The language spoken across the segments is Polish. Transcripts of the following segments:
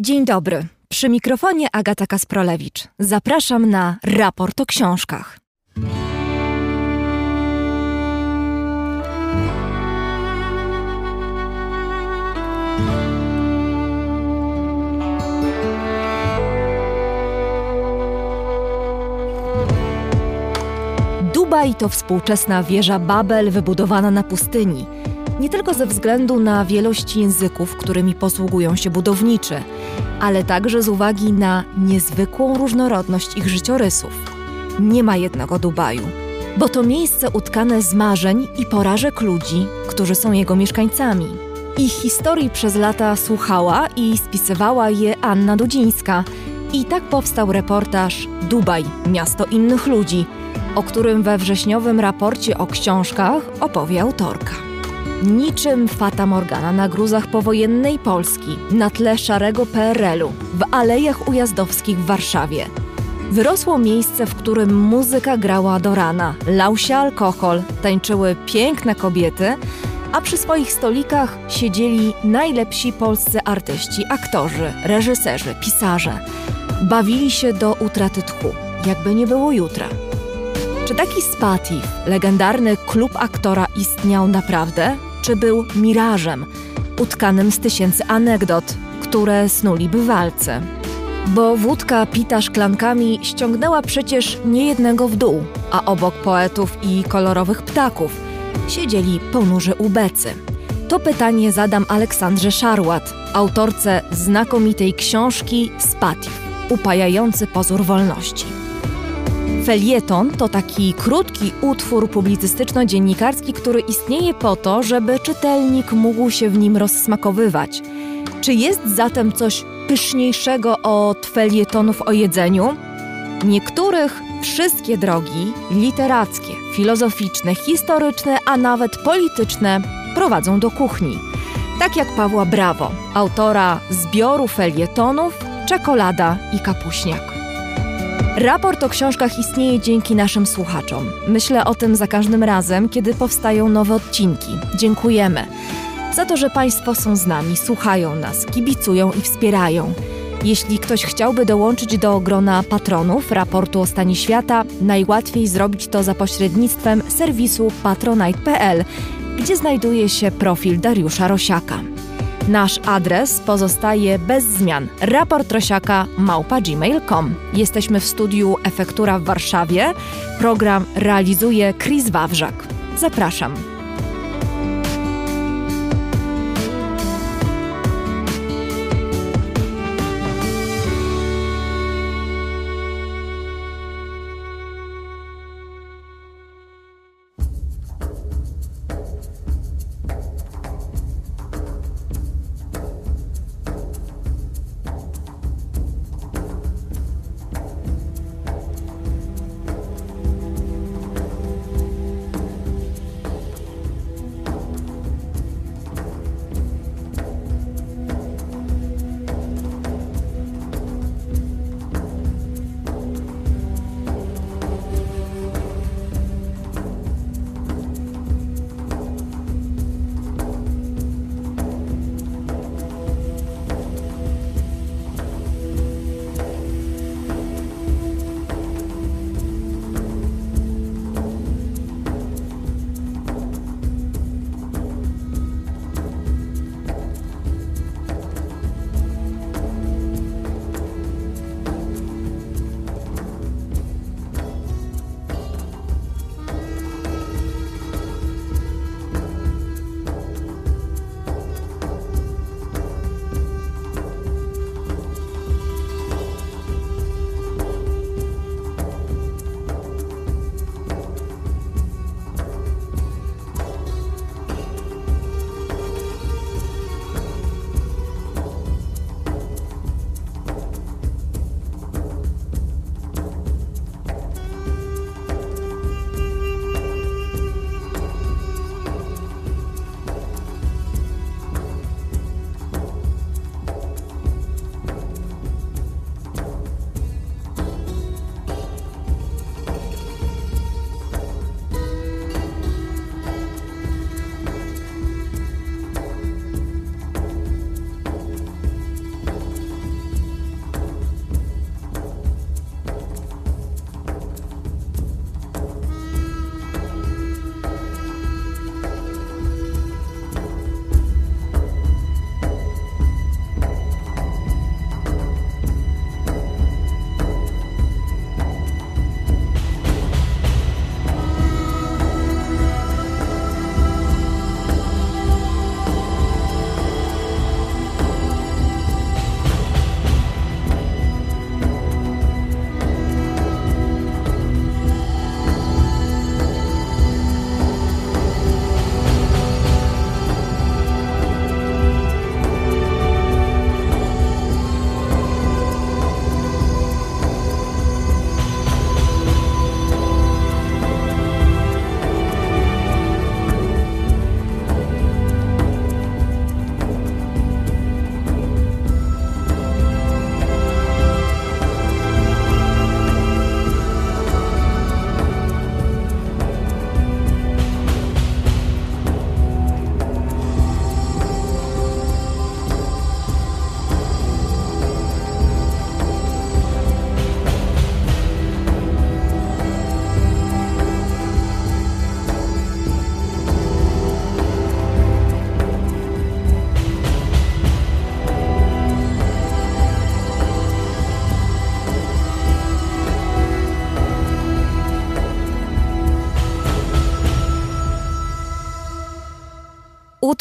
Dzień dobry. Przy mikrofonie Agata Kasprolewicz. Zapraszam na raport o książkach. Dubaj to współczesna wieża Babel wybudowana na pustyni. Nie tylko ze względu na wielość języków, którymi posługują się budowniczy, ale także z uwagi na niezwykłą różnorodność ich życiorysów. Nie ma jednego Dubaju, bo to miejsce utkane z marzeń i porażek ludzi, którzy są jego mieszkańcami. Ich historii przez lata słuchała i spisywała je Anna Dudzińska. I tak powstał reportaż Dubaj miasto innych ludzi, o którym we wrześniowym raporcie o książkach opowie autorka. Niczym Fata Morgana na gruzach powojennej Polski, na tle szarego PRL-u, w alejach ujazdowskich w Warszawie. Wyrosło miejsce, w którym muzyka grała do rana, lał się alkohol, tańczyły piękne kobiety, a przy swoich stolikach siedzieli najlepsi polscy artyści, aktorzy, reżyserzy, pisarze. Bawili się do utraty tchu, jakby nie było jutra. Czy taki Spatif, legendarny klub aktora, istniał naprawdę, czy był mirażem, utkanym z tysięcy anegdot, które snuli bywalcy? Bo wódka pita szklankami ściągnęła przecież niejednego w dół, a obok poetów i kolorowych ptaków siedzieli ponurzy ubecy. To pytanie zadam Aleksandrze Szarłat, autorce znakomitej książki Spatif, upajający pozór wolności. Felieton to taki krótki utwór publicystyczno-dziennikarski, który istnieje po to, żeby czytelnik mógł się w nim rozsmakowywać. Czy jest zatem coś pyszniejszego od felietonów o jedzeniu? Niektórych wszystkie drogi literackie, filozoficzne, historyczne, a nawet polityczne prowadzą do kuchni. Tak jak Pawła Brawo, autora zbioru felietonów Czekolada i kapuśniak. Raport o książkach istnieje dzięki naszym słuchaczom. Myślę o tym za każdym razem, kiedy powstają nowe odcinki. Dziękujemy za to, że Państwo są z nami, słuchają nas, kibicują i wspierają. Jeśli ktoś chciałby dołączyć do grona patronów raportu o stanie świata, najłatwiej zrobić to za pośrednictwem serwisu patronite.pl, gdzie znajduje się profil Dariusza Rosiaka. Nasz adres pozostaje bez zmian. Raport Rosiaka małpa gmail.com. Jesteśmy w studiu Efektura w Warszawie. Program realizuje Chris Wawrzak. Zapraszam.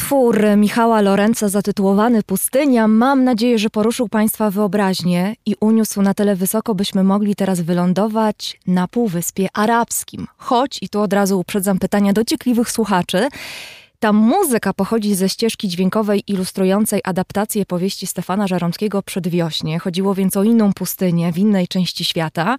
Utwór Michała Lorenza zatytułowany Pustynia mam nadzieję, że poruszył Państwa wyobraźnię i uniósł na tyle wysoko, byśmy mogli teraz wylądować na Półwyspie Arabskim. Choć, i tu od razu uprzedzam pytania dociekliwych słuchaczy, ta muzyka pochodzi ze ścieżki dźwiękowej ilustrującej adaptację powieści Stefana Żaromskiego Przedwiośnie. Chodziło więc o inną pustynię w innej części świata.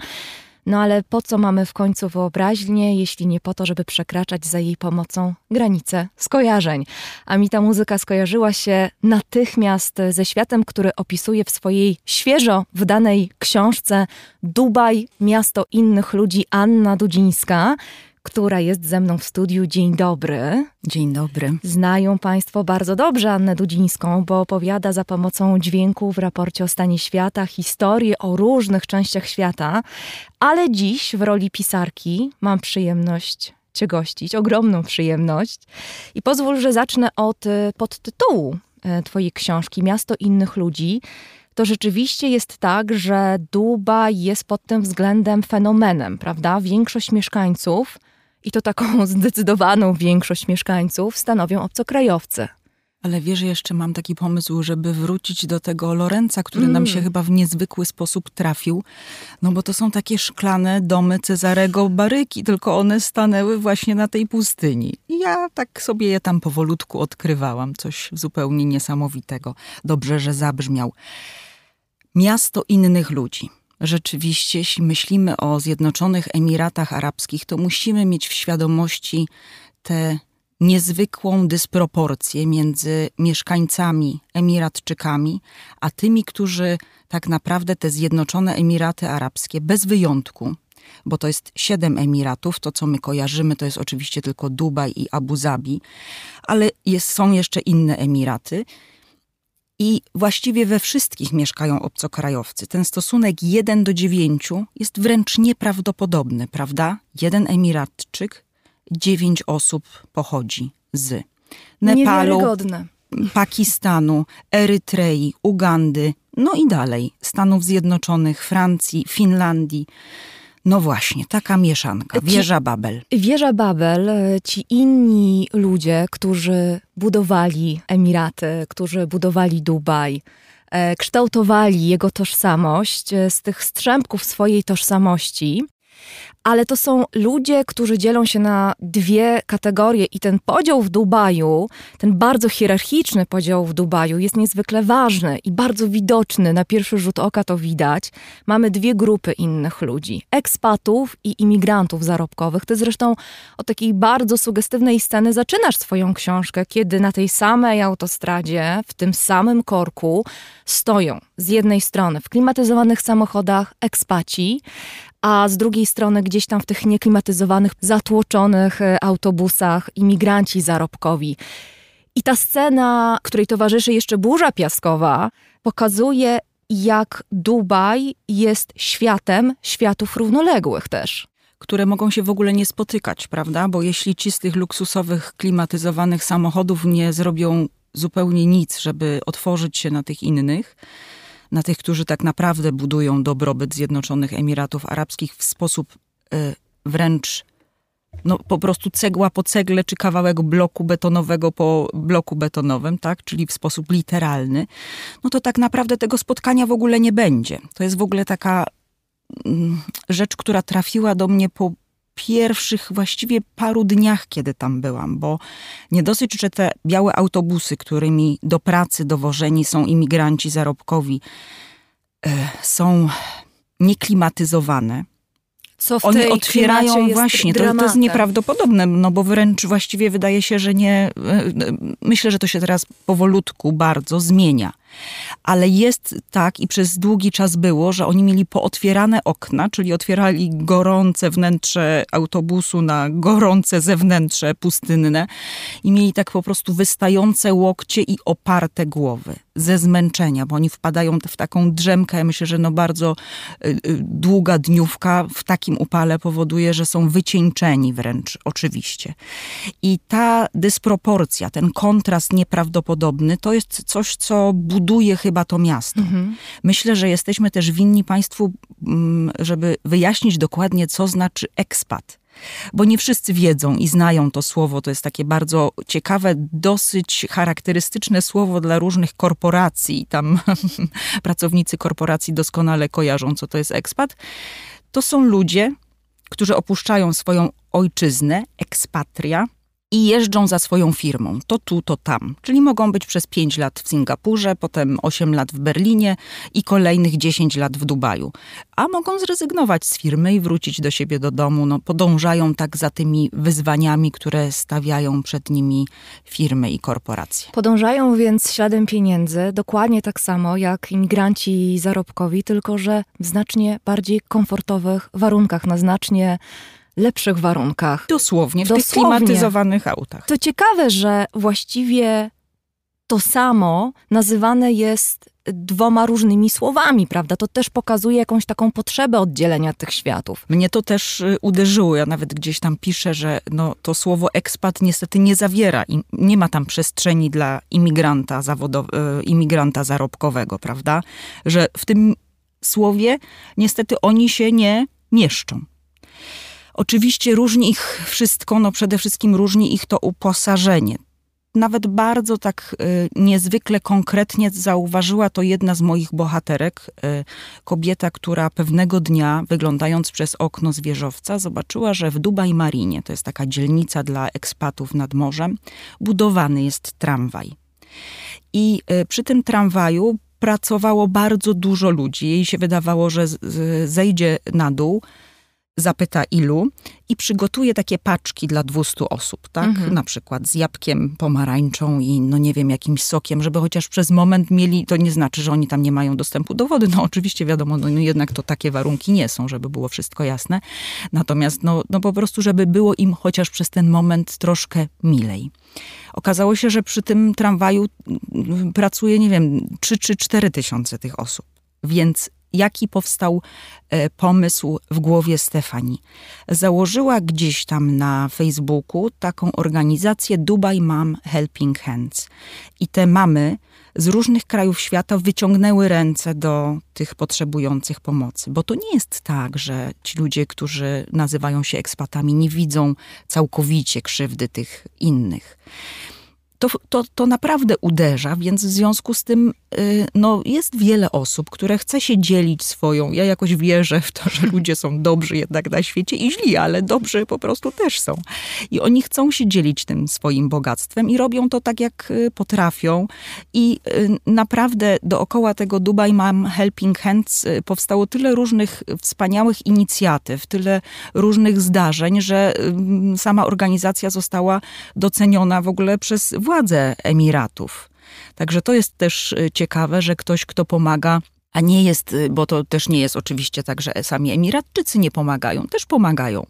No ale po co mamy w końcu wyobraźnię, jeśli nie po to, żeby przekraczać za jej pomocą granice skojarzeń? A mi ta muzyka skojarzyła się natychmiast ze światem, który opisuje w swojej świeżo wydanej książce Dubaj, miasto innych ludzi Anna Dudzińska która jest ze mną w studiu. Dzień dobry. Dzień dobry. Znają Państwo bardzo dobrze Annę Dudzińską, bo opowiada za pomocą dźwięku w raporcie o stanie świata historię o różnych częściach świata, ale dziś w roli pisarki mam przyjemność Cię gościć, ogromną przyjemność. I pozwól, że zacznę od y, podtytułu y, Twojej książki Miasto innych ludzi to rzeczywiście jest tak, że Dubaj jest pod tym względem fenomenem, prawda? Większość mieszkańców i to taką zdecydowaną większość mieszkańców stanowią obcokrajowcy. Ale wiesz, jeszcze mam taki pomysł, żeby wrócić do tego Lorenza, który mm. nam się chyba w niezwykły sposób trafił. No bo to są takie szklane domy Cezarego Baryki, tylko one stanęły właśnie na tej pustyni. I ja tak sobie je tam powolutku odkrywałam. Coś zupełnie niesamowitego. Dobrze, że zabrzmiał. Miasto innych ludzi rzeczywiście, jeśli myślimy o Zjednoczonych Emiratach Arabskich, to musimy mieć w świadomości tę niezwykłą dysproporcję między mieszkańcami Emiratczykami, a tymi, którzy tak naprawdę te Zjednoczone Emiraty Arabskie bez wyjątku, bo to jest siedem Emiratów, to co my kojarzymy to jest oczywiście tylko Dubaj i Abu Zabi, ale jest, są jeszcze inne Emiraty i właściwie we wszystkich mieszkają obcokrajowcy. Ten stosunek 1 do 9 jest wręcz nieprawdopodobny, prawda? Jeden Emiratczyk, dziewięć osób pochodzi z Nepalu, Pakistanu, Erytrei, Ugandy, no i dalej, Stanów Zjednoczonych, Francji, Finlandii. No właśnie, taka mieszanka. Wieża Babel. Wieża Babel, e, ci inni ludzie, którzy budowali Emiraty, którzy budowali Dubaj, e, kształtowali jego tożsamość e, z tych strzępków swojej tożsamości, ale to są ludzie, którzy dzielą się na dwie kategorie i ten podział w Dubaju, ten bardzo hierarchiczny podział w Dubaju jest niezwykle ważny i bardzo widoczny. Na pierwszy rzut oka to widać. Mamy dwie grupy innych ludzi: ekspatów i imigrantów zarobkowych. Ty zresztą od takiej bardzo sugestywnej sceny zaczynasz swoją książkę, kiedy na tej samej autostradzie, w tym samym korku stoją z jednej strony w klimatyzowanych samochodach ekspaci, a z drugiej strony gdzieś tam w tych nieklimatyzowanych, zatłoczonych e, autobusach imigranci zarobkowi. I ta scena, której towarzyszy jeszcze burza piaskowa, pokazuje, jak Dubaj jest światem światów równoległych też które mogą się w ogóle nie spotykać, prawda? Bo jeśli ci z tych luksusowych, klimatyzowanych samochodów nie zrobią zupełnie nic, żeby otworzyć się na tych innych, na tych, którzy tak naprawdę budują dobrobyt Zjednoczonych Emiratów Arabskich w sposób y, wręcz no, po prostu cegła po cegle, czy kawałek bloku betonowego po bloku betonowym, tak? czyli w sposób literalny, no to tak naprawdę tego spotkania w ogóle nie będzie. To jest w ogóle taka mm, rzecz, która trafiła do mnie po pierwszych właściwie paru dniach, kiedy tam byłam, bo nie dosyć, że te białe autobusy, którymi do pracy dowożeni są imigranci zarobkowi, e, są nieklimatyzowane. Co w Oni tej otwierają właśnie, to, to, jest nieprawdopodobne, no bo wręcz właściwie wydaje się, że nie. E, e, myślę, że to się teraz powolutku bardzo zmienia ale jest tak i przez długi czas było, że oni mieli pootwierane okna, czyli otwierali gorące wnętrze autobusu na gorące zewnętrze pustynne i mieli tak po prostu wystające łokcie i oparte głowy ze zmęczenia, bo oni wpadają w taką drzemkę. Ja myślę, że no bardzo y, y, długa dniówka w takim upale powoduje, że są wycieńczeni wręcz, oczywiście. I ta dysproporcja, ten kontrast nieprawdopodobny, to jest coś, co budzi buduje chyba to miasto. Mhm. Myślę, że jesteśmy też winni Państwu, mm, żeby wyjaśnić dokładnie, co znaczy ekspat bo nie wszyscy wiedzą i znają to słowo. To jest takie bardzo ciekawe, dosyć charakterystyczne słowo dla różnych korporacji. Tam pracownicy korporacji doskonale kojarzą, co to jest ekspat. To są ludzie, którzy opuszczają swoją ojczyznę, ekspatria, i jeżdżą za swoją firmą. To tu, to tam. Czyli mogą być przez 5 lat w Singapurze, potem 8 lat w Berlinie i kolejnych 10 lat w Dubaju. A mogą zrezygnować z firmy i wrócić do siebie do domu. No, podążają tak za tymi wyzwaniami, które stawiają przed nimi firmy i korporacje. Podążają więc śladem pieniędzy, dokładnie tak samo jak imigranci zarobkowi, tylko że w znacznie bardziej komfortowych warunkach, na znacznie lepszych warunkach. Dosłownie, w Dosłownie. tych klimatyzowanych autach. To ciekawe, że właściwie to samo nazywane jest dwoma różnymi słowami, prawda? To też pokazuje jakąś taką potrzebę oddzielenia tych światów. Mnie to też y, uderzyło. Ja nawet gdzieś tam piszę, że no, to słowo ekspat niestety nie zawiera i nie ma tam przestrzeni dla imigranta zawodow- y, imigranta zarobkowego, prawda? Że w tym słowie niestety oni się nie mieszczą. Oczywiście różni ich wszystko, no przede wszystkim różni ich to uposażenie. Nawet bardzo tak y, niezwykle konkretnie zauważyła to jedna z moich bohaterek, y, kobieta, która pewnego dnia, wyglądając przez okno z wieżowca, zobaczyła, że w Dubaj Marinie, to jest taka dzielnica dla ekspatów nad morzem, budowany jest tramwaj. I y, przy tym tramwaju pracowało bardzo dużo ludzi. Jej się wydawało, że zejdzie na dół zapyta ilu i przygotuje takie paczki dla 200 osób, tak? Mhm. Na przykład z jabłkiem, pomarańczą i no nie wiem, jakimś sokiem, żeby chociaż przez moment mieli, to nie znaczy, że oni tam nie mają dostępu do wody. No oczywiście wiadomo, no, no jednak to takie warunki nie są, żeby było wszystko jasne. Natomiast no, no po prostu, żeby było im chociaż przez ten moment troszkę milej. Okazało się, że przy tym tramwaju mm, pracuje, nie wiem, 3 czy 4 tysiące tych osób. Więc jaki powstał e, pomysł w głowie Stefani. Założyła gdzieś tam na Facebooku taką organizację Dubai Mom Helping Hands. I te mamy z różnych krajów świata wyciągnęły ręce do tych potrzebujących pomocy. Bo to nie jest tak, że ci ludzie, którzy nazywają się ekspatami, nie widzą całkowicie krzywdy tych innych to, to, to naprawdę uderza, więc w związku z tym y, no, jest wiele osób, które chce się dzielić swoją. Ja jakoś wierzę w to, że ludzie są dobrzy jednak na świecie i źli, ale dobrzy po prostu też są. I oni chcą się dzielić tym swoim bogactwem i robią to tak, jak y, potrafią. I y, naprawdę dookoła tego Dubai Mam Helping Hands powstało tyle różnych wspaniałych inicjatyw, tyle różnych zdarzeń, że sama organizacja została doceniona w ogóle przez władze Emiratów. Także to jest też y, ciekawe, że ktoś, kto pomaga, a nie jest, y, bo to też nie jest oczywiście tak, że sami Emiratczycy nie pomagają, też pomagają.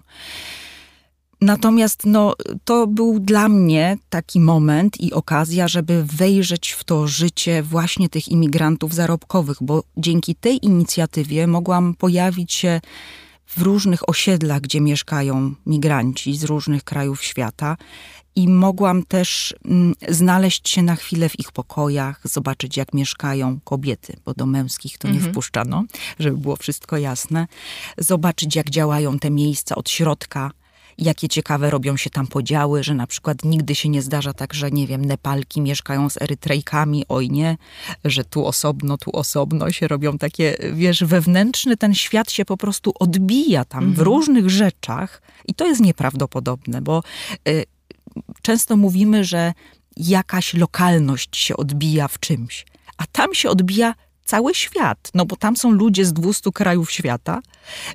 Natomiast no, to był dla mnie taki moment i okazja, żeby wejrzeć w to życie właśnie tych imigrantów zarobkowych, bo dzięki tej inicjatywie mogłam pojawić się w różnych osiedlach, gdzie mieszkają migranci z różnych krajów świata i mogłam też mm, znaleźć się na chwilę w ich pokojach, zobaczyć jak mieszkają kobiety, bo do męskich to mhm. nie wpuszczano, żeby było wszystko jasne. Zobaczyć jak działają te miejsca od środka, jakie ciekawe robią się tam podziały, że na przykład nigdy się nie zdarza tak, że nie wiem, Nepalki mieszkają z Erytrejkami, oj nie, że tu osobno, tu osobno się robią takie, wiesz, wewnętrzny ten świat się po prostu odbija tam mhm. w różnych rzeczach i to jest nieprawdopodobne, bo y, często mówimy, że jakaś lokalność się odbija w czymś, a tam się odbija cały świat, no bo tam są ludzie z 200 krajów świata,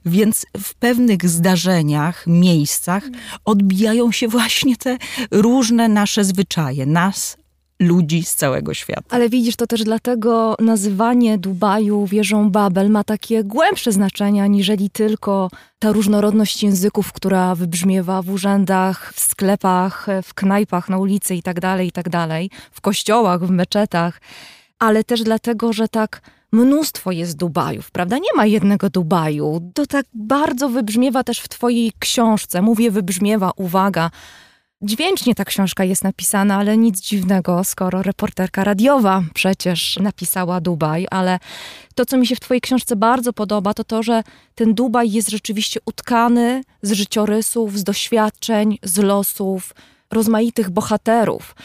więc w pewnych zdarzeniach, miejscach odbijają się właśnie te różne nasze zwyczaje, nas, ludzi z całego świata. Ale widzisz, to też dlatego nazywanie Dubaju wieżą Babel ma takie głębsze znaczenie, aniżeli tylko ta różnorodność języków, która wybrzmiewa w urzędach, w sklepach, w knajpach, na ulicy itd., tak itd., tak w kościołach, w meczetach, ale też dlatego, że tak mnóstwo jest Dubajów, prawda? Nie ma jednego Dubaju. To tak bardzo wybrzmiewa też w twojej książce. Mówię wybrzmiewa, uwaga, Dźwięcznie ta książka jest napisana, ale nic dziwnego, skoro reporterka radiowa przecież napisała Dubaj, ale to, co mi się w Twojej książce bardzo podoba, to to, że ten Dubaj jest rzeczywiście utkany z życiorysów, z doświadczeń, z losów rozmaitych bohaterów.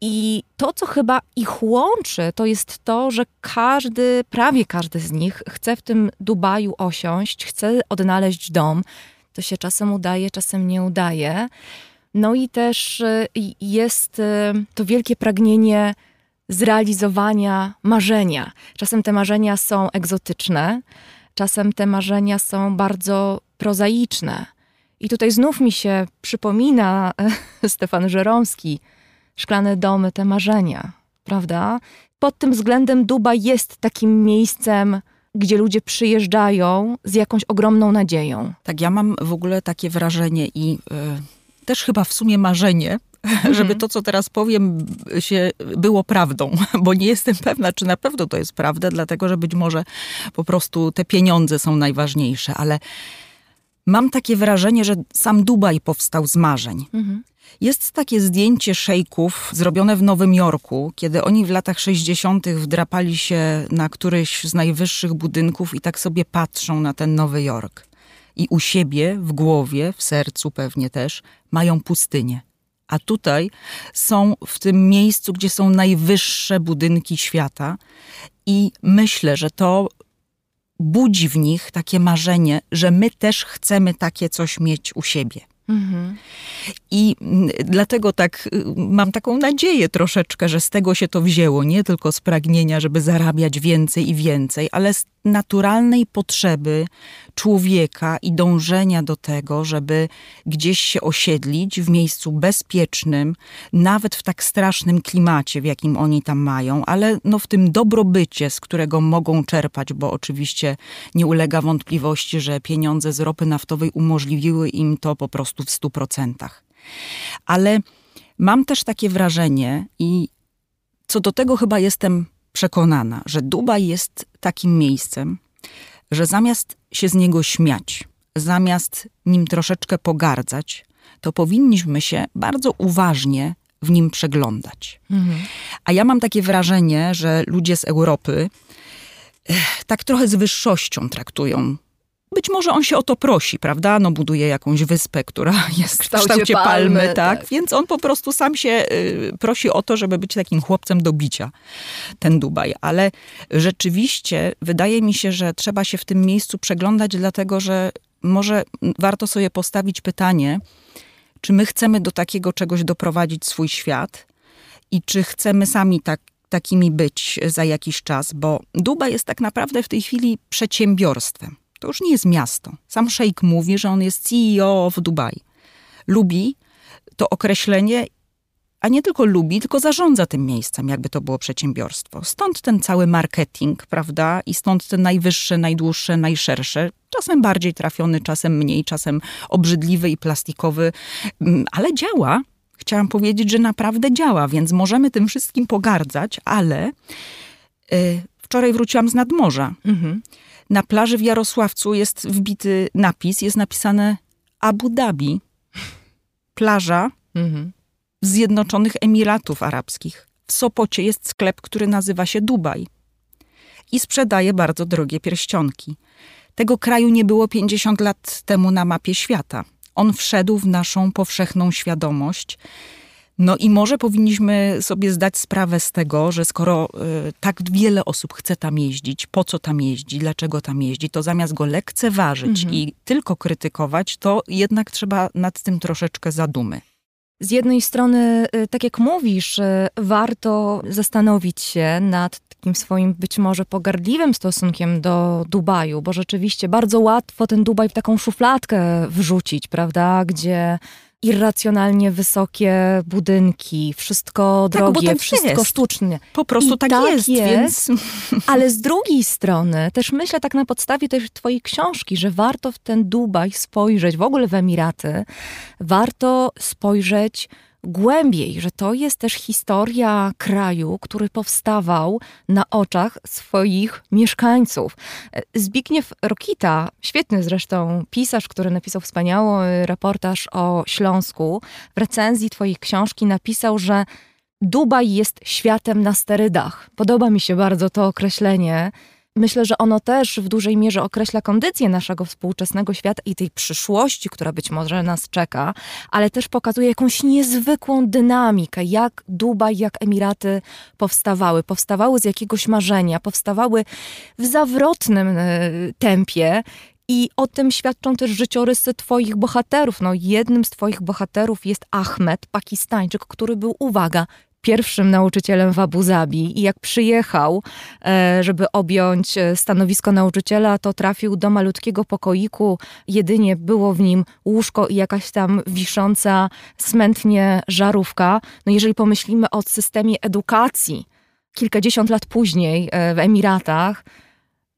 I to, co chyba ich łączy, to jest to, że każdy, prawie każdy z nich chce w tym Dubaju osiąść, chce odnaleźć dom. To się czasem udaje, czasem nie udaje. No i też y, jest y, to wielkie pragnienie zrealizowania marzenia. Czasem te marzenia są egzotyczne, czasem te marzenia są bardzo prozaiczne. I tutaj znów mi się przypomina Stefan Żeromski, Szklane domy, te marzenia, prawda? Pod tym względem Duba jest takim miejscem, gdzie ludzie przyjeżdżają z jakąś ogromną nadzieją. Tak, ja mam w ogóle takie wrażenie i y, też chyba w sumie marzenie, mhm. żeby to, co teraz powiem, się było prawdą, bo nie jestem pewna, czy na pewno to jest prawda, dlatego że być może po prostu te pieniądze są najważniejsze, ale mam takie wrażenie, że sam Dubaj powstał z marzeń. Mhm. Jest takie zdjęcie szejków zrobione w Nowym Jorku, kiedy oni w latach 60. wdrapali się na któryś z najwyższych budynków i tak sobie patrzą na ten Nowy Jork. I u siebie, w głowie, w sercu pewnie też, mają pustynię. A tutaj są w tym miejscu, gdzie są najwyższe budynki świata. I myślę, że to budzi w nich takie marzenie, że my też chcemy takie coś mieć u siebie. I dlatego tak y, mam taką nadzieję troszeczkę, że z tego się to wzięło, nie tylko z pragnienia, żeby zarabiać więcej i więcej, ale z naturalnej potrzeby człowieka i dążenia do tego, żeby gdzieś się osiedlić w miejscu bezpiecznym, nawet w tak strasznym klimacie, w jakim oni tam mają, ale no w tym dobrobycie, z którego mogą czerpać, bo oczywiście nie ulega wątpliwości, że pieniądze z ropy naftowej umożliwiły im to po prostu w stu procentach. Ale mam też takie wrażenie i co do tego chyba jestem przekonana, że Dubaj jest takim miejscem, że zamiast się z niego śmiać, zamiast nim troszeczkę pogardzać, to powinniśmy się bardzo uważnie w nim przeglądać. Mhm. A ja mam takie wrażenie, że ludzie z Europy tak trochę z wyższością traktują być może on się o to prosi, prawda? No buduje jakąś wyspę, która jest w kształcie, kształcie palmy, palmy tak? tak? Więc on po prostu sam się y, prosi o to, żeby być takim chłopcem do bicia, ten Dubaj. Ale rzeczywiście wydaje mi się, że trzeba się w tym miejscu przeglądać, dlatego że może warto sobie postawić pytanie, czy my chcemy do takiego czegoś doprowadzić swój świat i czy chcemy sami tak takimi być za jakiś czas, bo Dubaj jest tak naprawdę w tej chwili przedsiębiorstwem. To już nie jest miasto. Sam szejk mówi, że on jest CEO w Dubaj. Lubi to określenie, a nie tylko lubi, tylko zarządza tym miejscem, jakby to było przedsiębiorstwo. Stąd ten cały marketing, prawda? I stąd te najwyższe, najdłuższe, najszersze, czasem bardziej trafiony, czasem mniej, czasem obrzydliwy i plastikowy, mm, ale działa. Chciałam powiedzieć, że naprawdę działa, więc możemy tym wszystkim pogardzać, ale yy, wczoraj wróciłam z nadmorza. Mhm. Na plaży w Jarosławcu jest wbity napis, jest napisane Abu Dhabi. Plaża mhm. Zjednoczonych Emiratów Arabskich. W Sopocie jest sklep, który nazywa się Dubaj i sprzedaje bardzo drogie pierścionki. Tego kraju nie było 50 lat temu na mapie świata. On wszedł w naszą powszechną świadomość no i może powinniśmy sobie zdać sprawę z tego, że skoro y, tak wiele osób chce tam jeździć, po co tam jeździ, dlaczego tam jeździ, to zamiast go lekceważyć mhm. i tylko krytykować, to jednak trzeba nad tym troszeczkę zadumy. Z jednej strony, y, tak jak mówisz, y, warto zastanowić się nad takim swoim być może pogardliwym stosunkiem do Dubaju, bo rzeczywiście bardzo łatwo ten Dubaj w taką szufladkę wrzucić, prawda, gdzie irracjonalnie wysokie budynki, wszystko tak, drogie, tak wszystko jest. sztuczne. Po prostu I tak, tak jest, jest, więc... Ale z drugiej strony też myślę tak na podstawie tej twojej książki, że warto w ten Dubaj spojrzeć, w ogóle w Emiraty, warto spojrzeć głębiej, że to jest też historia kraju, który powstawał na oczach swoich mieszkańców. Zbigniew Rokita, świetny zresztą pisarz, który napisał wspaniały reportaż o Śląsku, w recenzji twojej książki napisał, że Dubaj jest światem na sterydach. Podoba mi się bardzo to określenie. Myślę, że ono też w dużej mierze określa kondycję naszego współczesnego świata i tej przyszłości, która być może nas czeka, ale też pokazuje jakąś niezwykłą dynamikę, jak Dubaj, jak Emiraty powstawały. Powstawały z jakiegoś marzenia, powstawały w zawrotnym e, tempie. I o tym świadczą też życiorysy Twoich bohaterów. No, jednym z Twoich bohaterów jest Ahmed, Pakistańczyk, który był, uwaga, pierwszym nauczycielem w Abu Zabi i jak przyjechał, e, żeby objąć e, stanowisko nauczyciela, to trafił do malutkiego pokoiku. Jedynie było w nim łóżko i jakaś tam wisząca smętnie żarówka. No jeżeli pomyślimy o systemie edukacji kilkadziesiąt lat później e, w Emiratach,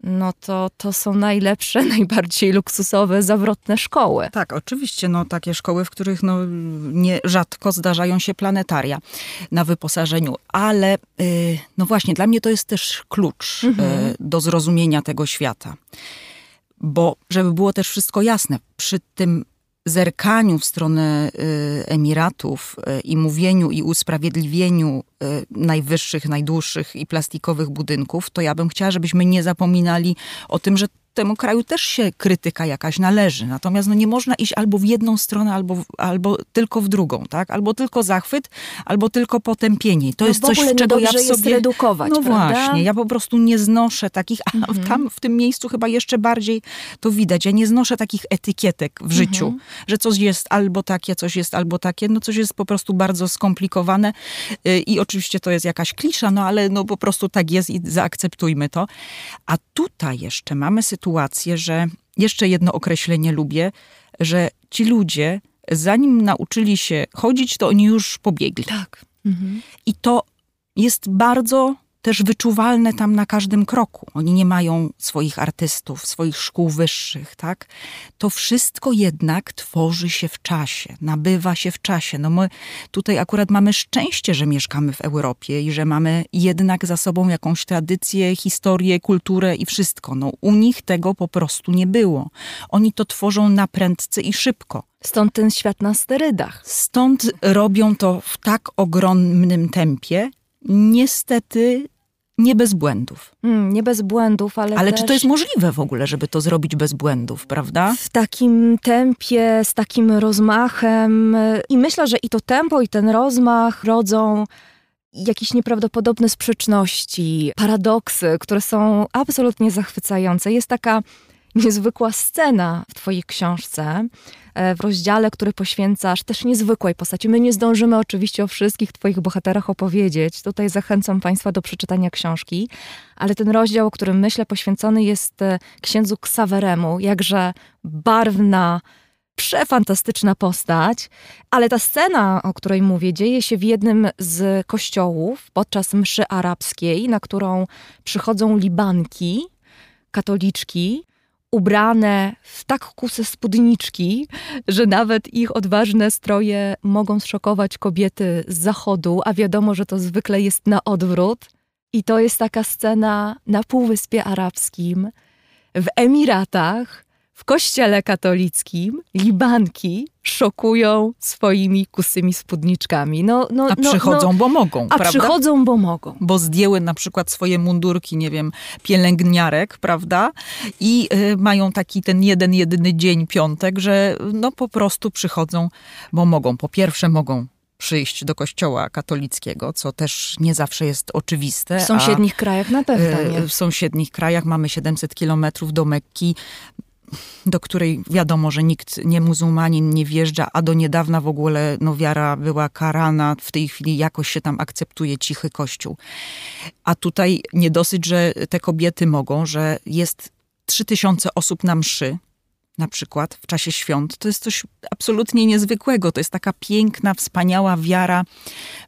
no to to są najlepsze, najbardziej luksusowe, zawrotne szkoły. Tak, oczywiście, no takie szkoły, w których no, nie, rzadko zdarzają się planetaria na wyposażeniu, ale yy, no właśnie, dla mnie to jest też klucz mhm. yy, do zrozumienia tego świata. Bo żeby było też wszystko jasne, przy tym zerkaniu w stronę y, Emiratów y, i mówieniu i usprawiedliwieniu y, najwyższych, najdłuższych i plastikowych budynków, to ja bym chciała, żebyśmy nie zapominali o tym, że temu kraju też się krytyka jakaś należy. Natomiast no nie można iść albo w jedną stronę, albo, albo tylko w drugą, tak? Albo tylko zachwyt, albo tylko potępienie. To no jest coś, czego ja w sobie... redukować, No prawda? właśnie, ja po prostu nie znoszę takich, a mhm. tam w tym miejscu chyba jeszcze bardziej to widać. Ja nie znoszę takich etykietek w życiu, mhm. że coś jest albo takie, coś jest albo takie, no coś jest po prostu bardzo skomplikowane y, i oczywiście to jest jakaś klisza, no ale no po prostu tak jest i zaakceptujmy to. A tutaj jeszcze mamy sytuację, sytuację, że jeszcze jedno określenie lubię, że ci ludzie, zanim nauczyli się chodzić, to oni już pobiegli. Tak. Mhm. I to jest bardzo też wyczuwalne tam na każdym kroku. Oni nie mają swoich artystów, swoich szkół wyższych, tak? To wszystko jednak tworzy się w czasie, nabywa się w czasie. No my tutaj akurat mamy szczęście, że mieszkamy w Europie i że mamy jednak za sobą jakąś tradycję, historię, kulturę i wszystko. No u nich tego po prostu nie było. Oni to tworzą na prędce i szybko. Stąd ten świat na sterydach. Stąd robią to w tak ogromnym tempie, niestety nie bez błędów. Mm, nie bez błędów, ale. Ale też... czy to jest możliwe w ogóle, żeby to zrobić bez błędów, prawda? W takim tempie, z takim rozmachem. I myślę, że i to tempo, i ten rozmach rodzą jakieś nieprawdopodobne sprzeczności, paradoksy, które są absolutnie zachwycające. Jest taka niezwykła scena w Twojej książce, e, w rozdziale, który poświęcasz też niezwykłej postaci. My nie zdążymy oczywiście o wszystkich Twoich bohaterach opowiedzieć. Tutaj zachęcam Państwa do przeczytania książki, ale ten rozdział, o którym myślę, poświęcony jest e, księdzu Ksaweremu, jakże barwna, przefantastyczna postać, ale ta scena, o której mówię, dzieje się w jednym z kościołów podczas mszy arabskiej, na którą przychodzą libanki, katoliczki, ubrane w tak kuse spódniczki, że nawet ich odważne stroje mogą zszokować kobiety z zachodu, a wiadomo, że to zwykle jest na odwrót. I to jest taka scena na Półwyspie Arabskim, w Emiratach, w kościele katolickim libanki szokują swoimi kusymi spódniczkami. No, no, a no, przychodzą, no, bo mogą, A prawda? przychodzą, bo mogą. Bo zdjęły na przykład swoje mundurki, nie wiem, pielęgniarek, prawda? I y, mają taki ten jeden, jedyny dzień, piątek, że no po prostu przychodzą, bo mogą. Po pierwsze mogą przyjść do kościoła katolickiego, co też nie zawsze jest oczywiste. W sąsiednich krajach na pewno y, nie. W sąsiednich krajach mamy 700 kilometrów do Mekki do której wiadomo, że nikt nie muzułmanin nie wjeżdża, a do niedawna w ogóle no, wiara była karana. W tej chwili jakoś się tam akceptuje cichy kościół. A tutaj nie dosyć, że te kobiety mogą, że jest trzy tysiące osób na mszy, na przykład w czasie świąt. To jest coś absolutnie niezwykłego. To jest taka piękna, wspaniała wiara.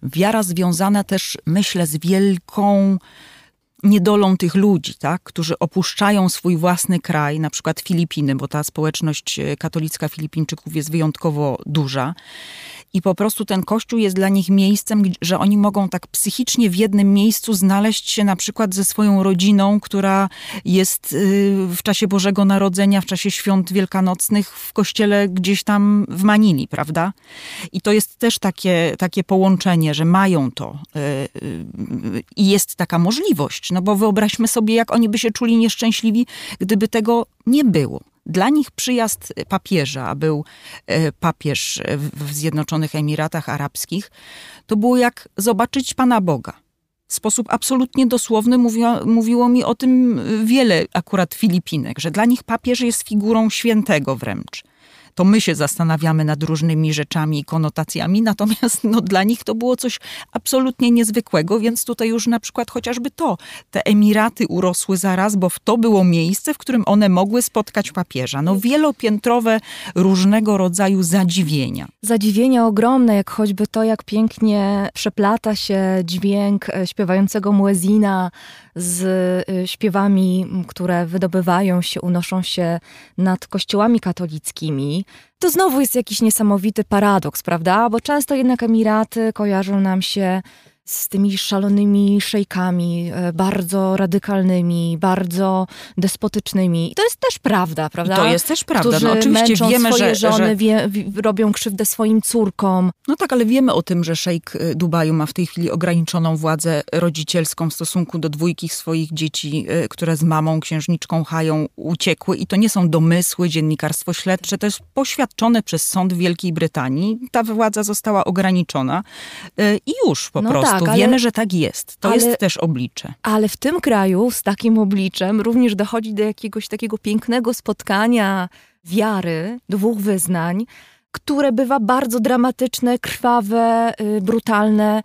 Wiara związana też, myślę, z wielką niedolą tych ludzi, tak, którzy opuszczają swój własny kraj, na przykład Filipiny, bo ta społeczność e, katolicka Filipińczyków jest wyjątkowo duża. I po prostu ten kościół jest dla nich miejscem, że oni mogą tak psychicznie w jednym miejscu znaleźć się na przykład ze swoją rodziną, która jest y, w czasie Bożego Narodzenia, w czasie świąt wielkanocnych w kościele gdzieś tam w Manili, prawda? I to jest też takie, takie połączenie, że mają to y, y, i jest taka możliwość. No bo wyobraźmy sobie, jak oni by się czuli nieszczęśliwi, gdyby tego nie było. Dla nich przyjazd papieża, a był e, papież w Zjednoczonych Emiratach Arabskich, to było jak zobaczyć Pana Boga. W sposób absolutnie dosłowny mówiło mi o tym wiele akurat Filipinek, że dla nich papież jest figurą świętego wręcz to my się zastanawiamy nad różnymi rzeczami i konotacjami, natomiast no, dla nich to było coś absolutnie niezwykłego, więc tutaj już na przykład chociażby to, te Emiraty urosły zaraz, bo to było miejsce, w którym one mogły spotkać papieża. No wielopiętrowe różnego rodzaju zadziwienia. Zadziwienia ogromne, jak choćby to, jak pięknie przeplata się dźwięk e, śpiewającego muezina z y, śpiewami, które wydobywają się, unoszą się nad kościołami katolickimi. To znowu jest jakiś niesamowity paradoks, prawda? Bo często jednak Emiraty kojarzą nam się z tymi szalonymi szejkami, e, bardzo radykalnymi, bardzo despotycznymi. I to jest też prawda, prawda? I to jest też prawda. Którzy no, oczywiście wiemy, swoje że, żony, że... Wie, robią krzywdę swoim córkom. No tak, ale wiemy o tym, że szejk e, Dubaju ma w tej chwili ograniczoną władzę rodzicielską w stosunku do dwójki swoich dzieci, e, które z mamą, księżniczką Hają uciekły. I to nie są domysły, dziennikarstwo śledcze, to jest poświadczone przez sąd Wielkiej Brytanii. Ta władza została ograniczona i już po no prostu. Tak, ale, Wiemy, że tak jest. To ale, jest też oblicze. Ale w tym kraju z takim obliczem również dochodzi do jakiegoś takiego pięknego spotkania wiary, dwóch wyznań, które bywa bardzo dramatyczne, krwawe, yy, brutalne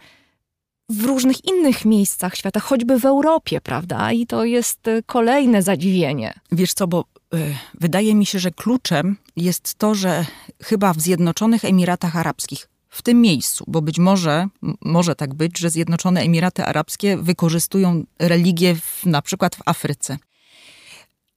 w różnych innych miejscach świata, choćby w Europie, prawda? I to jest y, kolejne zadziwienie. Wiesz co, bo y, wydaje mi się, że kluczem jest to, że chyba w Zjednoczonych Emiratach Arabskich w tym miejscu, bo być może, może tak być, że Zjednoczone Emiraty Arabskie wykorzystują religię w, na przykład w Afryce.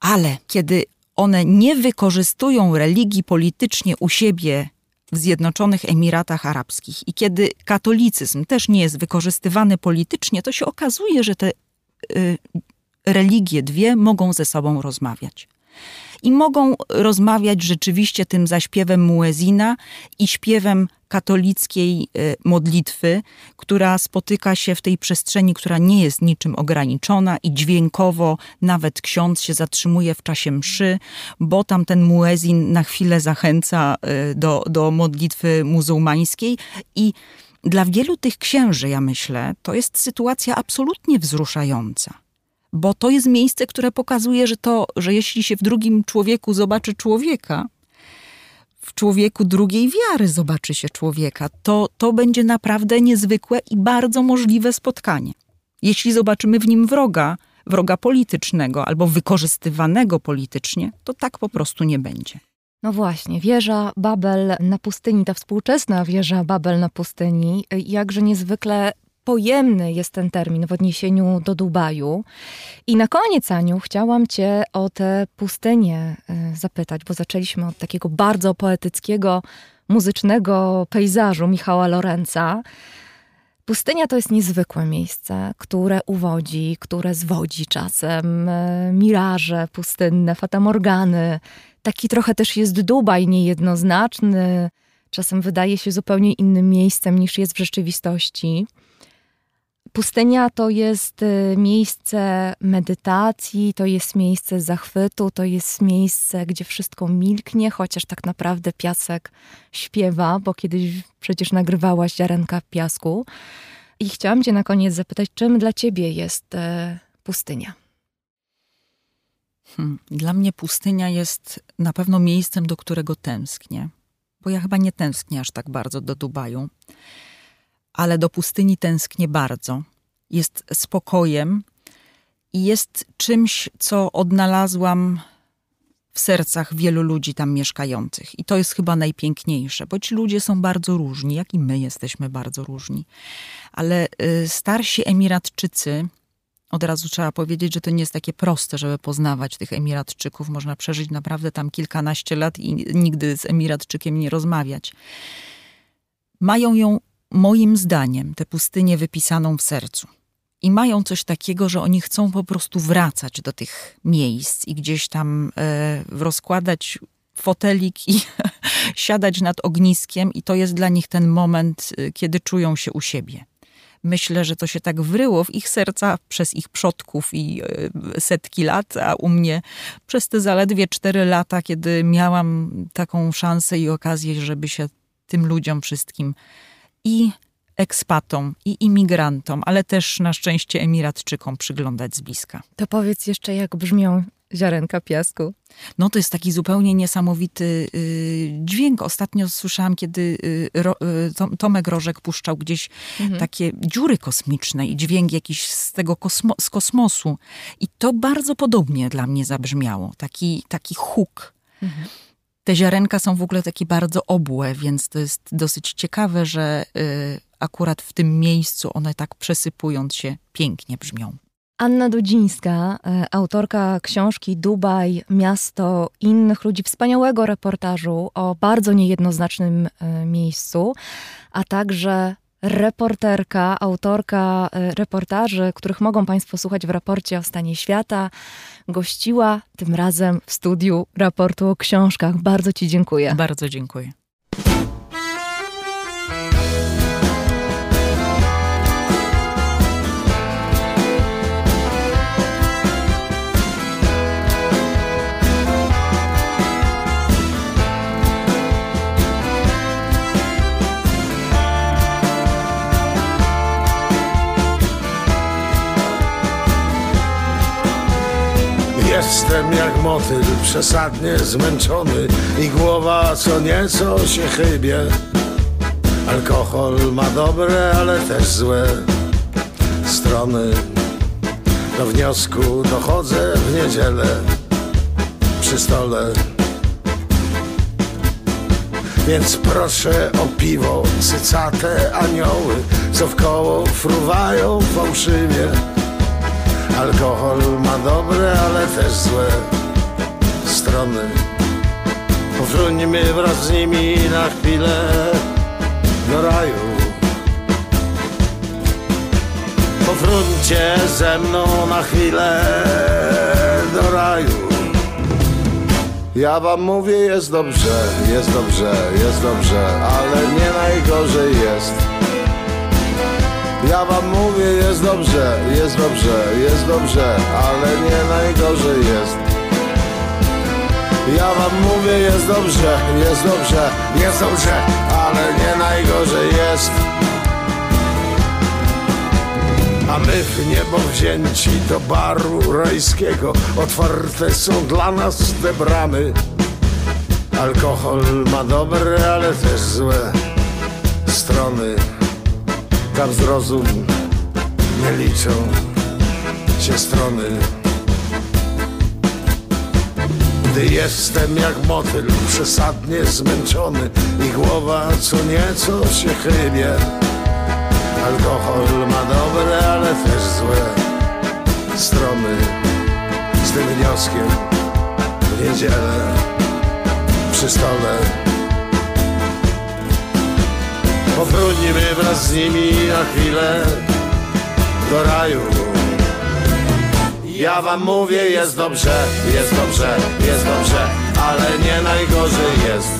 Ale kiedy one nie wykorzystują religii politycznie u siebie w Zjednoczonych Emiratach Arabskich i kiedy katolicyzm też nie jest wykorzystywany politycznie, to się okazuje, że te y, religie dwie mogą ze sobą rozmawiać i mogą rozmawiać rzeczywiście tym zaśpiewem muezina i śpiewem katolickiej e, modlitwy, która spotyka się w tej przestrzeni, która nie jest niczym ograniczona i dźwiękowo nawet ksiądz się zatrzymuje w czasie mszy, bo tam ten muezin na chwilę zachęca e, do, do modlitwy muzułmańskiej. I dla wielu tych księży, ja myślę, to jest sytuacja absolutnie wzruszająca bo to jest miejsce, które pokazuje, że to, że jeśli się w drugim człowieku zobaczy człowieka, w człowieku drugiej wiary zobaczy się człowieka, to, to będzie naprawdę niezwykłe i bardzo możliwe spotkanie. Jeśli zobaczymy w nim wroga, wroga politycznego albo wykorzystywanego politycznie, to tak po prostu nie będzie. No właśnie, wieża Babel na pustyni, ta współczesna wieża Babel na pustyni, jakże niezwykle pojemny jest ten termin w odniesieniu do Dubaju. I na koniec, Aniu, chciałam Cię o tę pustynię e, zapytać, bo zaczęliśmy od takiego bardzo poetyckiego, muzycznego pejzażu Michała Lorenza. Pustynia to jest niezwykłe miejsce, które uwodzi, które zwodzi czasem. E, miraże pustynne, fatamorgany. Taki trochę też jest Dubaj niejednoznaczny. Czasem wydaje się zupełnie innym miejscem niż jest w rzeczywistości. Pustynia to jest y, miejsce medytacji, to jest miejsce zachwytu, to jest miejsce, gdzie wszystko milknie, chociaż tak naprawdę piasek śpiewa, bo kiedyś przecież nagrywałaś ziarenka piasku. I chciałam Cię na koniec zapytać, czym dla Ciebie jest e, pustynia? Hmm. Dla mnie pustynia jest na pewno miejscem, do którego tęsknię, bo ja chyba nie tęsknię aż tak bardzo do Dubaju ale do pustyni tęsknię bardzo. Jest spokojem i jest czymś, co odnalazłam w sercach wielu ludzi tam mieszkających. I to jest chyba najpiękniejsze, bo ci ludzie są bardzo różni, jak i my jesteśmy bardzo różni. Ale y, starsi Emiratczycy Od razu trzeba powiedzieć, że to nie jest takie proste, żeby poznawać tych Emiratczyków. Można przeżyć naprawdę tam kilkanaście lat i nigdy z Emiratczykiem nie rozmawiać. Mają ją, moim zdaniem, tę pustynię wypisaną w sercu. I mają coś takiego, że oni chcą po prostu wracać do tych miejsc i gdzieś tam e, rozkładać fotelik i siadać nad ogniskiem, i to jest dla nich ten moment, e, kiedy czują się u siebie. Myślę, że to się tak wryło w ich serca przez ich przodków i e, setki lat, a u mnie przez te zaledwie cztery lata, kiedy miałam taką szansę i okazję, żeby się tym ludziom wszystkim i ekspatom i imigrantom, ale też na szczęście Emiratczykom przyglądać z bliska. To powiedz jeszcze, jak brzmią ziarenka piasku. No to jest taki zupełnie niesamowity y, dźwięk. Ostatnio słyszałam, kiedy y, ro, y, Tomek Rożek puszczał gdzieś mhm. takie dziury kosmiczne i dźwięk jakiś z tego kosmo, z kosmosu. I to bardzo podobnie dla mnie zabrzmiało. Taki, taki huk. Mhm. Te ziarenka są w ogóle takie bardzo obłe, więc to jest dosyć ciekawe, że y, akurat w tym miejscu one tak przesypując się pięknie brzmią. Anna Dudzińska, e, autorka książki Dubaj, miasto innych ludzi, wspaniałego reportażu o bardzo niejednoznacznym e, miejscu, a także reporterka, autorka e, reportaży, których mogą Państwo słuchać w raporcie o stanie świata, gościła tym razem w studiu raportu o książkach. Bardzo Ci dziękuję. Bardzo dziękuję. Jestem jak motyl, przesadnie zmęczony I głowa co nieco się chybie. Alkohol ma dobre, ale też złe strony. Do wniosku dochodzę w niedzielę Przy stole. Więc proszę o piwo, cycate anioły, co w koło fruwają fałszywie. Alkohol ma dobre, ale też złe strony. Powróćmy wraz z nimi na chwilę do raju. Powróćcie ze mną na chwilę do raju. Ja wam mówię, jest dobrze, jest dobrze, jest dobrze, ale nie najgorzej jest. Ja wam mówię, jest dobrze, jest dobrze, jest dobrze, ale nie najgorzej jest. Ja wam mówię, jest dobrze, jest dobrze, jest dobrze, ale nie najgorzej jest. A my w niebo wzięci do baru rajskiego Otwarte są dla nas te bramy Alkohol ma dobre, ale też złe strony tam zrozum. Nie liczą się strony. Gdy jestem jak motyl przesadnie zmęczony I głowa co nieco się chybie Alkohol ma dobre, ale też złe strony. Z tym wnioskiem w niedzielę przy stole Powróćmy wraz z nimi na chwilę do raju. Ja wam mówię, jest dobrze, jest dobrze, jest dobrze Ale nie najgorzej jest.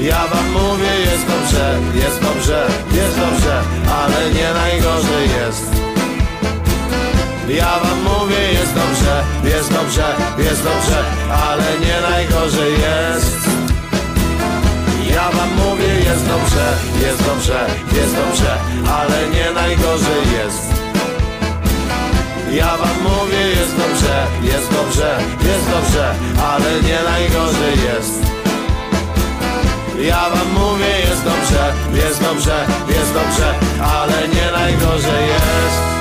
Ja wam mówię, jest dobrze, jest dobrze, jest dobrze Ale nie najgorzej jest. Ja wam mówię, jest dobrze, jest dobrze, jest dobrze, ale nie najgorzej jest. Ja wam mówię, jest dobrze, jest dobrze, jest dobrze, ale nie najgorzej jest. Ja wam mówię, jest dobrze, jest dobrze, jest dobrze, ale nie najgorzej jest. Ja wam mówię, jest dobrze, jest dobrze, jest dobrze, ale nie najgorzej jest.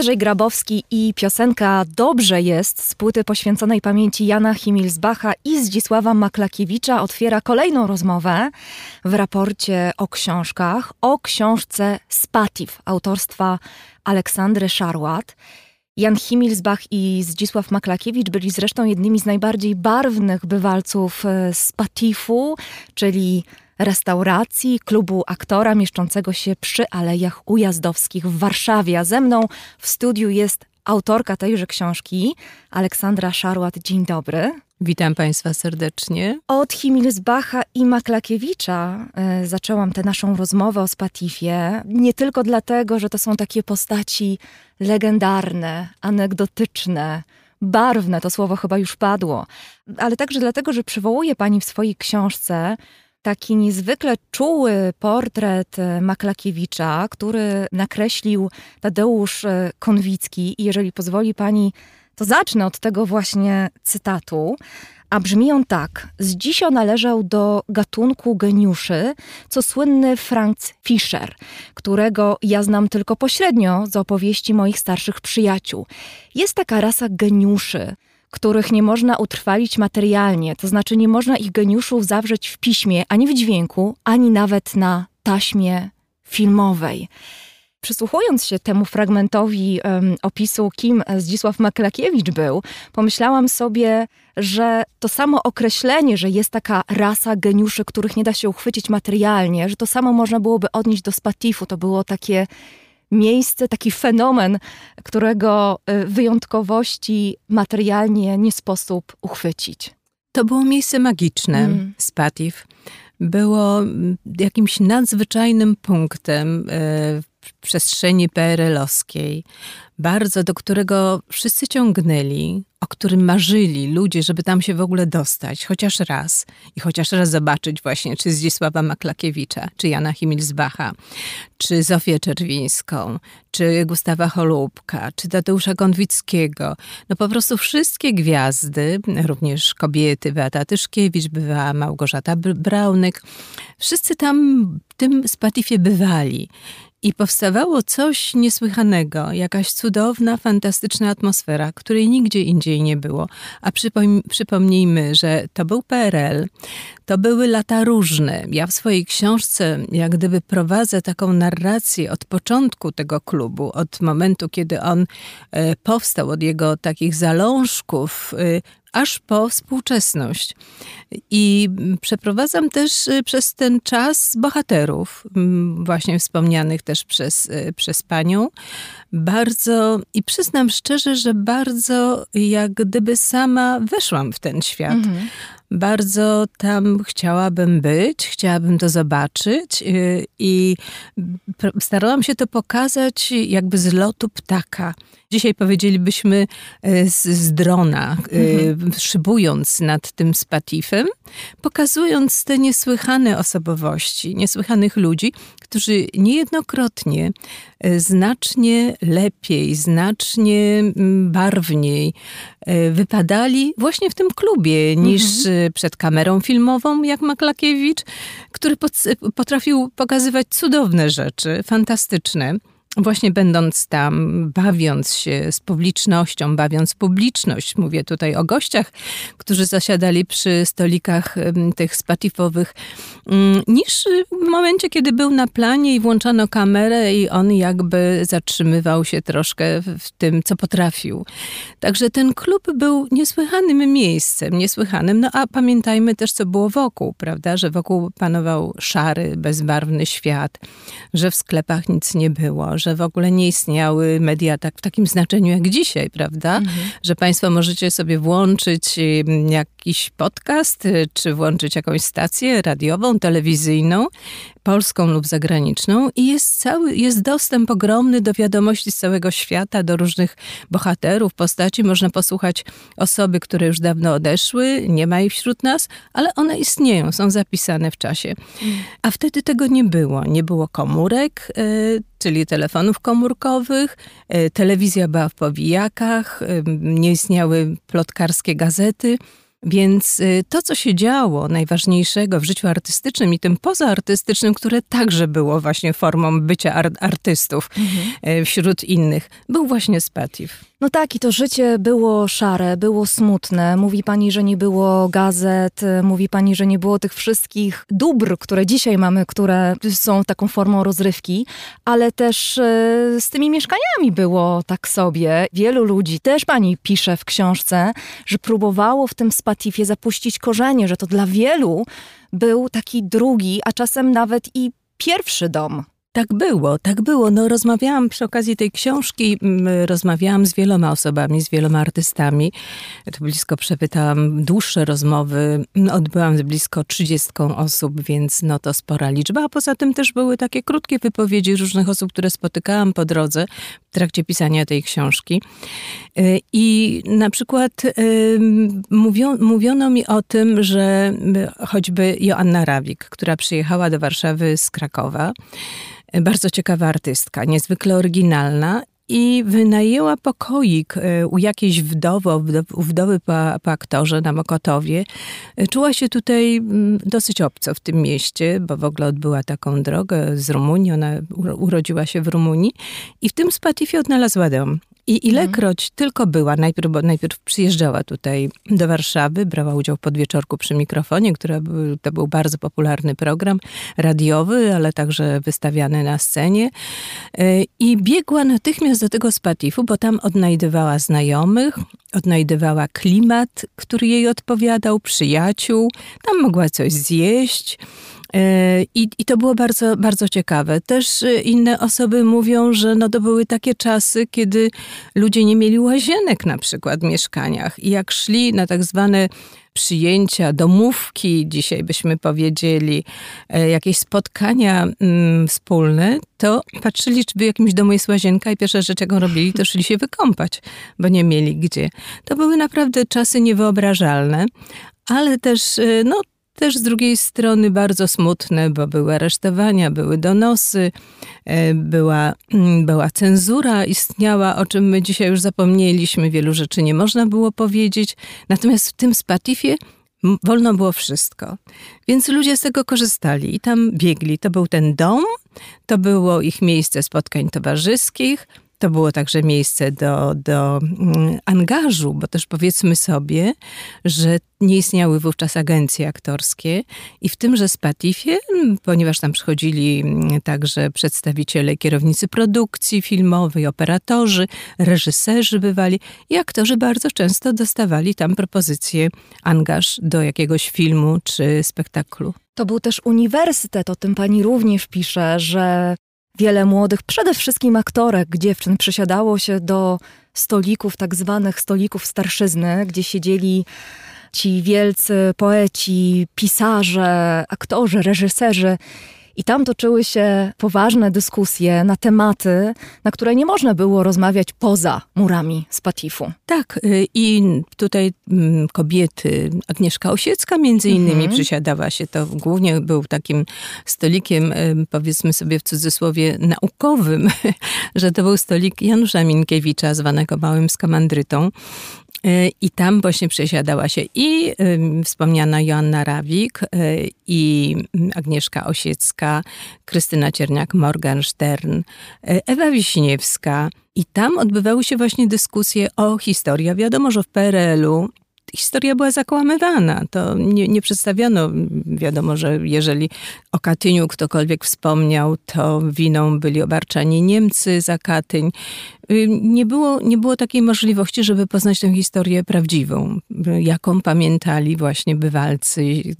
Andrzej Grabowski i piosenka Dobrze jest z płyty poświęconej pamięci Jana Himilsbacha i Zdzisława Maklakiewicza otwiera kolejną rozmowę w raporcie o książkach, o książce Spatif autorstwa Aleksandry Szarłat. Jan Himilsbach i Zdzisław Maklakiewicz byli zresztą jednymi z najbardziej barwnych bywalców e, Spatifu, czyli restauracji, klubu aktora mieszczącego się przy Alejach Ujazdowskich w Warszawie. A ze mną w studiu jest autorka tejże książki, Aleksandra Szarłat. Dzień dobry. Witam Państwa serdecznie. Od Himilsbacha i Maklakiewicza y, zaczęłam tę naszą rozmowę o Spatifie. Nie tylko dlatego, że to są takie postaci legendarne, anegdotyczne, barwne, to słowo chyba już padło, ale także dlatego, że przywołuje Pani w swojej książce taki niezwykle czuły portret e, Maklakiewicza, który nakreślił Tadeusz e, Konwicki. I jeżeli pozwoli pani, to zacznę od tego właśnie cytatu. A brzmi on tak. Z dzisia należał do gatunku geniuszy, co słynny Franz Fischer, którego ja znam tylko pośrednio z opowieści moich starszych przyjaciół. Jest taka rasa geniuszy, których nie można utrwalić materialnie, to znaczy nie można ich geniuszów zawrzeć w piśmie, ani w dźwięku, ani nawet na taśmie filmowej. Przysłuchując się temu fragmentowi um, opisu, kim Zdzisław Maklakiewicz był, pomyślałam sobie, że to samo określenie, że jest taka rasa geniuszy, których nie da się uchwycić materialnie, że to samo można byłoby odnieść do Spatifu. To było takie miejsce, taki fenomen, którego y, wyjątkowości materialnie nie sposób uchwycić. To było miejsce magiczne, mm. Spatif. Było mm, jakimś nadzwyczajnym punktem y, w przestrzeni PRL-owskiej, bardzo do którego wszyscy ciągnęli, o którym marzyli ludzie, żeby tam się w ogóle dostać, chociaż raz i chociaż raz zobaczyć właśnie, czy Zdzisława Maklakiewicza, czy Jana Himilsbacha, czy Zofię Czerwińską, czy Gustawa Holubka, czy Tadeusza Konwickiego. No po prostu wszystkie gwiazdy, również kobiety, Beata Tyszkiewicz bywała, Małgorzata Braunek, wszyscy tam w tym Spatifie bywali. I powstawało coś niesłychanego, jakaś cudowna, fantastyczna atmosfera, której nigdzie indziej nie było. A przypom przypomnijmy, że to był PRL, to były lata różne. Ja w swojej książce, jak gdyby prowadzę taką narrację od początku tego klubu, od momentu, kiedy on e, powstał, od jego takich zalążków, e, aż po współczesność. I przeprowadzam też y, przez ten czas bohaterów, właśnie wspomnianych też przez, y, przez panią. Bardzo, i przyznam szczerze, że bardzo jak gdyby sama weszłam w ten świat. Mhm. Bardzo tam chciałabym być, chciałabym to zobaczyć y, i starałam się to pokazać jakby z lotu ptaka. Dzisiaj powiedzielibyśmy e, z, z drona, e, mhm. szybując nad tym spatifem, pokazując te niesłychane osobowości, niesłychanych ludzi, którzy niejednokrotnie e, znacznie lepiej, znacznie barwniej wypadali właśnie w tym klubie niż mhm. przed kamerą filmową, jak Maklakiewicz, który potrafił pokazywać cudowne rzeczy, fantastyczne właśnie będąc tam, bawiąc się z publicznością, bawiąc publiczność, mówię tutaj o gościach, którzy zasiadali przy stolikach tych spatifowych, mm, niż w momencie, kiedy był na planie i włączano kamerę i on jakby zatrzymywał się troszkę w tym, co potrafił. Także ten klub był niesłychanym miejscem, niesłychanym. No a pamiętajmy też, co było wokół, prawda, że wokół panował szary, bezbarwny świat, że w sklepach nic nie było, że w ogóle nie istniały media tak w takim znaczeniu jak dzisiaj, prawda? Mhm. Że Państwo możecie sobie włączyć jakiś podcast, y, czy włączyć jakąś stację radiową, telewizyjną, polską lub zagraniczną i jest cały, jest dostęp ogromny do wiadomości z całego świata, do różnych bohaterów, postaci. Można posłuchać osoby, które już dawno odeszły, nie ma ich wśród nas, ale one istnieją, są zapisane w czasie. A wtedy tego nie było. Nie było komórek, y, czyli telefonów komórkowych, y, telewizja była w powijakach, nie istniały plotkarskie gazety. Więc y, to, co się działo najważniejszego w życiu artystycznym i tym pozaartystycznym, które także było właśnie formą bycia artystów mhm. wśród innych, był właśnie Spatif. No tak, i to życie było szare, było smutne. Mówi pani, że nie było gazet, mówi pani, że nie było tych wszystkich dóbr, które dzisiaj mamy, które są taką formą rozrywki, ale też e, z tymi mieszkaniami było tak sobie. Wielu ludzi, też pani pisze w książce, że próbowało w tym spatifie zapuścić korzenie, że to dla wielu był taki drugi, a czasem nawet i pierwszy dom. Tak było, tak było. No, rozmawiałam przy okazji tej książki, rozmawiałam z wieloma osobami, z wieloma artystami. Blisko przepytałam dłuższe rozmowy. Odbyłam z blisko 30 osób, więc no to spora liczba. A poza tym też były takie krótkie wypowiedzi różnych osób, które spotykałam po drodze w trakcie pisania tej książki. Y, I na przykład mówiono mi o tym, że choćby Joanna Rawik, która przyjechała do Warszawy z Krakowa, bardzo ciekawa artystka, niezwykle oryginalna i wynajęła pokoik e, u jakiejś wdowy, u wdowy po, po aktorze na Mokotowie. E, czuła się tutaj mm, dosyć obco w tym mieście, bo w ogóle odbyła taką drogę z Rumunii. Ona urodziła się w Rumunii i w tym Spatifie odnalazła dom. I mhm. ilekroć tylko była, najpierw, najpierw przyjeżdżała tutaj do Warszawy, brała udział w podwieczorku przy mikrofonie, który był, to był bardzo popularny program radiowy, ale także wystawiany na scenie. E, I biegła natychmiast do tego spatifu, bo tam odnajdywała znajomych, odnajdywała klimat, który jej odpowiadał, przyjaciół, tam mogła coś zjeść. E, I, I to było bardzo, bardzo ciekawe. Też e, inne osoby mówią, że no to były takie czasy, kiedy ludzie nie mieli łazienek na przykład w mieszkaniach. I jak szli na tak zwane przyjęcia, domówki, dzisiaj byśmy powiedzieli, e, jakieś spotkania mm, wspólne, to patrzyli, czy w jakimś domu jest łazienka i pierwsza rzecz, jaką robili, to szli się wykąpać, bo nie mieli gdzie. To były naprawdę czasy niewyobrażalne, ale też no, też z drugiej strony bardzo smutne, bo były aresztowania, były donosy, e, była, mm, była cenzura, istniała, o czym my dzisiaj już zapomnieliśmy, wielu rzeczy nie można było powiedzieć. Natomiast w tym Spatifie wolno było wszystko. Więc ludzie z tego korzystali i tam biegli. To był ten dom, to było ich miejsce spotkań towarzyskich, to było także miejsce do, do mm, angażu, bo też powiedzmy sobie, że nie istniały wówczas agencje aktorskie i w tymże Spatifie, mm, ponieważ tam przychodzili mm, także przedstawiciele, kierownicy produkcji filmowej, operatorzy, reżyserzy bywali i aktorzy bardzo często dostawali tam propozycje angaż do jakiegoś filmu czy spektaklu. To był też uniwersytet, o tym pani również pisze, że Wiele młodych, przede wszystkim aktorek, dziewczyn przysiadało się do stolików, tak zwanych stolików starszyzny, gdzie siedzieli ci wielcy poeci, pisarze, aktorzy, reżyserzy i tam toczyły się poważne dyskusje na tematy, na które nie można było rozmawiać poza murami Spatifu. Tak, y, i tutaj mm, kobiety, Agnieszka Osiecka między innymi mhm. przysiadała się, to głównie był takim stolikiem, y, powiedzmy sobie w cudzysłowie, naukowym, że to był stolik Janusza Minkiewicza, zwanego Małym Skamandrytą. Y, I tam właśnie przesiadała się i wspomniana Joanna Rawik, y, i Agnieszka Osiecka, Krystyna Cierniak-Morgenstern, y, Ewa Wiśniewska. I tam odbywały się właśnie dyskusje o historii. Wiadomo, że w PRL-u historia była zakłamywana. To nie, nie przedstawiano, wiadomo, że jeżeli o Katyniu ktokolwiek wspomniał, to winą byli obarczani Niemcy za Katyń. Y, nie było, nie było takiej możliwości, żeby poznać tę historię prawdziwą, jaką pamiętali właśnie bywalcy y,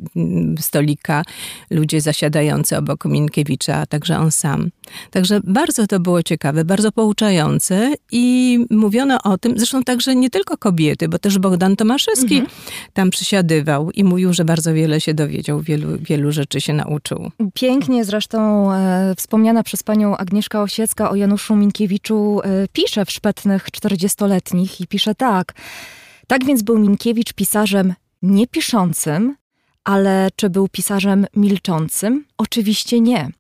stolika, ludzie zasiadający obok Minkiewicza, a także on sam. Także bardzo to było ciekawe, bardzo pouczające i mówiono o tym, zresztą także nie tylko kobiety, bo też Bogdan Tomaszewski mhm. tam przysiadywał i mówił, że bardzo wiele się dowiedział, wielu, wielu rzeczy się nauczył. Pięknie zresztą e, wspomniana przez panią Agnieszka Osiecka o Januszu Minkiewiczu e, pisze w szpetnych czterdziestoletnich i pisze tak. Tak więc był Minkiewicz pisarzem niepiszącym, ale czy był pisarzem milczącym? Oczywiście nie.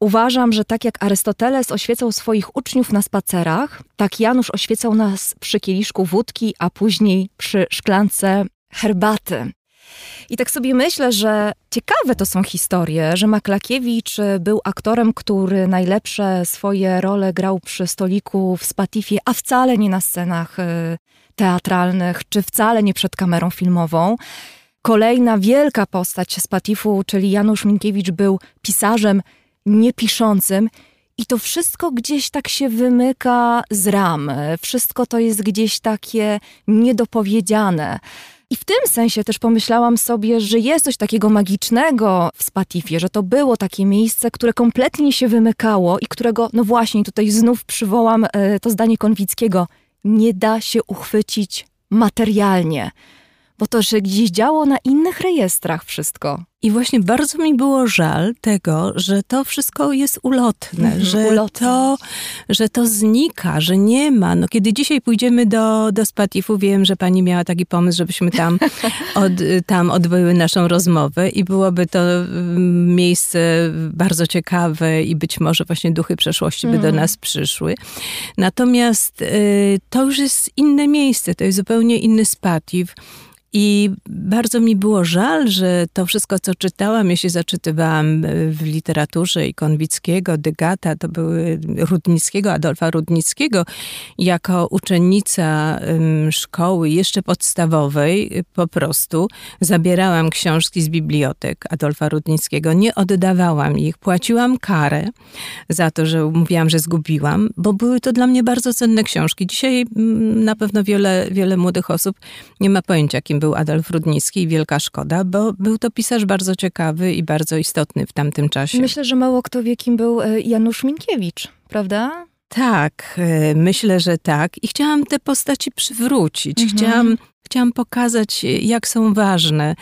Uważam, że tak jak Arystoteles oświecał swoich uczniów na spacerach, tak Janusz oświecał nas przy kieliszku wódki, a później przy szklance herbaty. I tak sobie myślę, że ciekawe to są historie, że Maklakiewicz był aktorem, który najlepsze swoje role grał przy stoliku w Spatifie, a wcale nie na scenach y, teatralnych, czy wcale nie przed kamerą filmową. Kolejna wielka postać Spatifu, czyli Janusz Minkiewicz, był pisarzem niepiszącym i to wszystko gdzieś tak się wymyka z ram. Wszystko to jest gdzieś takie niedopowiedziane. I w tym sensie też pomyślałam sobie, że jest coś takiego magicznego w Spatifie, że to było takie miejsce, które kompletnie się wymykało i którego, no właśnie, tutaj znów przywołam e, to zdanie Konwickiego, nie da się uchwycić materialnie, bo to, że gdzieś działo na innych rejestrach wszystko. I właśnie bardzo mi było żal tego, że to wszystko jest ulotne, mm, że, ulotne. To, że to znika, że nie ma. No, kiedy dzisiaj pójdziemy do, do Spatifu, wiem, że pani miała taki pomysł, żebyśmy tam, od, tam odbyły naszą rozmowę i byłoby to mm, miejsce bardzo ciekawe i być może właśnie duchy przeszłości by do mm. nas przyszły. Natomiast y, to już jest inne miejsce, to jest zupełnie inny Spatif. I bardzo mi było żal, że to wszystko, co czytałam, ja się zaczytywałam e, w literaturze i Konwickiego, Dygata, to były Rudnickiego, Adolfa Rudnickiego, jako uczennica szkoły jeszcze podstawowej po prostu zabierałam książki z bibliotek Adolfa Rudnickiego, nie oddawałam ich, płaciłam karę za to, że mówiłam, że zgubiłam, bo były to dla mnie bardzo cenne książki. Dzisiaj na pewno wiele, wiele młodych osób nie ma pojęcia, kim był Adolf Rudnicki i wielka szkoda, bo był to pisarz bardzo ciekawy i bardzo istotny w tamtym czasie. Myślę, że mało kto wie, kim był e, Janusz Minkiewicz, prawda? Tak, e, myślę, że tak. I chciałam te postaci przywrócić. Mhm. Chciałam, chciałam pokazać, jak są ważne.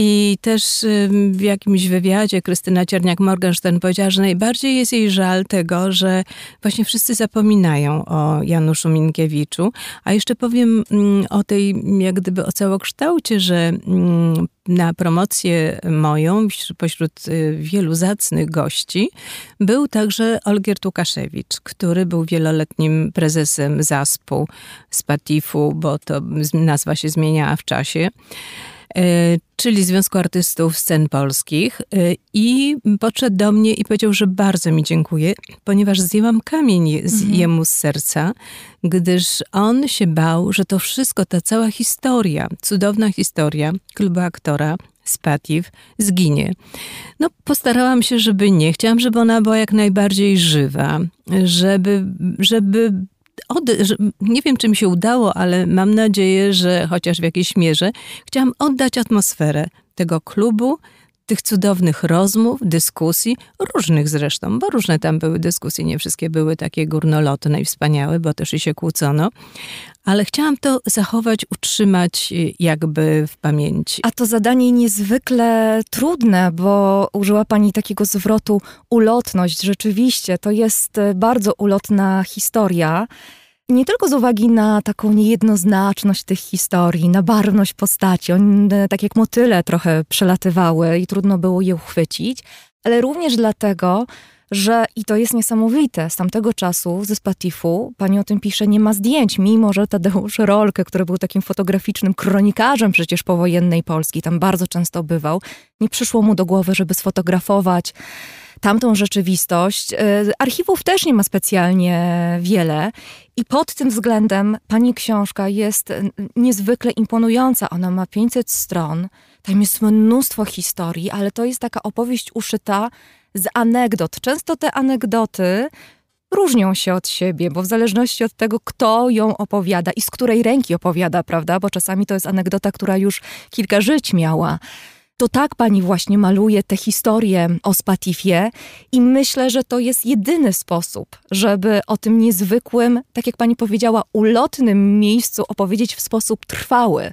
I też w jakimś wywiadzie Krystyna Cierniak-Morgenstern powiedziała, że najbardziej jest jej żal tego, że właśnie wszyscy zapominają o Januszu Minkiewiczu. A jeszcze powiem mm, o tej, jak gdyby o całokształcie, że mm, na promocję moją, pośród y, wielu zacnych gości, był także Olgierd Łukaszewicz, który był wieloletnim prezesem ZASP-u, Spatifu, bo to nazwa się zmieniała w czasie. E, czyli Związku Artystów Scen Polskich e, i podszedł do mnie i powiedział, że bardzo mi dziękuję, ponieważ zdjęłam kamień z mhm. jemu z serca, gdyż on się bał, że to wszystko, ta cała historia, cudowna historia klubu aktora, Spatif zginie. No, postarałam się, żeby nie. Chciałam, żeby ona była jak najbardziej żywa, żeby, żeby od, nie wiem, czy mi się udało, ale mam nadzieję, że chociaż w jakiejś mierze chciałam oddać atmosferę tego klubu, tych cudownych rozmów, dyskusji, różnych zresztą, bo różne tam były dyskusje, nie wszystkie były takie górnolotne i wspaniałe, bo też i się kłócono, ale chciałam to zachować, utrzymać y, jakby w pamięci. A to zadanie niezwykle trudne, bo użyła Pani takiego zwrotu ulotność. Rzeczywiście, to jest y, bardzo ulotna historia. Nie tylko z uwagi na taką niejednoznaczność tych historii, na barwność postaci, one tak jak motyle trochę przelatywały i trudno było je uchwycić, ale również dlatego, że i to jest niesamowite, z tamtego czasu ze Spatifu, pani o tym pisze, nie ma zdjęć, mimo że Tadeusz Rolke, który był takim fotograficznym kronikarzem przecież powojennej Polski, tam bardzo często bywał, nie przyszło mu do głowy, żeby sfotografować tamtą rzeczywistość. E, archiwów też nie ma specjalnie wiele i pod tym względem pani książka jest niezwykle imponująca. Ona ma 500 stron, tam jest mnóstwo historii, ale to jest taka opowieść uszyta z anegdot. Często te anegdoty różnią się od siebie, bo w zależności od tego, kto ją opowiada i z której ręki opowiada, prawda? Bo czasami to jest anegdota, która już kilka żyć miała to tak pani właśnie maluje tę historię o Spatifie i myślę, że to jest jedyny sposób, żeby o tym niezwykłym, tak jak pani powiedziała, ulotnym miejscu opowiedzieć w sposób trwały.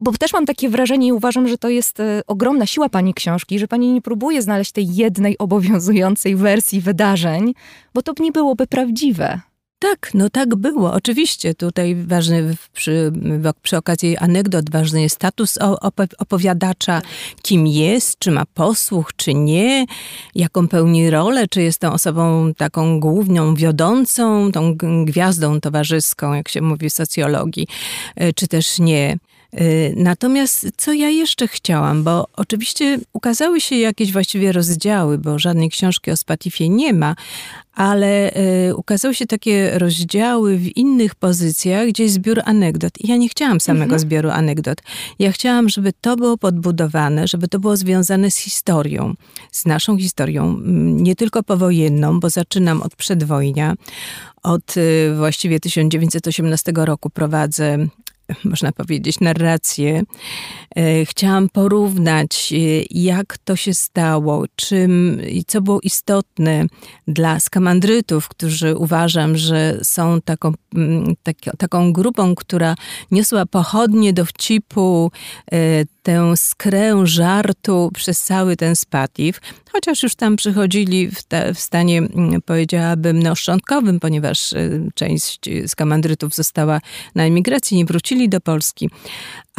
Bo też mam takie wrażenie i uważam, że to jest e, ogromna siła pani książki, że pani nie próbuje znaleźć tej jednej obowiązującej wersji wydarzeń, bo to nie byłoby prawdziwe. Tak, no tak było. Oczywiście tutaj ważny przy, przy okazji anegdot ważny jest status opowiadacza, kim jest, czy ma posłuch, czy nie, jaką pełni rolę, czy jest tą osobą taką główną, wiodącą, tą gwiazdą towarzyską, jak się mówi w socjologii, e, czy też nie. Y, natomiast co ja jeszcze chciałam, bo oczywiście ukazały się jakieś właściwie rozdziały, bo żadnej książki o Spatifie nie ma, ale y, ukazały się takie rozdziały w innych pozycjach, gdzie jest zbiór anegdot. I ja nie chciałam samego mhm. zbioru anegdot. Ja chciałam, żeby to było podbudowane, żeby to było związane z historią, z naszą historią, nie tylko powojenną, bo zaczynam od przedwojnia. Od y, właściwie 1918 roku prowadzę można powiedzieć, narrację. E, chciałam porównać, e, jak to się stało, czym i co było istotne dla skamandrytów, którzy uważam, że są taką, tak, taką grupą, która niosła pochodnie dowcipu, e, tę skrę żartu przez cały ten spatif, chociaż już tam przychodzili w, w stanie, mm, powiedziałabym, no, szczątkowym, ponieważ część skamandrytów została na emigracji, nie wrócili do Polski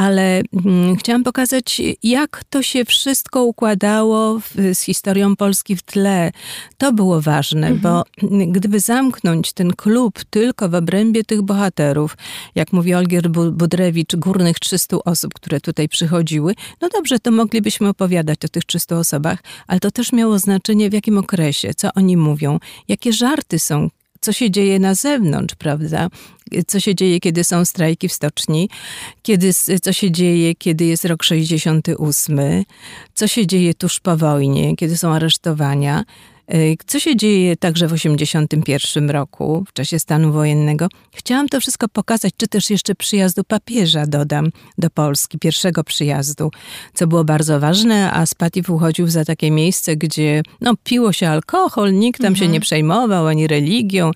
ale hmm, chciałam pokazać, jak to się wszystko układało w, z historią Polski w tle. To było ważne, mhm. bo gdyby zamknąć ten klub tylko w obrębie tych bohaterów, jak mówi Olgier Budrewicz, górnych 300 osób, które tutaj przychodziły, no dobrze, to moglibyśmy opowiadać o tych 300 osobach, ale to też miało znaczenie w jakim okresie, co oni mówią, jakie żarty są, co się dzieje na zewnątrz, prawda? Co się dzieje, kiedy są strajki w stoczni, kiedy, co się dzieje, kiedy jest rok 68, co się dzieje tuż po wojnie, kiedy są aresztowania. Y, co się dzieje także w 1981 roku, w czasie stanu wojennego? Chciałam to wszystko pokazać, czy też jeszcze przyjazdu papieża dodam do Polski, pierwszego przyjazdu, co było bardzo ważne, a Spatif uchodził za takie miejsce, gdzie no, piło się alkohol, nikt tam mhm. się nie przejmował ani religią,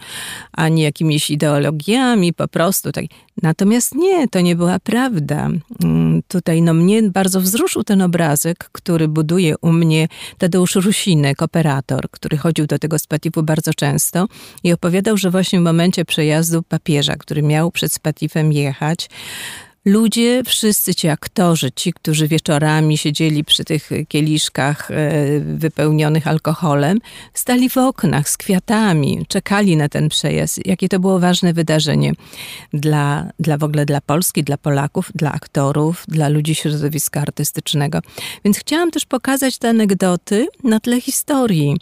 ani jakimiś ideologiami, po prostu tak. Natomiast nie, to nie była prawda. Mm, tutaj no, mnie bardzo wzruszył ten obrazek, który buduje u mnie Tadeusz Rusinek, operator, który chodził do tego Spatifu bardzo często i opowiadał, że właśnie w momencie przejazdu papieża, który miał przed Spatifem jechać, ludzie, wszyscy ci aktorzy, ci, którzy wieczorami siedzieli przy tych kieliszkach e, wypełnionych alkoholem, stali w oknach z kwiatami, czekali na ten przejazd. Jakie to było ważne wydarzenie dla, dla w ogóle dla Polski, dla Polaków, dla aktorów, dla ludzi środowiska artystycznego. Więc chciałam też pokazać te anegdoty na tle historii.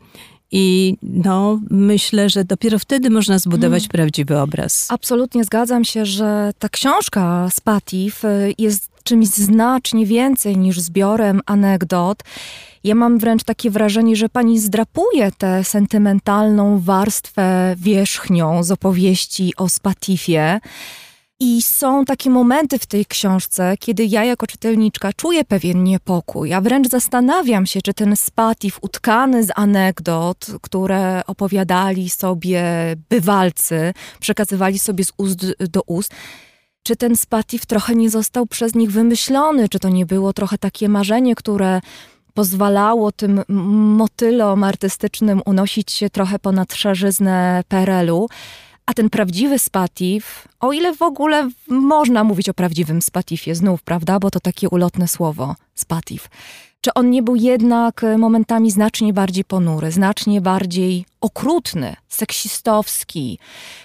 I no, myślę, że dopiero wtedy można zbudować hmm. prawdziwy obraz. Absolutnie zgadzam się, że ta książka z Patif y, jest czymś znacznie więcej niż zbiorem anegdot. Ja mam wręcz takie wrażenie, że pani zdrapuje tę sentymentalną warstwę wierzchnią z opowieści o Spatifie. I są takie momenty w tej książce, kiedy ja jako czytelniczka czuję pewien niepokój, a wręcz zastanawiam się, czy ten spatif utkany z anegdot, które opowiadali sobie bywalcy, przekazywali sobie z ust do ust, czy ten spatif trochę nie został przez nich wymyślony, czy to nie było trochę takie marzenie, które pozwalało tym motylom artystycznym unosić się trochę ponad szerzyznę PRL-u. A ten prawdziwy spatif, o ile w ogóle można mówić o prawdziwym spatifie znów, prawda, bo to takie ulotne słowo, spatif, czy on nie był jednak momentami znacznie bardziej ponury, znacznie bardziej okrutny, seksistowski,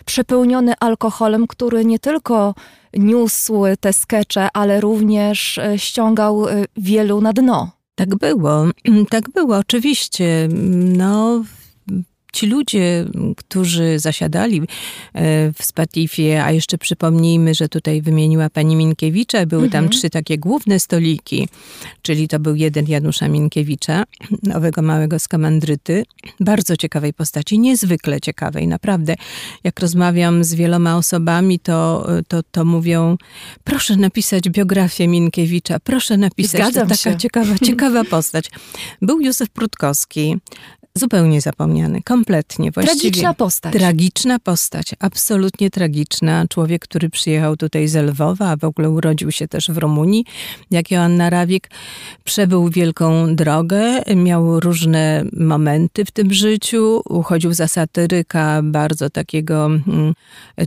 przepełniony alkoholem, który nie tylko niósł te skecze, ale również e, ściągał e, wielu na dno. Tak było, tak było, oczywiście. No, ci ludzie, którzy zasiadali e, w Spatifie, a jeszcze przypomnijmy, że tutaj wymieniła pani Minkiewicza, były mhm. tam trzy takie główne stoliki, czyli to był jeden Janusza Minkiewicza, nowego małego skamandryty, bardzo ciekawej postaci, niezwykle ciekawej, naprawdę. Jak rozmawiam z wieloma osobami, to, to, to mówią, proszę napisać biografię Minkiewicza, proszę napisać, Zgadzam to taka się. ciekawa, ciekawa postać. Był Józef Prutkowski, zupełnie zapomniany, kompletnie. Właściwie. Tragiczna postać. Tragiczna postać, absolutnie tragiczna. Człowiek, który przyjechał tutaj z Lwowa, a w ogóle urodził się też w Rumunii, jak Joanna Rawik, przebył wielką drogę, miał różne momenty w tym życiu, uchodził za satyryka, bardzo takiego, mm,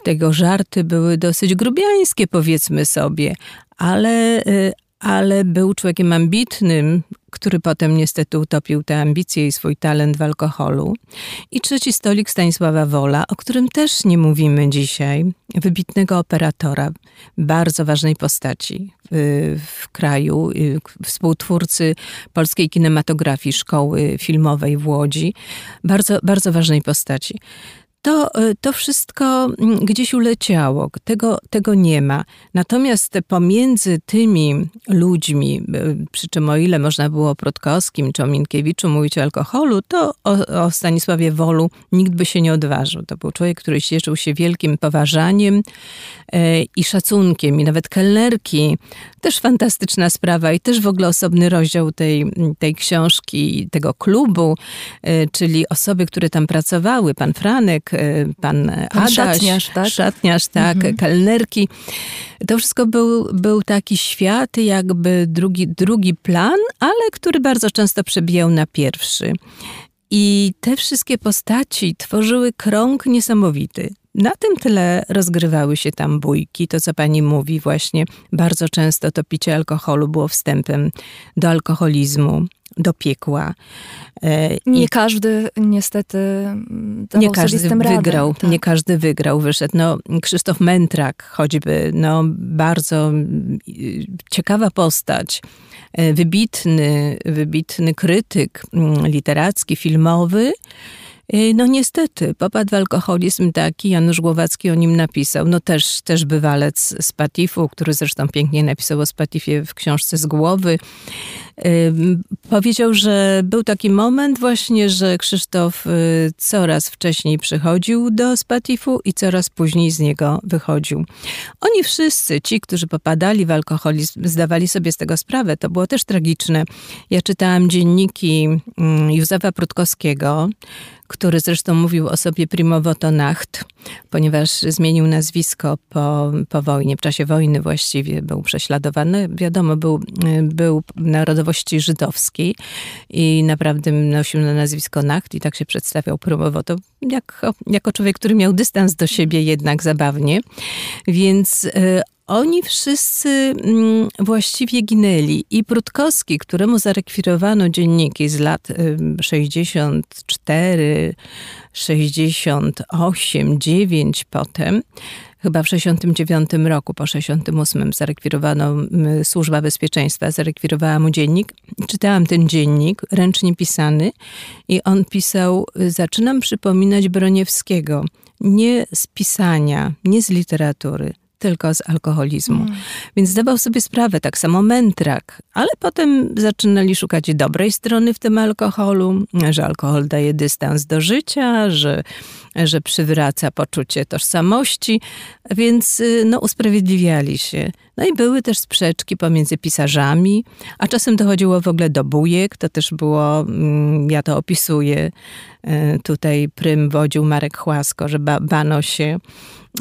tego żarty były dosyć grubiańskie, powiedzmy sobie, ale, y, ale był człowiekiem ambitnym, który potem niestety utopił te ambicje i swój talent w alkoholu. I trzeci stolik Stanisława Wola, o którym też nie mówimy dzisiaj, wybitnego operatora, bardzo ważnej postaci w, w kraju, współtwórcy polskiej kinematografii, szkoły filmowej w Łodzi, bardzo, bardzo ważnej postaci to, e, to wszystko mm, gdzieś uleciało, tego, tego nie ma. Natomiast pomiędzy tymi ludźmi, e, przy czym o ile można było o Prutkowskim czy o Minkiewiczu mówić o alkoholu, to o, o Stanisławie Wolu nikt by się nie odważył. To był człowiek, który cieszył się wielkim poważaniem e, i szacunkiem. I nawet kelnerki, też fantastyczna sprawa i też w ogóle osobny rozdział tej, tej książki, tego klubu, e, czyli osoby, które tam pracowały, pan Franek, E, pan, pan Adaś, szatniarz, tak? Szatniarz, tak, mhm. kelnerki. To wszystko był, był taki świat, jakby drugi, drugi plan, ale który bardzo często przebijał na pierwszy. I te wszystkie postaci tworzyły krąg niesamowity. Na tym tyle rozgrywały się tam bójki. To, co pani mówi, właśnie bardzo często to picie alkoholu było wstępem do alkoholizmu, do piekła. E, nie I każdy niestety nie każdy wygrał, radę. Tak. Nie każdy wygrał, wyszedł. No, Krzysztof Mętrak choćby, no, bardzo ciekawa postać. E, wybitny, wybitny krytyk literacki, filmowy, no niestety, popadł w alkoholizm taki, Janusz Głowacki o nim napisał, no też, też bywalec z Patifu, który zresztą pięknie napisał o Spatifie w książce z głowy. Powiedział, że był taki moment właśnie, że Krzysztof y, coraz wcześniej przychodził do Spatifu i coraz później z niego wychodził. Oni wszyscy, ci, którzy popadali w alkoholizm, zdawali sobie z tego sprawę. To było też tragiczne. Ja czytałam dzienniki mm, Józefa Prutkowskiego, który zresztą mówił o sobie Primowoto Nacht, ponieważ zmienił nazwisko po, po wojnie, w czasie wojny właściwie był prześladowany. Wiadomo, był, był narodowości żydowskiej i naprawdę nosił na nazwisko Nacht i tak się przedstawiał Primowoto jako, jako człowiek, który miał dystans do siebie jednak zabawnie. Więc e, oni wszyscy mm, właściwie ginęli. I Prutkowski, któremu zarekwirowano dzienniki z lat 64, 68, 9 potem, chyba w 69 roku, po 68 zarekwirowano, służba bezpieczeństwa zarekwirowała mu dziennik. Czytałam ten dziennik, ręcznie pisany i on pisał, zaczynam przypominać Broniewskiego, nie z pisania, nie z literatury, tylko z alkoholizmu. Mm. Więc zdawał sobie sprawę, tak samo mętrak, ale potem zaczynali szukać dobrej strony w tym alkoholu, że alkohol daje dystans do życia, że, że przywraca poczucie tożsamości, więc y, no, usprawiedliwiali się. No i były też sprzeczki pomiędzy pisarzami, a czasem dochodziło w ogóle do bujek, to też było, mm, ja to opisuję, y, tutaj prym wodził Marek Chłasko, że ba bano się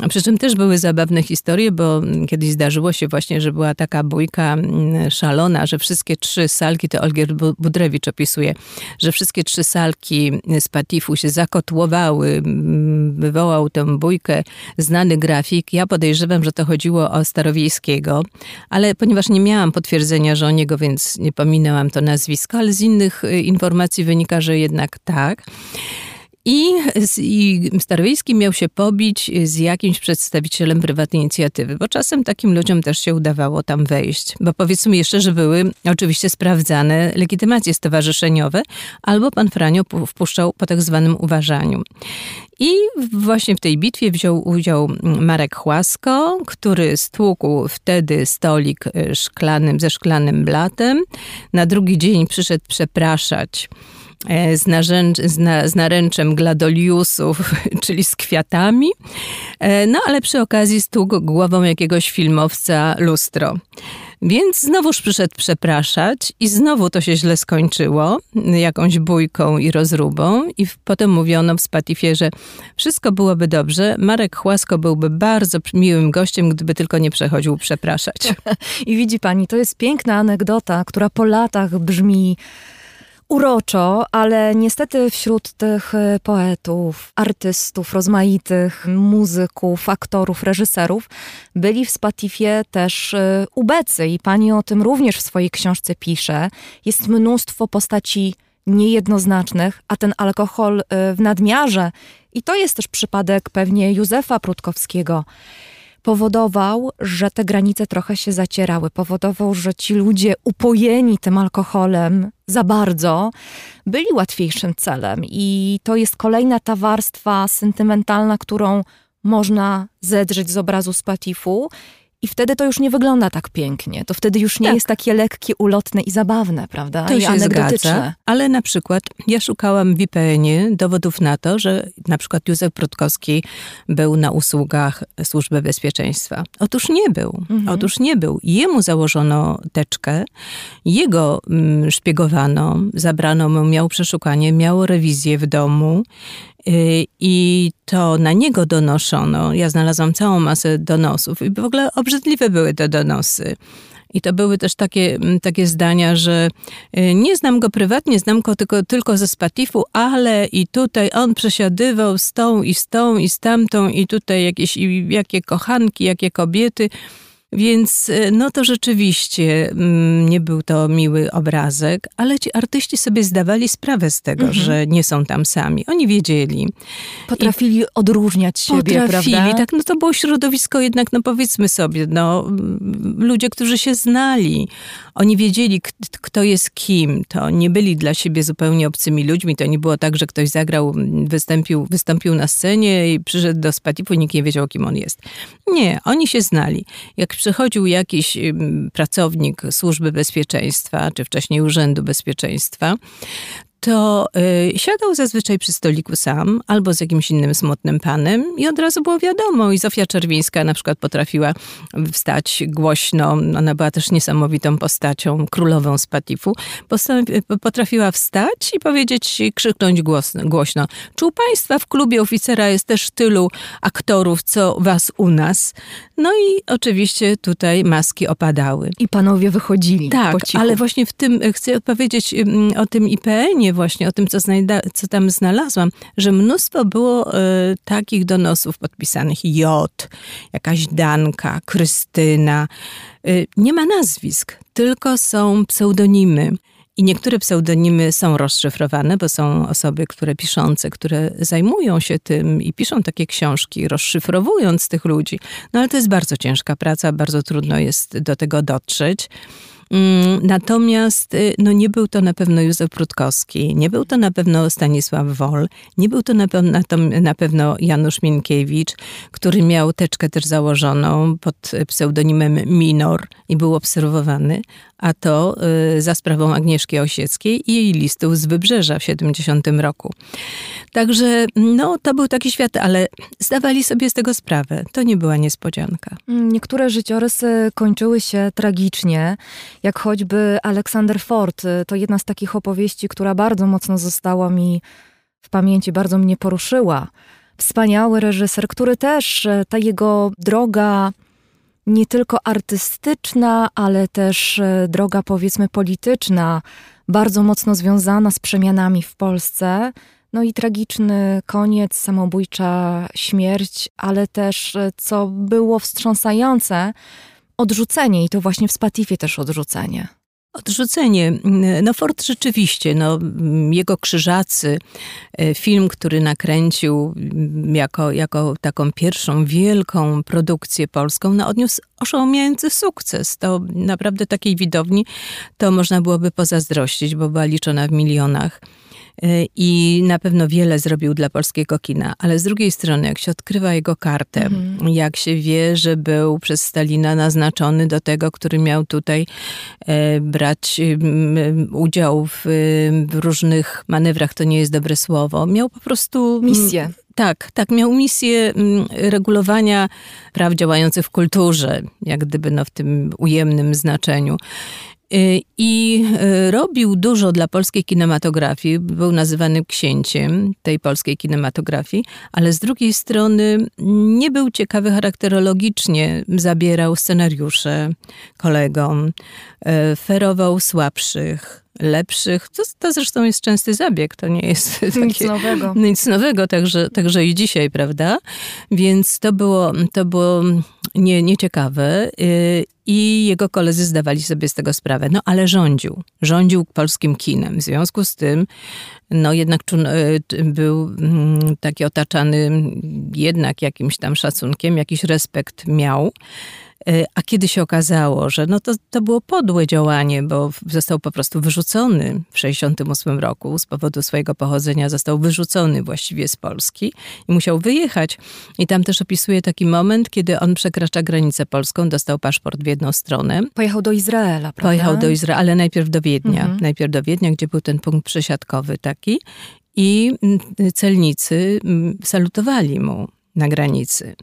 przy czym też były zabawne historie, bo kiedyś zdarzyło się właśnie, że była taka bójka mm, szalona, że wszystkie trzy salki, to Olgier Budrewicz opisuje, że wszystkie trzy salki z Patifu się zakotłowały, mm, wywołał tę bójkę znany grafik. Ja podejrzewam, że to chodziło o Starowiejskiego, ale ponieważ nie miałam potwierdzenia, że o niego, więc nie pominęłam to nazwisko, ale z innych y, informacji wynika, że jednak tak. I, I Starowiejski miał się pobić z jakimś przedstawicielem prywatnej inicjatywy, bo czasem takim ludziom też się udawało tam wejść. Bo powiedzmy jeszcze, że były oczywiście sprawdzane legitymacje stowarzyszeniowe, albo pan Franio wpuszczał po tak zwanym uważaniu. I właśnie w tej bitwie wziął udział Marek Chłasko, który stłukł wtedy stolik szklanym, ze szklanym blatem. Na drugi dzień przyszedł przepraszać E, z, narzęcz, z, na, z naręczem gladoliusów, czyli z kwiatami. E, no ale przy okazji stłukł głową jakiegoś filmowca lustro. Więc znowuż przyszedł przepraszać i znowu to się źle skończyło, jakąś bójką i rozrubą i potem mówiono w Spatifie, że wszystko byłoby dobrze, Marek Chłasko byłby bardzo miłym gościem, gdyby tylko nie przechodził przepraszać. I widzi pani, to jest piękna anegdota, która po latach brzmi uroczo, ale niestety wśród tych e, poetów, artystów, rozmaitych muzyków, aktorów, reżyserów byli w Spatifie też e, ubecy i pani o tym również w swojej książce pisze. Jest mnóstwo postaci niejednoznacznych, a ten alkohol e, w nadmiarze, i to jest też przypadek pewnie Józefa Prutkowskiego, powodował, że te granice trochę się zacierały. Powodował, że ci ludzie upojeni tym alkoholem za bardzo byli łatwiejszym celem. I to jest kolejna ta warstwa sentymentalna, którą można zedrzeć z obrazu Spatifu i wtedy to już nie wygląda tak pięknie. To wtedy już nie Tak. jest takie lekkie, ulotne i zabawne, prawda? To I się anegdotyczne. zgadza, ale na przykład ja szukałam w IPN-ie dowodów na to, że na przykład Józef Prutkowski był na usługach Służby Bezpieczeństwa. Otóż nie był. Otóż nie był. Jemu założono teczkę, jego mm, szpiegowano, zabrano mu, miał przeszukanie, miał rewizję w domu. Y, I to na niego donoszono. Ja znalazłam całą masę donosów i w ogóle obrzydliwe były te donosy. I to były też takie, mm, takie zdania, że y, nie znam go prywatnie, znam go tylko, tylko ze Spatifu, ale i tutaj on przesiadywał z tą i z tą i z tamtą i tutaj jakieś, i jakie kochanki, jakie kobiety. Więc y, no to rzeczywiście mm, nie był to miły obrazek, ale ci artyści sobie zdawali sprawę z tego, że nie są tam sami. Oni wiedzieli. Potrafili odróżniać siebie, Potrafili, prawda? tak, no to było środowisko jednak, no powiedzmy sobie, no mm, ludzie, którzy się znali, oni wiedzieli, kto jest kim, to nie byli dla siebie zupełnie obcymi ludźmi, to nie było tak, że ktoś zagrał, mm, wystąpił, wystąpił na scenie i przyszedł do Spatifu, nikt nie wiedział, kim on jest. Nie, oni się znali. Jak przychodził jakiś pracownik Służby Bezpieczeństwa, czy wcześniej Urzędu Bezpieczeństwa, to y, siadał zazwyczaj przy stoliku sam albo z jakimś innym smutnym panem i od razu było wiadomo. I Zofia Czerwińska na przykład potrafiła wstać głośno. Ona była też niesamowitą postacią, królową z Patifu. Potrafiła wstać i powiedzieć, krzyknąć głośno, głośno. Czy u państwa w klubie oficera jest też tylu aktorów, co was u nas? No i oczywiście tutaj maski opadały. I panowie wychodzili Tak, po cichu. ale właśnie w tym chcę powiedzieć mm, o tym IPN-ie właśnie, o tym, co, znajda, co tam znalazłam, że mnóstwo było e, takich donosów podpisanych. J, jakaś Danka, Krystyna. E, nie ma nazwisk, tylko są pseudonimy. I niektóre pseudonimy są rozszyfrowane, bo są osoby, które piszące, które zajmują się tym i piszą takie książki, rozszyfrowując tych ludzi. No ale to jest bardzo ciężka praca, bardzo trudno jest do tego dotrzeć. Mm, Natomiast y, no, nie był to na pewno Józef Prutkowski, nie był to na pewno Stanisław Wol, nie był to na, pe- na, pewno Janusz Mienkiewicz, który miał teczkę też założoną pod pseudonimem Minor i był obserwowany, a to y, za sprawą Agnieszki Osieckiej i jej listów z Wybrzeża w 70 roku. Także no, to był taki świat, ale zdawali sobie z tego sprawę. To nie była niespodzianka. Niektóre życiorysy kończyły się tragicznie, jak choćby Aleksander Ford. To jedna z takich opowieści, która bardzo mocno została mi w pamięci, bardzo mnie poruszyła. Wspaniały reżyser, który też, y, ta jego droga nie tylko artystyczna, ale też y, droga powiedzmy polityczna, bardzo mocno związana z przemianami w Polsce. No i tragiczny koniec, samobójcza śmierć, ale też, e, co było wstrząsające, odrzucenie i to właśnie w Spatifie też odrzucenie. Odrzucenie. No Ford rzeczywiście, no, jego Krzyżacy, e, film, który nakręcił mm, jako, jako taką pierwszą wielką produkcję polską, no odniósł oszałamiający sukces. To naprawdę takiej widowni to można byłoby pozazdrościć, bo była liczona w milionach. I na pewno wiele zrobił dla polskiego kina, ale z drugiej strony, jak się odkrywa jego kartę, jak się wie, że był przez Stalina naznaczony do tego, który miał tutaj e, brać udział w, w różnych manewrach, to nie jest dobre słowo, miał po prostu Misję. tak, tak, miał misję regulowania praw działających w kulturze, jak gdyby no, w tym ujemnym znaczeniu. Y, I y, robił dużo dla polskiej kinematografii, był nazywany księciem tej polskiej kinematografii, ale z drugiej strony nie był ciekawy charakterologicznie, zabierał scenariusze kolegom, y, ferował słabszych, lepszych. To, to zresztą jest częsty zabieg, to nie jest takie, nic nowego. Nic nowego, także, także i dzisiaj, prawda? Więc to było, to było nie, nieciekawe i jego koledzy zdawali sobie z tego sprawę. No ale rządził. Rządził polskim kinem. W związku z tym, no jednak był mm, taki otaczany jednak jakimś tam szacunkiem, jakiś respekt miał. E, a kiedy się okazało, że no to, to było podłe działanie, bo został po prostu wyrzucony w 68 roku z powodu swojego pochodzenia, został wyrzucony właściwie z Polski i musiał wyjechać. I tam też opisuje taki moment, kiedy on przekracza granicę polską, dostał paszport w jedną stronę. Pojechał do Izraela, prawda? Pojechał do Izraela, ale najpierw do Wiednia. Mhm. Najpierw do Wiednia, gdzie był ten punkt przesiadkowy taki. I mm, celnicy mm, salutowali mu na granicy.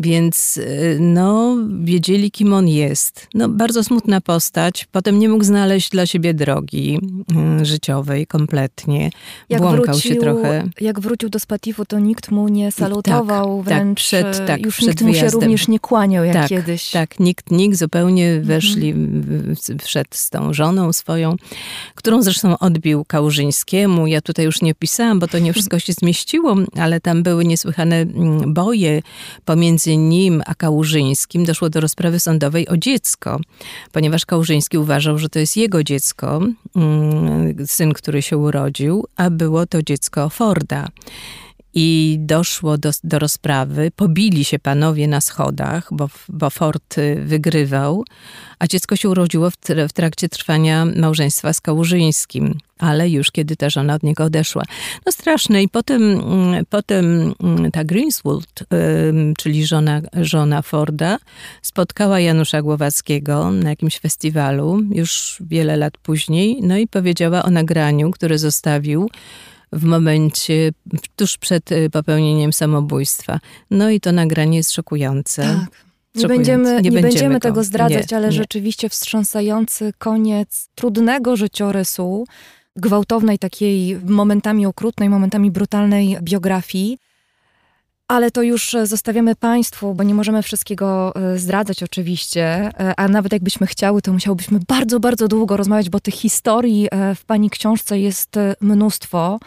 Więc y, no, wiedzieli, kim on jest. No, bardzo smutna postać. Potem nie mógł znaleźć dla siebie drogi y, życiowej kompletnie. Jak Błąkał wrócił, się trochę. Jak wrócił do Spatifu, to nikt mu nie salutował, tak, tak wręcz tak, przed, tak, już przed nikt wyjazdem. mu się również nie kłaniał jak tak, kiedyś. Tak, nikt, nikt zupełnie mhm. weszli, mhm. wszedł z tą żoną swoją, którą zresztą odbił Kałużyńskiemu. Ja tutaj już nie pisałam, bo to nie wszystko się zmieściło, ale tam były niesłychane mm, boje pomiędzy między nim a Kałużyńskim doszło do rozprawy sądowej o dziecko, ponieważ Kałużyński uważał, że to jest jego dziecko, mm, syn, który się urodził, a było to dziecko Forda i doszło do, do rozprawy. Pobili się panowie na schodach, bo, bo Ford y, wygrywał, a dziecko się urodziło w, w trakcie trwania małżeństwa z Kałużyńskim, ale już kiedy ta żona od niego odeszła. No straszne. I potem, mm, potem mm, ta Greenswood, czyli żona, żona Forda, spotkała Janusza Głowackiego na jakimś festiwalu już wiele lat później, no i powiedziała o nagraniu, które zostawił w momencie tuż przed y, popełnieniem samobójstwa. No i to nagranie jest szokujące. Tak. Nie będziemy, nie, nie będziemy, będziemy tego zdradzać, nie, ale rzeczywiście wstrząsający koniec trudnego życiorysu, gwałtownej, takiej momentami okrutnej, momentami brutalnej biografii. Ale to już e, zostawiamy Państwu, bo nie możemy wszystkiego e, zdradzać oczywiście, e, a nawet jakbyśmy chciały, to musiałobyśmy bardzo, bardzo długo rozmawiać, bo tych historii w Pani książce jest mnóstwo.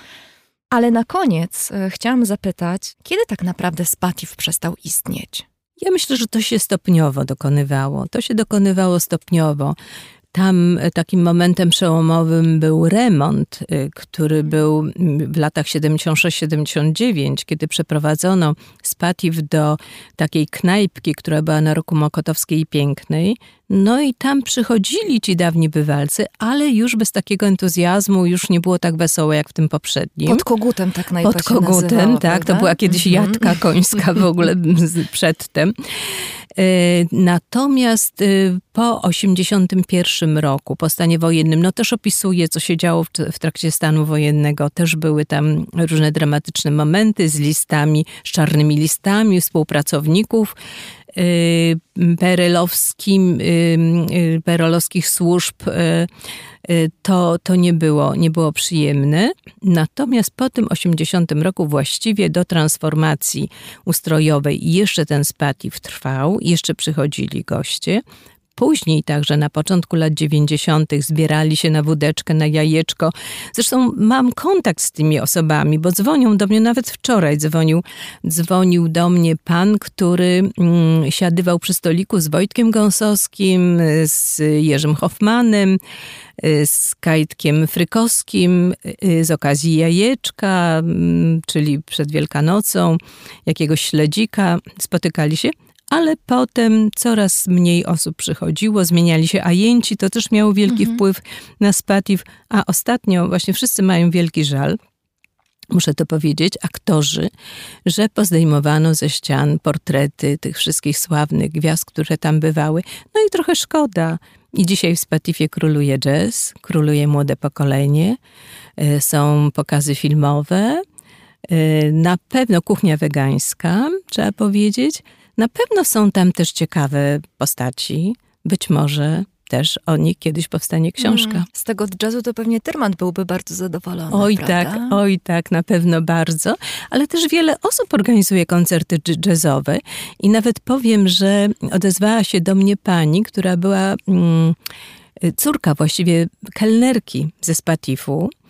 Ale na koniec chciałam zapytać, kiedy tak naprawdę Spatif przestał istnieć? Ja myślę, że to się stopniowo dokonywało. To się dokonywało stopniowo. Tam e, takim momentem przełomowym był remont, e, który był w latach 76-79, kiedy przeprowadzono Spatif do takiej knajpki, która była na roku Mokotowskiej i Pięknej. No i tam przychodzili ci dawni bywalcy, ale już bez takiego entuzjazmu, już nie było tak wesoło jak w tym poprzednim. Pod kogutem tak najpierw Pod kogutem, nazywało, tak. Prawda? To była kiedyś mhm. jadka końska w ogóle przedtem. E, natomiast e, po 81 roku, po stanie wojennym, no też opisuje, co się działo w, trakcie stanu wojennego. Też były tam różne dramatyczne momenty z listami, z czarnymi listami współpracowników perelowskim, y, y, perelowskich służb to, to nie, było, nie było przyjemne. Natomiast po tym 80 roku właściwie do transformacji ustrojowej jeszcze ten spatif trwał, jeszcze przychodzili goście. Później także na początku lat 90. zbierali się na wódeczkę, na jajeczko. Zresztą mam kontakt z tymi osobami, bo dzwonią do mnie, nawet wczoraj dzwonił, dzwonił do mnie pan, który mm, siadywał przy stoliku z Wojtkiem Gąsowskim, z Jerzym Hoffmanem, z Kajtkiem Frykowskim z okazji jajeczka, mm, czyli przed Wielkanocą, jakiegoś śledzika. Spotykali się ale potem coraz mniej osób przychodziło, zmieniali się ajenci, to też miało wielki mhm. wpływ na Spatif, a ostatnio właśnie wszyscy mają wielki żal, muszę to powiedzieć, aktorzy, że pozdejmowano ze ścian portrety tych wszystkich sławnych gwiazd, które tam bywały. No i trochę szkoda. I dzisiaj w Spatifie króluje jazz, króluje młode pokolenie, e, są pokazy filmowe, e, na pewno kuchnia wegańska, trzeba powiedzieć. Na pewno są tam też ciekawe postaci, być może też o nich kiedyś powstanie książka. Mm, z tego jazzu to pewnie Tyrman byłby bardzo zadowolony. Oj prawda? tak, oj tak, na pewno bardzo. Ale też wiele osób organizuje koncerty jazzowe i nawet powiem, że odezwała się do mnie pani, która była mm, córka właściwie kelnerki ze Spatifu y,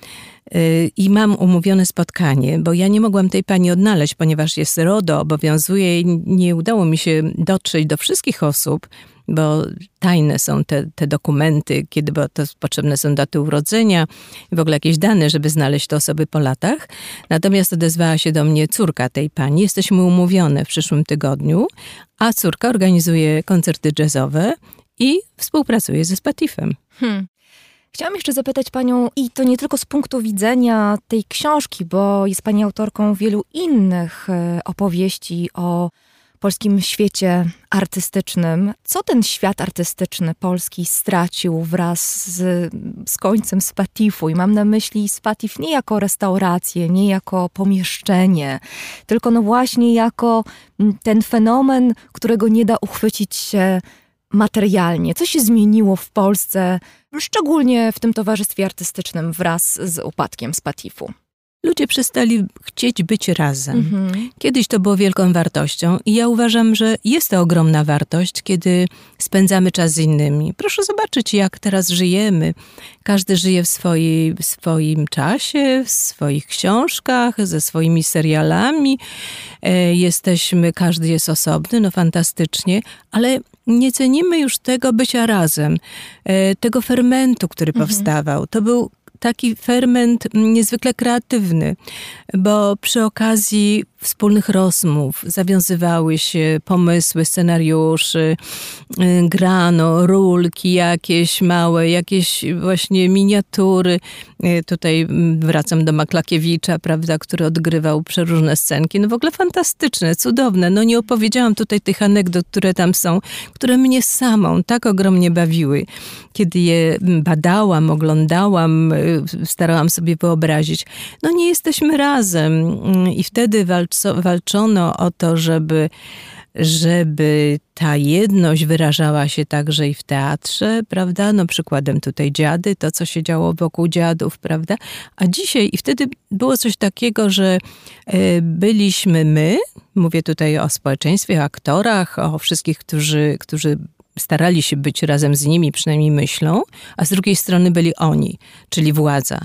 i mam umówione spotkanie, bo ja nie mogłam tej pani odnaleźć, ponieważ jest RODO, obowiązuje i nie udało mi się dotrzeć do wszystkich osób, bo tajne są te, te dokumenty, kiedy bo to potrzebne są daty urodzenia w ogóle jakieś dane, żeby znaleźć te osoby po latach. Natomiast odezwała się do mnie córka tej pani. Jesteśmy umówione w przyszłym tygodniu, a córka organizuje koncerty jazzowe i współpracuje ze Spatifem. Hmm. Chciałam jeszcze zapytać Panią, i to nie tylko z punktu widzenia tej książki, bo jest Pani autorką wielu innych e, opowieści o polskim świecie artystycznym. Co ten świat artystyczny polski stracił wraz z, z końcem Spatifu? I mam na myśli Spatif nie jako restaurację, nie jako pomieszczenie, tylko no właśnie jako ten fenomen, którego nie da uchwycić się materialnie? Co się zmieniło w Polsce, szczególnie w tym towarzystwie artystycznym wraz z upadkiem Spatifu? Ludzie przestali chcieć być razem. Mhm. Kiedyś to było wielką wartością i ja uważam, że jest to ogromna wartość, kiedy spędzamy czas z innymi. Proszę zobaczyć, jak teraz żyjemy. Każdy żyje w, swojej, w swoim czasie, w swoich książkach, ze swoimi serialami. E, jesteśmy, każdy jest osobny, no fantastycznie, ale nie cenimy już tego bycia razem, e, tego fermentu, który mhm. powstawał. To był taki ferment niezwykle kreatywny, bo przy okazji wspólnych rozmów zawiązywały się pomysły, scenariuszy, y, grano, rulki jakieś małe, jakieś właśnie miniatury. Y, tutaj wracam do Maklakiewicza, prawda, który odgrywał przeróżne scenki. No w ogóle fantastyczne, cudowne. No nie opowiedziałam tutaj tych anegdot, które tam są, które mnie samą tak ogromnie bawiły. Kiedy je badałam, oglądałam, y, starałam sobie wyobrazić. No nie jesteśmy razem. I wtedy walczyłam walczono o to, żeby, żeby ta jedność wyrażała się także i w teatrze, prawda? No przykładem tutaj dziady, to co się działo wokół dziadów, prawda? A dzisiaj i wtedy było coś takiego, że e, byliśmy my, mówię tutaj o społeczeństwie, o aktorach, o wszystkich, którzy, którzy starali się być razem z nimi, przynajmniej myślą, a z drugiej strony byli oni, czyli władza.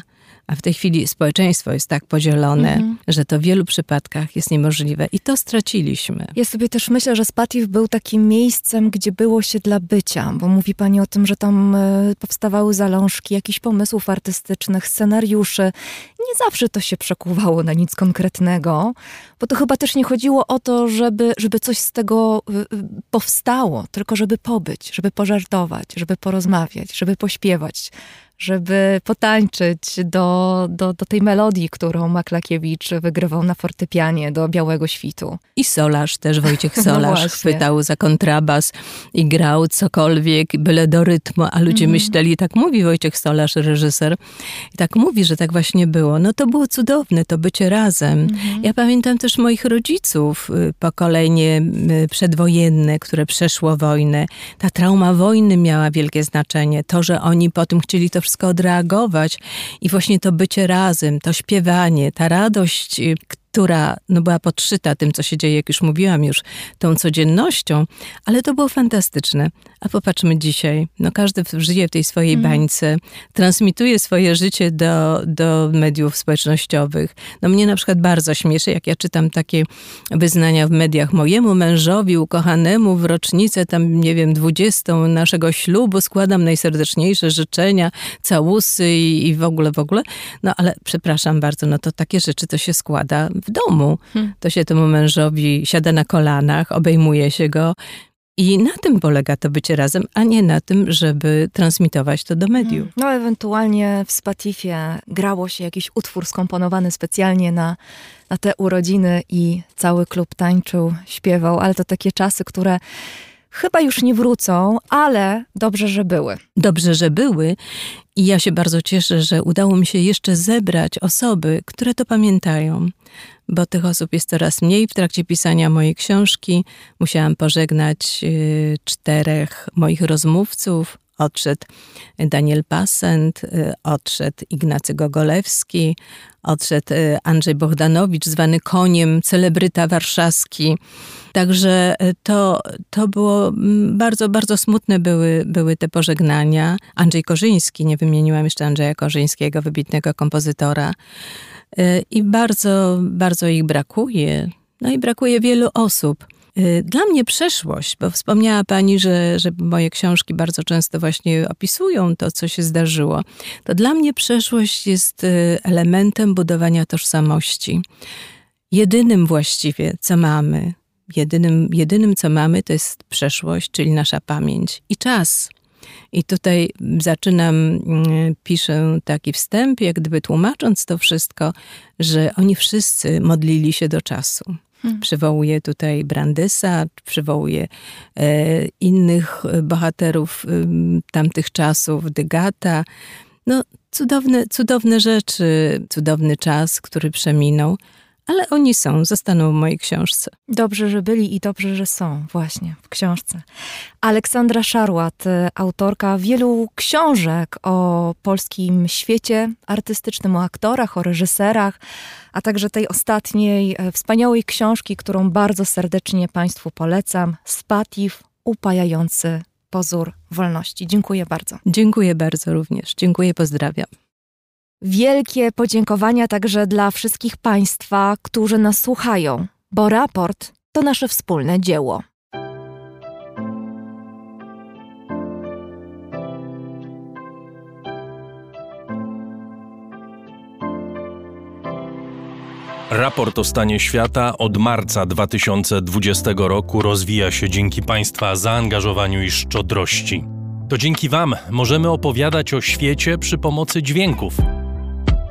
A w tej chwili społeczeństwo jest tak podzielone, mhm. że to w wielu przypadkach jest niemożliwe. I to straciliśmy. Ja sobie też myślę, że Spatif był takim miejscem, gdzie było się dla bycia, bo mówi pani o tym, że tam e, powstawały zalążki jakichś pomysłów artystycznych, scenariuszy. Nie zawsze to się przekuwało na nic konkretnego, bo to chyba też nie chodziło o to, żeby, żeby coś z tego e, powstało, tylko żeby pobyć, żeby pożartować, żeby porozmawiać, żeby pośpiewać żeby potańczyć do, do, do tej melodii, którą Maklakiewicz wygrywał na fortepianie do Białego Świtu. I Solarz też, Wojciech no Solarz no chwytał za kontrabas i grał cokolwiek, byle do rytmu, a ludzie mm. myśleli, tak mówi Wojciech Solarz, reżyser, i tak mówi, że tak właśnie było. No to było cudowne, to bycie razem. Mm. Ja pamiętam też moich rodziców, y, pokolenie y, przedwojenne, które przeszło wojnę. Ta trauma wojny miała wielkie znaczenie. To, że oni potem chcieli to wszystko odreagować. I właśnie to bycie razem, to śpiewanie, ta radość, y, która no, była podszyta tym, co się dzieje, jak już mówiłam, już tą codziennością, ale to było fantastyczne. A popatrzmy dzisiaj, no każdy żyje w tej swojej mm. bańce, transmituje swoje życie do, do mediów społecznościowych. No mnie na przykład bardzo śmieszy, jak ja czytam takie wyznania w mediach mojemu mężowi, ukochanemu w rocznicę tam, nie wiem, dwudziestą naszego ślubu składam najserdeczniejsze życzenia, całusy i, i w ogóle, w ogóle. No ale przepraszam bardzo, no to takie rzeczy to się składa w domu. Hmm. To się temu mężowi siada na kolanach, obejmuje się go. I na tym polega to bycie razem, a nie na tym, żeby transmitować to do mediów. No, ewentualnie w Spatifie grało się jakiś utwór skomponowany specjalnie na, na te urodziny i cały klub tańczył, śpiewał, ale to takie czasy, które chyba już nie wrócą, ale dobrze, że były. Dobrze, że były. I ja się bardzo cieszę, że udało mi się jeszcze zebrać osoby, które to pamiętają, bo tych osób jest coraz mniej. W trakcie pisania mojej książki musiałam pożegnać y, czterech moich rozmówców, odszedł Daniel Passent, odszedł Ignacy Gogolewski, odszedł Andrzej Bohdanowicz, zwany koniem, celebryta warszawski. Także to, to było mm, bardzo, bardzo smutne były, były te pożegnania. Andrzej Korzyński, nie wymieniłam jeszcze Andrzeja Korzyńskiego, wybitnego kompozytora. I bardzo, bardzo ich brakuje. No i brakuje wielu osób. Y, dla mnie przeszłość, bo wspomniała Pani, że, że moje książki bardzo często właśnie opisują to, co się zdarzyło, to dla mnie przeszłość jest y, elementem budowania tożsamości. Jedynym właściwie, co mamy, jedynym, jedynym co mamy, to jest przeszłość, czyli nasza pamięć i czas. I tutaj zaczynam, mm, piszę taki wstęp, jak gdyby tłumacząc to wszystko, że oni wszyscy modlili się do czasu. Hmm. Przywołuje tutaj Brandysa, przywołuje e, innych bohaterów e, tamtych czasów, Dygata. No, cudowne, cudowne rzeczy, cudowny czas, który przeminął ale oni są, zostaną w mojej książce. Dobrze, że byli i dobrze, że są właśnie w książce. Aleksandra Szarłat, e, autorka wielu książek o polskim świecie artystycznym, o aktorach, o reżyserach, a także tej ostatniej e, wspaniałej książki, którą bardzo serdecznie Państwu polecam, Spatif, upajający pozór wolności. Dziękuję bardzo. Dziękuję bardzo również. Dziękuję, pozdrawiam. Wielkie podziękowania także dla wszystkich Państwa, którzy nas słuchają, bo raport to nasze wspólne dzieło. Raport o stanie świata od marca 2020 roku rozwija się dzięki Państwa zaangażowaniu i szczodrości. To dzięki Wam możemy opowiadać o świecie przy pomocy dźwięków.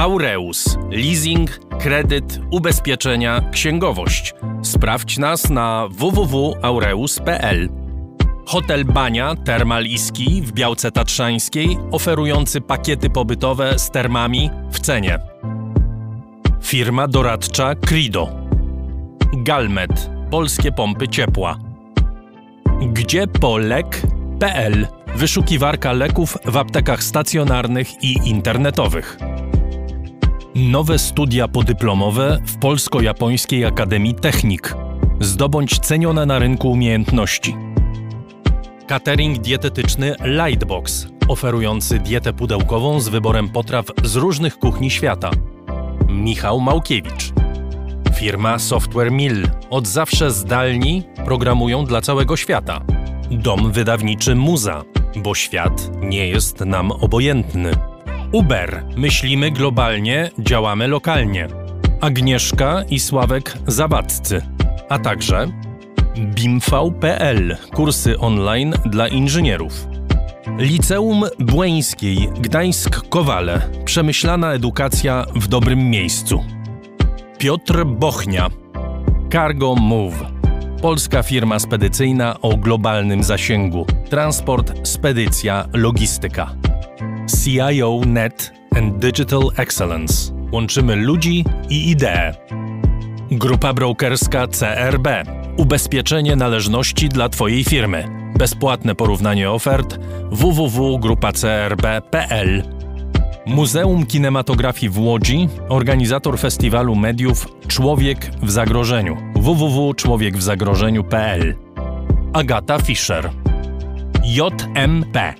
Aureus. Leasing, kredyt, ubezpieczenia, księgowość. Sprawdź nas na www.aureus.pl. Hotel Bania Termal w Białce Tatrzańskiej, oferujący pakiety pobytowe z termami w cenie. Firma doradcza Crido. Galmet. Polskie pompy ciepła. Gdzie polek.pl. Wyszukiwarka leków w aptekach stacjonarnych i internetowych. Nowe studia podyplomowe w Polsko-Japońskiej Akademii Technik. Zdobądź cenione na rynku umiejętności. Catering dietetyczny Lightbox, oferujący dietę pudełkową z wyborem potraw z różnych kuchni świata. Michał Małkiewicz. Firma Software Mill. Od zawsze zdalni programują dla całego świata. Dom wydawniczy Muza, bo świat nie jest nam obojętny. Uber. Myślimy globalnie, działamy lokalnie. Agnieszka i Sławek Zawadzcy. A także BIMV.pl. Kursy online dla inżynierów. Liceum Błeńskiej Gdańsk-Kowale. Przemyślana edukacja w dobrym miejscu. Piotr Bochnia. Cargo Move. Polska firma spedycyjna o globalnym zasięgu. Transport, spedycja, logistyka. CIO Net and Digital Excellence. Łączymy ludzi i idee. Grupa brokerska CRB. Ubezpieczenie należności dla Twojej firmy. Bezpłatne porównanie ofert www.grupacrb.pl Muzeum Kinematografii w Łodzi, organizator festiwalu mediów Człowiek w zagrożeniu www.człowiekwzagrożeniu.pl Agata Fischer JMP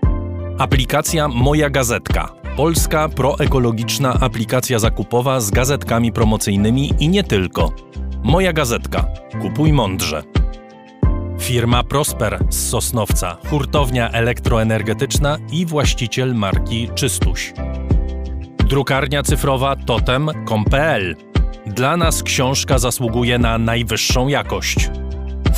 Aplikacja Moja Gazetka. Polska proekologiczna aplikacja zakupowa z gazetkami promocyjnymi i nie tylko. Moja gazetka. Kupuj mądrze. Firma Prosper z Sosnowca, hurtownia elektroenergetyczna i właściciel marki Czystuś. Drukarnia cyfrowa totem.com.pl. Dla nas książka zasługuje na najwyższą jakość.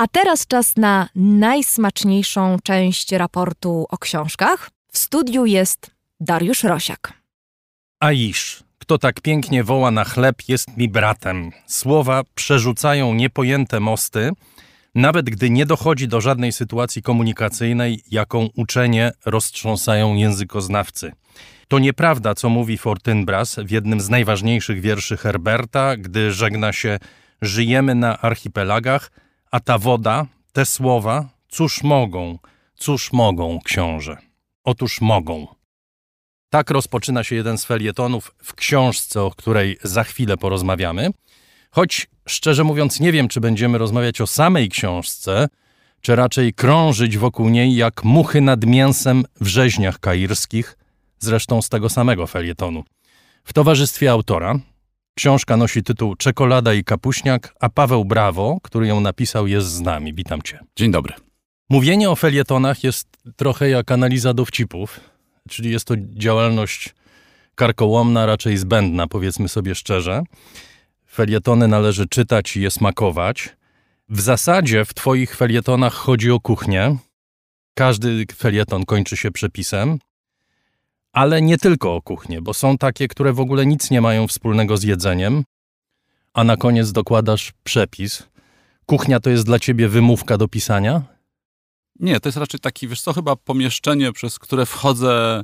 A teraz czas na najsmaczniejszą część raportu o książkach. W studiu jest Dariusz Rosiak. Aisz, kto tak pięknie woła na chleb, jest mi bratem. Słowa przerzucają niepojęte mosty, nawet gdy nie dochodzi do żadnej sytuacji komunikacyjnej, jaką uczenie roztrząsają językoznawcy. To nieprawda, co mówi Fortynbras w jednym z najważniejszych wierszy Herberta, gdy żegna się Żyjemy na archipelagach, a ta woda, te słowa, cóż mogą, cóż mogą, książę? Otóż mogą. Tak rozpoczyna się jeden z felietonów w książce, o której za chwilę porozmawiamy. Choć szczerze mówiąc, nie wiem, czy będziemy rozmawiać o samej książce, czy raczej krążyć wokół niej jak muchy nad mięsem w rzeźniach kairskich, zresztą z tego samego felietonu. W towarzystwie autora, Książka nosi tytuł Czekolada i kapuśniak, a Paweł Brawo, który ją napisał, jest z nami. Witam cię. Dzień dobry. Mówienie o felietonach jest trochę jak analiza dowcipów, czyli jest to działalność karkołomna, raczej zbędna, powiedzmy sobie szczerze. Felietony należy czytać i je smakować. W zasadzie w twoich felietonach chodzi o kuchnię. Każdy felieton kończy się przepisem. Ale nie tylko o kuchnię, bo są takie, które w ogóle nic nie mają wspólnego z jedzeniem, a na koniec dokładasz przepis. Kuchnia to jest dla ciebie wymówka do pisania? Nie, to jest raczej taki, wiesz co, chyba pomieszczenie, przez które wchodzę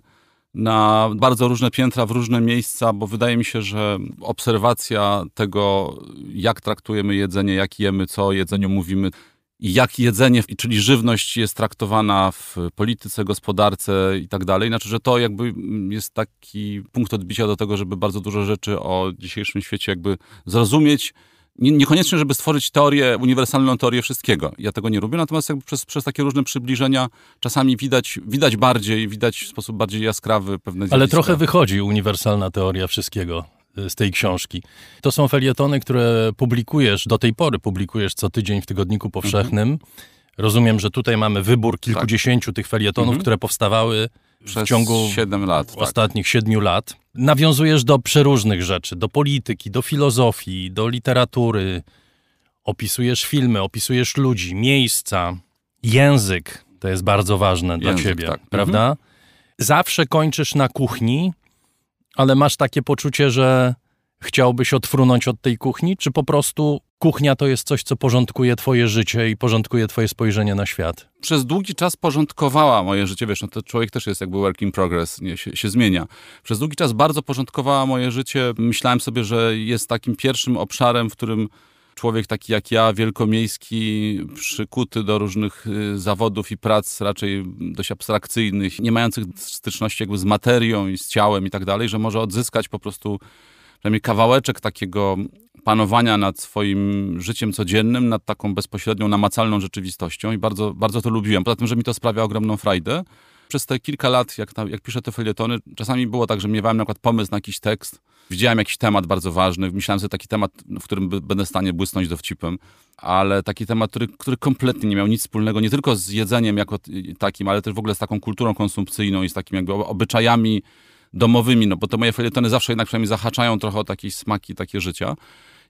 na bardzo różne piętra, w różne miejsca, bo wydaje mi się, że obserwacja tego, jak traktujemy jedzenie, jak jemy, co o jedzeniu mówimy, jak jedzenie, czyli żywność jest traktowana w polityce, gospodarce i tak dalej. Znaczy, że to jakby jest taki punkt odbicia do tego, żeby bardzo dużo rzeczy o dzisiejszym świecie jakby zrozumieć. Niekoniecznie, żeby stworzyć teorię, uniwersalną teorię wszystkiego. Ja tego nie lubię, natomiast przez, przez takie różne przybliżenia czasami widać, widać bardziej, widać w sposób bardziej jaskrawy pewne zjawiska. Ale trochę wychodzi uniwersalna teoria wszystkiego z tej książki. To są felietony, które publikujesz, do tej pory publikujesz co tydzień w Tygodniku Powszechnym. Mhm. Rozumiem, że tutaj mamy wybór kilkudziesięciu tak. tych felietonów, mhm. które powstawały Przez w ciągu 7 lat, tak. ostatnich siedmiu lat. Nawiązujesz do przeróżnych rzeczy, do polityki, do filozofii, do literatury. Opisujesz filmy, opisujesz ludzi, miejsca, język. To jest bardzo ważne język, dla ciebie, tak. prawda? Mhm. Zawsze kończysz na kuchni, ale masz takie poczucie, że chciałbyś odfrunąć od tej kuchni, czy po prostu kuchnia to jest coś, co porządkuje twoje życie i porządkuje twoje spojrzenie na świat? Przez długi czas porządkowała moje życie, wiesz, no to człowiek też jest jakby work in progress, nie, się, się zmienia. Przez długi czas bardzo porządkowała moje życie. Myślałem sobie, że jest takim pierwszym obszarem, w którym człowiek taki jak ja, wielkomiejski, przykuty do różnych y, zawodów i prac raczej dość abstrakcyjnych, nie mających styczności jakby z materią i z ciałem i tak dalej, że może odzyskać po prostu przynajmniej kawałeczek takiego panowania nad swoim życiem codziennym, nad taką bezpośrednią, namacalną rzeczywistością i bardzo, bardzo to lubiłem. Poza tym, że mi to sprawia ogromną frajdę. Przez te kilka lat, jak, jak piszę te felietony, czasami było tak, że miewałem na przykład pomysł na jakiś tekst, widziałem jakiś temat bardzo ważny, myślałem sobie taki temat, w którym będę w stanie błysnąć dowcipem, ale taki temat, który, który kompletnie nie miał nic wspólnego nie tylko z jedzeniem jako takim, ale też w ogóle z taką kulturą konsumpcyjną i z takimi jakby obyczajami domowymi, no bo te moje felietony zawsze jednak przynajmniej zahaczają trochę o takie smaki, takie życia.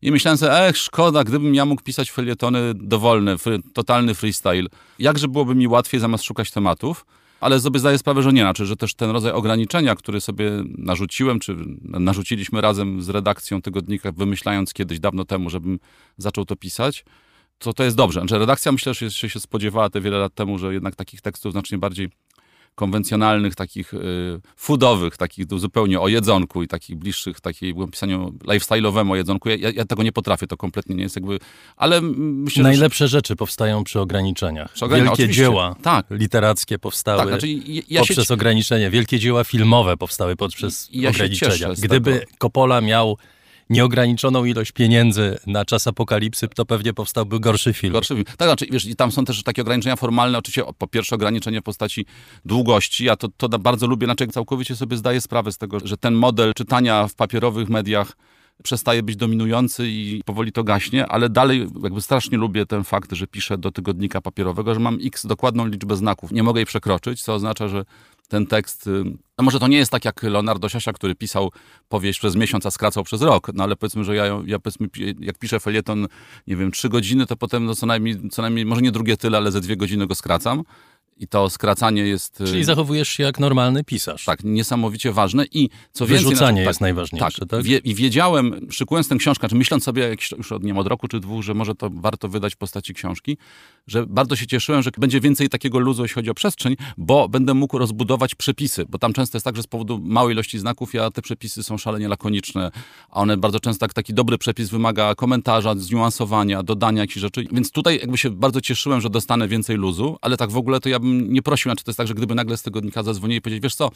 I myślałem sobie, ech, szkoda, gdybym ja mógł pisać felietony dowolne, totalny freestyle. Jakże byłoby mi łatwiej zamiast szukać tematów. Ale sobie zdaję sprawę, że nie. Znaczy, że też ten rodzaj ograniczenia, który sobie narzuciłem, czy narzuciliśmy razem z redakcją tygodnika, wymyślając kiedyś dawno temu, żebym zaczął to pisać, to to jest dobrze. Znaczy, redakcja myślę, że się, spodziewała te wiele lat temu, że jednak takich tekstów znacznie bardziej konwencjonalnych, takich y, foodowych, takich zupełnie o jedzonku i takich bliższych takiemu pisaniu lifestyle'owemu o jedzonku. Ja, ja, tego nie potrafię, to kompletnie nie jest jakby... Ale myślę, Najlepsze że... rzeczy powstają przy ograniczeniach. Przy Wielkie oczywiście. dzieła tak. literackie powstały tak, znaczy, ja poprzez się... ograniczenia. Wielkie dzieła filmowe powstały poprzez ja ograniczenia. Gdyby tego. Coppola miał nieograniczoną ilość pieniędzy na czas apokalipsy, to pewnie powstałby gorszy film. Gorszy film. Tak, znaczy, wiesz, tam są też takie ograniczenia formalne, oczywiście po pierwsze ograniczenie w postaci długości, ja to, to bardzo lubię, znaczy całkowicie sobie zdaję sprawę z tego, że ten model czytania w papierowych mediach przestaje być dominujący i powoli to gaśnie, ale dalej jakby strasznie lubię ten fakt, że piszę do tygodnika papierowego, że mam x dokładną liczbę znaków. Nie mogę jej przekroczyć, co oznacza, że ten tekst. No może to nie jest tak jak Leonardo Siasia, który pisał powieść przez miesiąc, a skracał przez rok, no ale powiedzmy, że ja, ja powiedzmy, jak piszę felieton, nie wiem, trzy godziny, to potem no co, najmniej, co najmniej, może nie drugie tyle, ale ze dwie godziny go skracam. I to skracanie jest. Czyli zachowujesz się jak normalny pisarz. Tak, niesamowicie ważne. I co więcej. Wyrzucanie tak, jest najważniejsze, tak? tak? Wie, I wiedziałem, szykując tę książkę, czy myśląc sobie już od, nie wiem, od roku czy dwóch, że może to warto wydać w postaci książki, że bardzo się cieszyłem, że będzie więcej takiego luzu, jeśli chodzi o przestrzeń, bo będę mógł rozbudować przepisy. Bo tam często jest tak, że z powodu małej ilości znaków, ja te przepisy są szalenie lakoniczne, a one bardzo często tak, taki dobry przepis wymaga komentarza, zniuansowania, dodania jakichś rzeczy. Więc tutaj jakby się bardzo cieszyłem, że dostanę więcej luzu, ale tak w ogóle to ja bym nie prosił, znaczy to jest tak, że gdyby nagle z tygodnika zadzwonili i powiedzieć, wiesz co,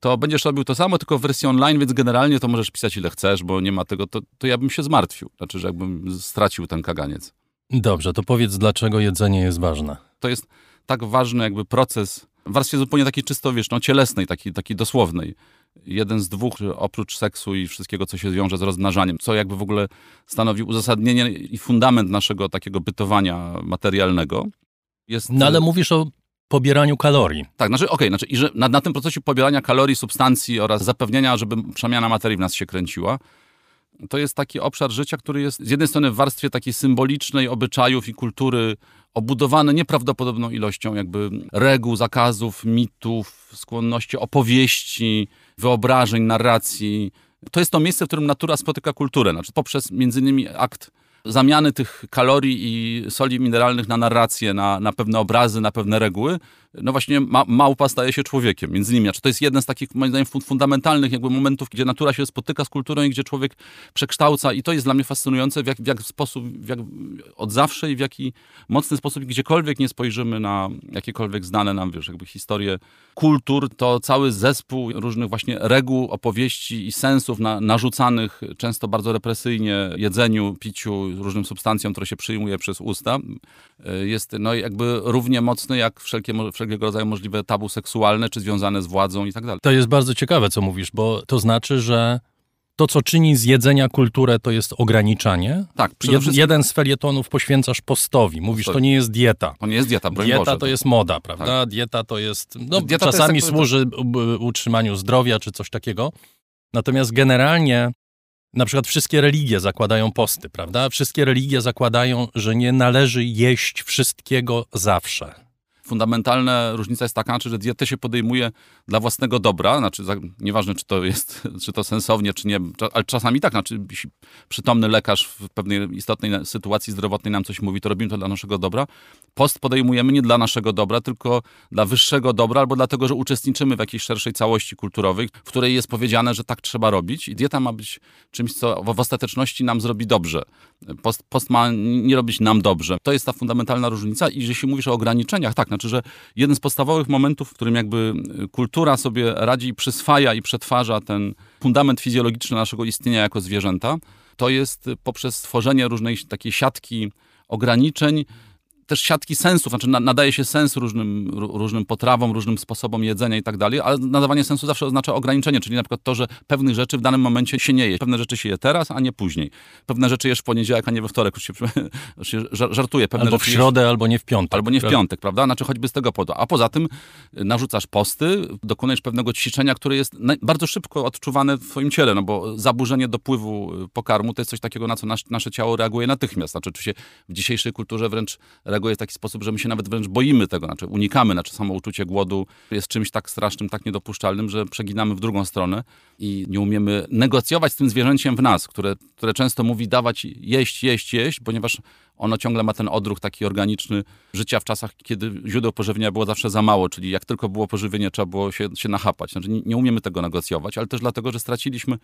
to będziesz robił to samo, tylko w wersji online, więc generalnie to możesz pisać ile chcesz, bo nie ma tego, to, to ja bym się zmartwił. Znaczy, że jakbym stracił ten kaganiec. Dobrze, to powiedz, dlaczego jedzenie jest ważne. To jest tak ważny jakby proces w warstwie zupełnie takiej czysto, wiesz, no, cielesnej, takiej, takiej dosłownej. Jeden z dwóch, oprócz seksu i wszystkiego, co się wiąże z rozmnażaniem, co jakby w ogóle stanowi uzasadnienie i fundament naszego takiego bytowania materialnego. Jest... No ale mówisz o pobieraniu kalorii. Tak, znaczy, okej, okay, znaczy, i że na, na tym procesie pobierania kalorii, substancji oraz zapewnienia, żeby przemiana materii w nas się kręciła, to jest taki obszar życia, który jest z jednej strony w warstwie takiej symbolicznej obyczajów i kultury obudowany nieprawdopodobną ilością jakby reguł, zakazów, mitów, skłonności, opowieści, wyobrażeń, narracji. To jest to miejsce, w którym natura spotyka kulturę, znaczy poprzez między innymi akt zamiany tych kalorii i soli mineralnych na narrację, na, na pewne obrazy, na pewne reguły, no właśnie ma, małpa staje się człowiekiem, między innymi. Czy to jest jeden z takich, moim zdaniem, fundamentalnych jakby momentów, gdzie natura się spotyka z kulturą i gdzie człowiek przekształca i to jest dla mnie fascynujące, w jak, w jak sposób, w jak, od zawsze i w jaki mocny sposób, gdziekolwiek nie spojrzymy na jakiekolwiek znane nam, wiesz, jakby historie kultur, to cały zespół różnych właśnie reguł, opowieści i sensów na, narzucanych często bardzo represyjnie jedzeniu, piciu, różnym substancjom, które się przyjmuje przez usta, y, jest no jakby równie mocny jak wszelkie, wszelkiego rodzaju możliwe tabu seksualne, czy związane z władzą i tak dalej. To jest bardzo ciekawe, co mówisz, bo to znaczy, że to, co czyni z jedzenia kulturę, to jest ograniczanie. Tak, Jed, Jeden z felietonów poświęcasz postowi. Mówisz, to nie jest dieta. To nie jest dieta, broń Dieta Boże, to, to jest moda, prawda? Tak. Dieta to jest... No, dieta czasami jest służy utrzymaniu zdrowia czy coś takiego. Natomiast generalnie na przykład wszystkie religie zakładają posty, prawda? Wszystkie religie zakładają, że nie należy jeść wszystkiego zawsze fundamentalna różnica jest taka, że dietę się podejmuje dla własnego dobra, znaczy nieważne, czy to jest, czy to sensownie, czy nie, ale czasami tak, znaczy przytomny lekarz w pewnej istotnej sytuacji zdrowotnej nam coś mówi, to robimy to dla naszego dobra. Post podejmujemy nie dla naszego dobra, tylko dla wyższego dobra, albo dlatego, że uczestniczymy w jakiejś szerszej całości kulturowej, w której jest powiedziane, że tak trzeba robić i dieta ma być czymś, co w ostateczności nam zrobi dobrze. Post, post ma nie robić nam dobrze. To jest ta fundamentalna różnica i jeśli mówisz o ograniczeniach, tak, znaczy, że jeden z podstawowych momentów, w którym jakby kultura sobie radzi, przyswaja i przetwarza ten fundament fizjologiczny naszego istnienia jako zwierzęta, to jest poprzez stworzenie różnej takiej siatki ograniczeń, też siatki sensów, znaczy nadaje się sens różnym, różnym potrawom, różnym sposobom jedzenia i tak dalej, ale nadawanie sensu zawsze oznacza ograniczenie, czyli na przykład to, że pewnych rzeczy w danym momencie się nie je. Pewne rzeczy się je teraz, a nie później. Pewne rzeczy jesz w poniedziałek, a nie we wtorek. Już się, już się żartuje. Pewne albo w środę, jesz, albo nie w piątek. Albo nie w piątek, prawda? Znaczy choćby z tego powodu. A poza tym y, narzucasz posty, dokonujesz pewnego ćwiczenia, które jest bardzo szybko odczuwane w twoim ciele, no bo zaburzenie dopływu y, pokarmu to jest coś takiego, na co nasze ciało reaguje natychmiast. Znaczy, czy się w dzisiejszej kulturze wręcz reaguje reaguje w taki sposób, że my się nawet wręcz boimy tego, znaczy unikamy, znaczy samo uczucie głodu jest czymś tak strasznym, tak niedopuszczalnym, że przeginamy w drugą stronę i nie umiemy negocjować z tym zwierzęciem w nas, które, które często mówi dawać jeść, jeść, jeść, ponieważ ono ciągle ma ten odruch taki organiczny życia w czasach, kiedy źródeł pożywienia było zawsze za mało, czyli jak tylko było pożywienie, trzeba było się, się nachapać. Znaczy nie, nie umiemy tego negocjować, ale też dlatego, że straciliśmy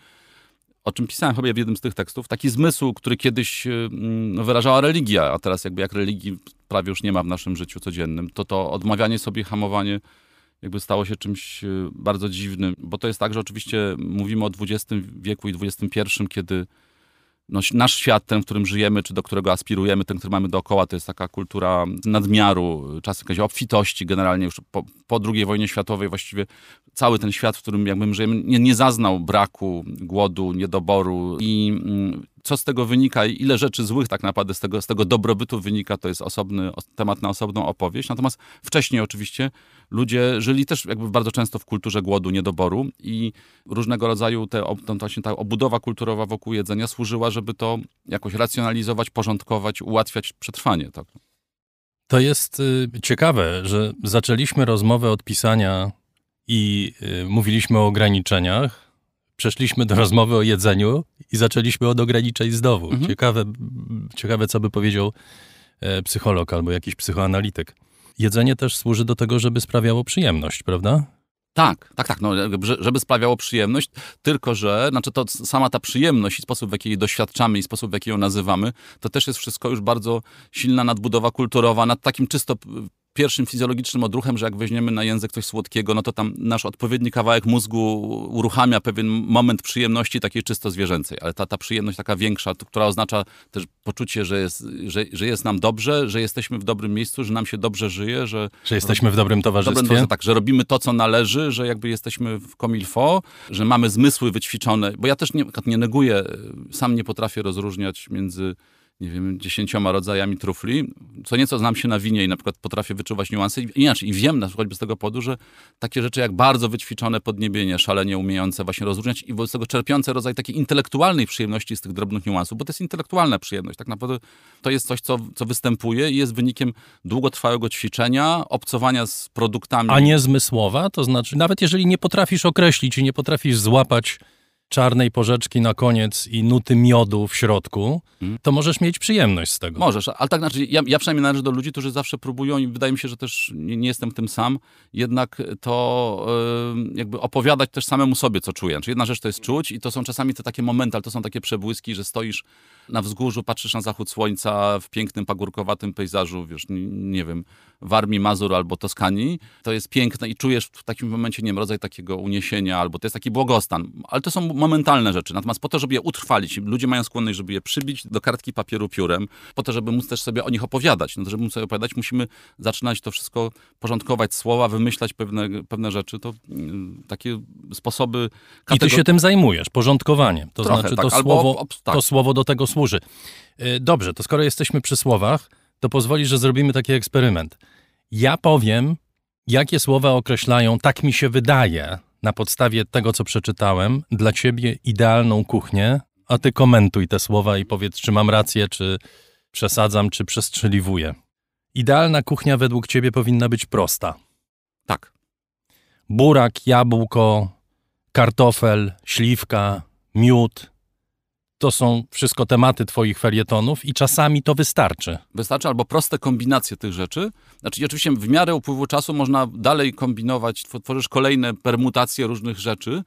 o czym pisałem chyba w jednym z tych tekstów, taki zmysł, który kiedyś no, wyrażała religia, a teraz jakby jak religii prawie już nie ma w naszym życiu codziennym, to to odmawianie sobie, hamowanie jakby stało się czymś y, bardzo dziwnym, bo to jest tak, że oczywiście mówimy o XX wieku i XXI, kiedy no, nasz świat, ten, w którym żyjemy, czy do którego aspirujemy, ten, który mamy dookoła, to jest taka kultura nadmiaru, czas jakiejś obfitości generalnie już po, po II wojnie światowej właściwie cały ten świat, w którym jakby my żyjemy, nie, nie zaznał braku, głodu, niedoboru i mm, co z tego wynika i ile rzeczy złych tak naprawdę z tego, z tego dobrobytu wynika, to jest osobny temat na osobną opowieść. Natomiast wcześniej oczywiście ludzie żyli też jakby bardzo często w kulturze głodu, niedoboru i różnego rodzaju te, to właśnie ta obudowa kulturowa wokół jedzenia służyła, żeby to jakoś racjonalizować, porządkować, ułatwiać przetrwanie. Tak. To jest y, ciekawe, że zaczęliśmy rozmowę od pisania i y, mówiliśmy o ograniczeniach, przeszliśmy do rozmowy o jedzeniu i zaczęliśmy od ograniczeń znowu. Mhm. Ciekawe, ciekawe, co by powiedział e, psycholog albo jakiś psychoanalityk. Jedzenie też służy do tego, żeby sprawiało przyjemność, prawda? Tak, tak, tak, no, żeby sprawiało przyjemność, tylko że znaczy to sama ta przyjemność i sposób, w jaki jej doświadczamy i sposób, w jaki ją nazywamy, to też jest wszystko już bardzo silna nadbudowa kulturowa nad takim czysto pierwszym fizjologicznym odruchem, że jak weźmiemy na język coś słodkiego, no to tam nasz odpowiedni kawałek mózgu uruchamia pewien moment przyjemności takiej czysto zwierzęcej, ale ta, ta przyjemność taka większa, która oznacza też poczucie, że jest, że, że jest nam dobrze, że jesteśmy w dobrym miejscu, że nam się dobrze żyje, że... Że jesteśmy w dobrym towarzystwie. Dobrym, tak, że robimy to, co należy, że jakby jesteśmy w komilfo, że mamy zmysły wyćwiczone, bo ja też nie, nie neguję, sam nie potrafię rozróżniać między nie wiem, dziesięcioma rodzajami trufli. Co nieco znam się na winie i na przykład potrafię wyczuwać niuanse. I inaczej, i wiem na przykład z tego powodu, że takie rzeczy jak bardzo wyćwiczone podniebienie, szalenie umiejące właśnie rozróżniać i wobec tego czerpiące rodzaj takiej intelektualnej przyjemności z tych drobnych niuansów, bo to jest intelektualna przyjemność. Tak naprawdę to jest coś, co, co występuje i jest wynikiem długotrwałego ćwiczenia, obcowania z produktami. A nie zmysłowa? To znaczy, nawet jeżeli nie potrafisz określić i nie potrafisz złapać czarnej porzeczki na koniec i nuty miodu w środku, hmm. to możesz mieć przyjemność z tego. Możesz, ale tak znaczy, ja, ja przynajmniej należę do ludzi, którzy zawsze próbują i wydaje mi się, że też nie, nie jestem tym sam, jednak to yy, jakby opowiadać też samemu sobie, co czuję. Czyli jedna rzecz to jest czuć i to są czasami te takie momenty, ale to są takie przebłyski, że stoisz na wzgórzu, patrzysz na zachód słońca w pięknym, pagórkowatym pejzażu, wiesz, nie, wiem, Warmii, Mazur albo Toskanii. To jest piękne i czujesz w takim momencie, nie wiem, rodzaj takiego uniesienia albo to jest taki błogostan. Ale to są momentalne rzeczy. Natomiast po to, żeby je utrwalić, ludzie mają skłonność, żeby je przybić do kartki papieru piórem, po to, żeby móc też sobie o nich opowiadać. No to, żeby móc sobie opowiadać, musimy zaczynać to wszystko porządkować, słowa, wymyślać pewne, pewne rzeczy. To mm, takie sposoby... Kategor... I ty się tym zajmujesz, porządkowaniem. To Trochę, znaczy, tak, to, słowo, tak. to słowo do tego służy. Y, dobrze, to skoro jesteśmy przy słowach, to pozwoli, że zrobimy taki eksperyment. Ja powiem, jakie słowa określają, tak mi się wydaje, na podstawie tego, co przeczytałem, dla ciebie idealną kuchnię, a ty komentuj te słowa i powiedz, czy mam rację, czy przesadzam, czy przestrzeliwuję. Idealna kuchnia według ciebie powinna być prosta. Tak. Burak, jabłko, kartofel, śliwka, miód, to są wszystko tematy twoich felietonów i czasami to wystarczy. Wystarczy albo proste kombinacje tych rzeczy. Znaczy oczywiście w miarę upływu czasu można dalej kombinować, tworzysz kolejne permutacje różnych rzeczy,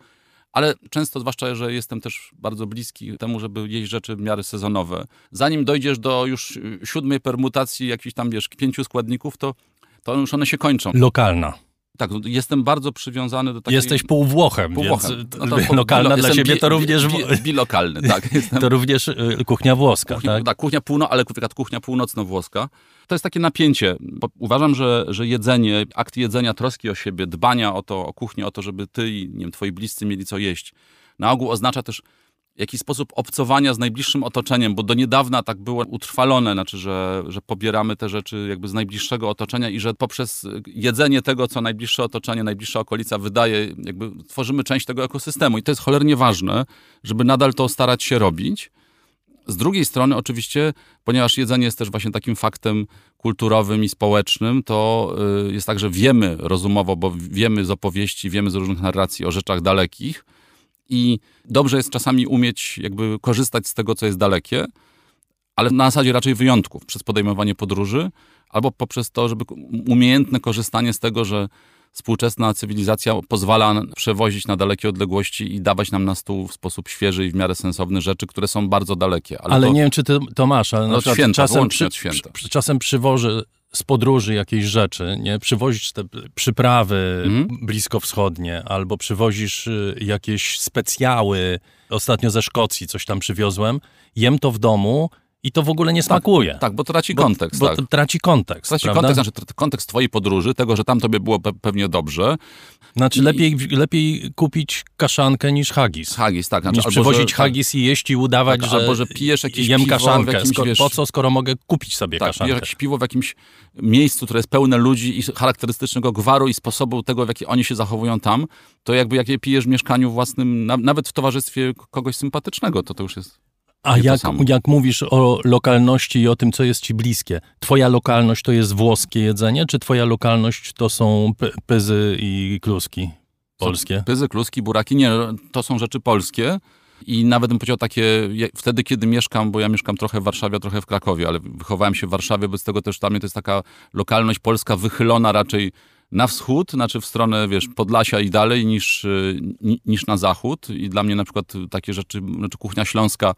ale często, zwłaszcza, że jestem też bardzo bliski temu, żeby jeść rzeczy w miarę sezonowe. Zanim dojdziesz do już siódmej permutacji jakichś tam, wiesz, pięciu składników, to, to już one się kończą. Lokalna. Tak, no, jestem bardzo przywiązany do takiej... Jesteś półwłochem, półwłochem. więc no to, lokalna bilo, dla siebie to również... Bi, bi, bilokalny, tak. Jestem... To również y, kuchnia włoska, kuchnia, tak? Tak, kuchnia półno, ale kuchnia północno-włoska. To jest takie napięcie, bo uważam, że, że jedzenie, akt jedzenia, troski o siebie, dbania o to, o kuchnię, o to, żeby ty i nie wiem, twoi bliscy mieli co jeść, na ogół oznacza też jakiś sposób obcowania z najbliższym otoczeniem, bo do niedawna tak było utrwalone, znaczy, że, że pobieramy te rzeczy jakby z najbliższego otoczenia i że poprzez jedzenie tego, co najbliższe otoczenie, najbliższa okolica wydaje, jakby tworzymy część tego ekosystemu. I to jest cholernie ważne, żeby nadal to starać się robić. Z drugiej strony oczywiście, ponieważ jedzenie jest też właśnie takim faktem kulturowym i społecznym, to y, jest tak, że wiemy rozumowo, bo wiemy z opowieści, wiemy z różnych narracji o rzeczach dalekich i dobrze jest czasami umieć jakby korzystać z tego, co jest dalekie, ale na zasadzie raczej wyjątków, przez podejmowanie podróży, albo poprzez to, żeby umiejętne korzystanie z tego, że współczesna cywilizacja pozwala przewozić na dalekie odległości i dawać nam na stół w sposób świeży i w miarę sensowny rzeczy, które są bardzo dalekie. Ale, ale to, nie wiem, czy ty to masz, ale na od święta, czasem, przy. Przy, czasem przywożę z podróży jakieś rzeczy, nie? Przywozisz te przyprawy mm. bliskowschodnie, albo przywozisz y, jakieś specjały, ostatnio ze Szkocji coś tam przywiozłem, jem to w domu, i to w ogóle nie smakuje. Tak, tak bo traci kontekst. Bo, tak. traci kontekst. Traci prawda? kontekst, znaczy kontekst twojej podróży, tego, że tam tobie było pe pewnie dobrze. Znaczy I... lepiej, lepiej kupić kaszankę niż haggis. Haggis, tak. Znaczy, niż przywozić że, haggis i jeść i udawać, tak, że, albo, że pijesz jakieś jem piwo kaszankę. jakimś, Skoro, wiesz, po co, skoro mogę kupić sobie tak, kaszankę? jakieś piwo w jakimś miejscu, które jest pełne ludzi i charakterystycznego gwaru i sposobu tego, w jaki oni się zachowują tam, to jakby jak je pijesz w mieszkaniu własnym, nawet w towarzystwie kogoś sympatycznego, to to już jest a jak, jak mówisz o lokalności i o tym, co jest ci bliskie, twoja lokalność to jest włoskie jedzenie, czy twoja lokalność to są pyzy i kluski polskie? Pyzy, kluski, buraki, nie, to są rzeczy polskie. I nawet bym powiedział takie, wtedy kiedy mieszkam, bo ja mieszkam trochę w Warszawie, a trochę w Krakowie, ale wychowałem się w Warszawie, bez tego też dla mnie to jest taka lokalność polska wychylona raczej na wschód, znaczy w stronę, wiesz, Podlasia i dalej niż, y, niż na zachód. I dla mnie na przykład takie rzeczy, znaczy kuchnia śląska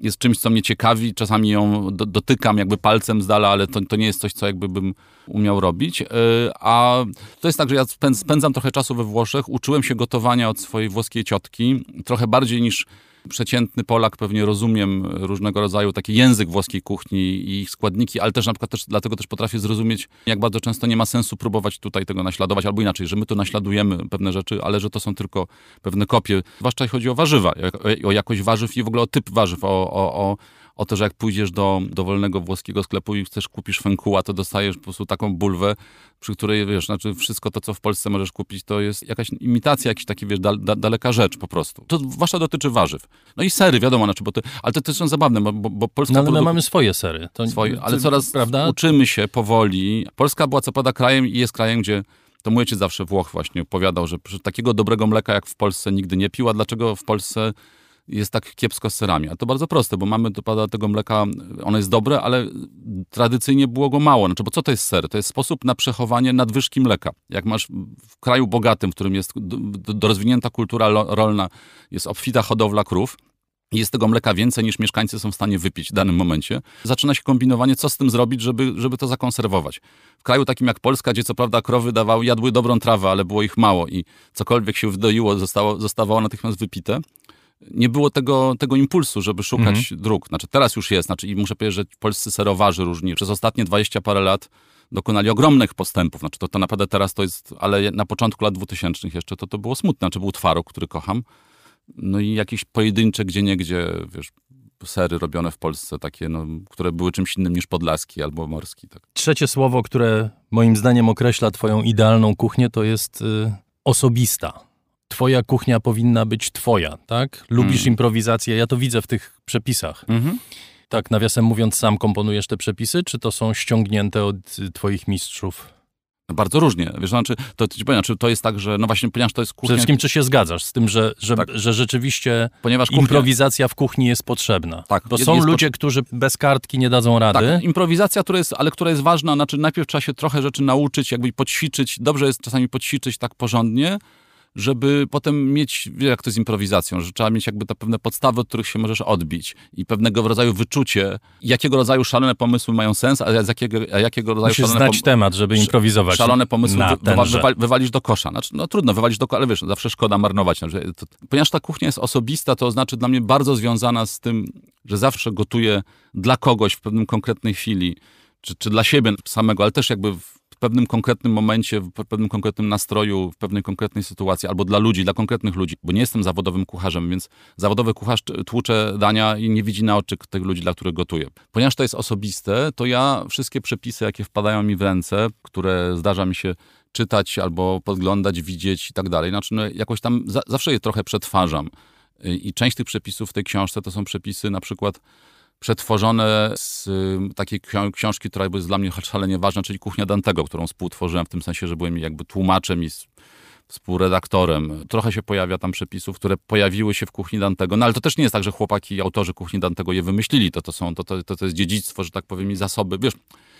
jest czymś, co mnie ciekawi. Czasami ją do, dotykam jakby palcem z dala, ale to, to nie jest coś, co jakby bym umiał robić. E, a to jest tak, że ja spędzam trochę czasu we Włoszech. Uczyłem się gotowania od swojej włoskiej ciotki. Trochę bardziej niż przeciętny Polak pewnie rozumiem różnego rodzaju taki język włoskiej kuchni i ich składniki, ale też na przykład też, dlatego też potrafię zrozumić, jak bardzo często nie ma sensu próbować tutaj tego naśladować, albo inaczej, że my tu naśladujemy pewne rzeczy, ale że to są tylko pewne kopie. Zwłaszcza jeśli chodzi o warzywa, o jakość warzyw i w ogóle o typ warzyw, o, o, o o to, że jak pójdziesz do dowolnego włoskiego sklepu i chcesz kupisz fękuła, to dostajesz po prostu taką bulwę, przy której, wiesz, znaczy wszystko to, co w Polsce możesz kupić, to jest jakaś imitacja, jakiś taki, wiesz, da, da, daleka rzecz po prostu. To zwłaszcza dotyczy warzyw. No i sery, wiadomo, znaczy, bo to, ale to też są zabawne, bo, bo, Polska... No ale my mamy swoje sery. To, swoje, ale coraz prawda? uczymy się powoli. Polska była co pada krajem i jest krajem, gdzie to mój ojciec zawsze Włoch właśnie opowiadał, że takiego dobrego mleka jak w Polsce nigdy nie pił, a dlaczego w Polsce jest tak kiepsko z serami. A to bardzo proste, bo mamy do tego mleka, ono jest dobre, ale tradycyjnie było go mało. Znaczy, bo co to jest ser? To jest sposób na przechowanie nadwyżki mleka. Jak masz w kraju bogatym, w którym jest rozwinięta kultura rolna, jest obfita hodowla krów, jest tego mleka więcej niż mieszkańcy są w stanie wypić w danym momencie. Zaczyna się kombinowanie, co z tym zrobić, żeby, żeby to zakonserwować. W kraju takim jak Polska, gdzie co prawda krowy dawały, jadły dobrą trawę, ale było ich mało i cokolwiek się wdoiło, zostało, zostawało natychmiast wypite, nie było tego, tego impulsu, żeby szukać mhm. dróg. Znaczy teraz już jest, znaczy i muszę powiedzieć, że polscy serowarzy różni przez ostatnie 20 parę lat dokonali ogromnych postępów. Znaczy to, to naprawdę teraz to jest, ale na początku lat 2000 jeszcze to, to było smutne. Znaczy był twaróg, który kocham. No i jakieś pojedyncze gdzie niegdzie, wiesz, sery robione w Polsce, takie, no, które były czymś innym niż podlaski albo morski. Tak. Trzecie słowo, które moim zdaniem określa twoją idealną kuchnię, to jest y, osobista twoja kuchnia powinna być twoja, tak? Lubisz mm. improwizację, ja to widzę w tych przepisach. Mm -hmm. Tak, nawiasem mówiąc, sam komponujesz te przepisy, czy to są ściągnięte od y, twoich mistrzów? No bardzo różnie. Wiesz, znaczy, to, to, znaczy, to jest tak, że no właśnie, ponieważ to jest kuchnia... Przede wszystkim, czy się zgadzasz z tym, że, że, tak. że rzeczywiście ponieważ kuchnia... improwizacja w kuchni jest potrzebna? Tak. Bo jest, są jest ludzie, którzy bez kartki nie dadzą rady. Tak, improwizacja, która jest, ale która jest ważna, znaczy najpierw trzeba się trochę rzeczy nauczyć, jakby poćwiczyć. Dobrze jest czasami poćwiczyć tak porządnie, żeby potem mieć, jak to z improwizacją, że trzeba mieć jakby te pewne podstawy, od których się możesz odbić i pewnego rodzaju wyczucie, jakiego rodzaju szalone pomysły mają sens, a z jakiego, a jakiego rodzaju Musisz szalone znać temat, żeby improwizować. Szalone pomysły wy, wywalić do kosza. Znaczy, no trudno wywalić do kosza, ale wiesz, zawsze szkoda marnować. Znaczy, to, ponieważ ta kuchnia jest osobista, to znaczy dla mnie bardzo związana z tym, że zawsze gotuję dla kogoś w pewnym konkretnej chwili, czy, czy dla siebie samego, ale też jakby w pewnym konkretnym momencie, w pewnym konkretnym nastroju, w pewnej konkretnej sytuacji, albo dla ludzi, dla konkretnych ludzi, bo nie jestem zawodowym kucharzem, więc zawodowy kucharz tłucze dania i nie widzi na oczy tych ludzi, dla których gotuje. Ponieważ to jest osobiste, to ja wszystkie przepisy, jakie wpadają mi w ręce, które zdarza mi się czytać albo podglądać, widzieć i tak dalej, znaczy no, jakoś tam za, zawsze je trochę przetwarzam. I część tych przepisów w tej książce to są przepisy na przykład przetworzone z takiej książki, która jest dla mnie szalenie ważna, czyli Kuchnia Dantego, którą współtworzyłem w tym sensie, że byłem jakby tłumaczem i współredaktorem. Trochę się pojawia tam przepisów, które pojawiły się w kuchni Dantego, no ale to też nie jest tak, że chłopaki, autorzy kuchni Dantego je wymyślili, to, to, są, to, to, to jest dziedzictwo, że tak powiem, i zasoby. Wiesz,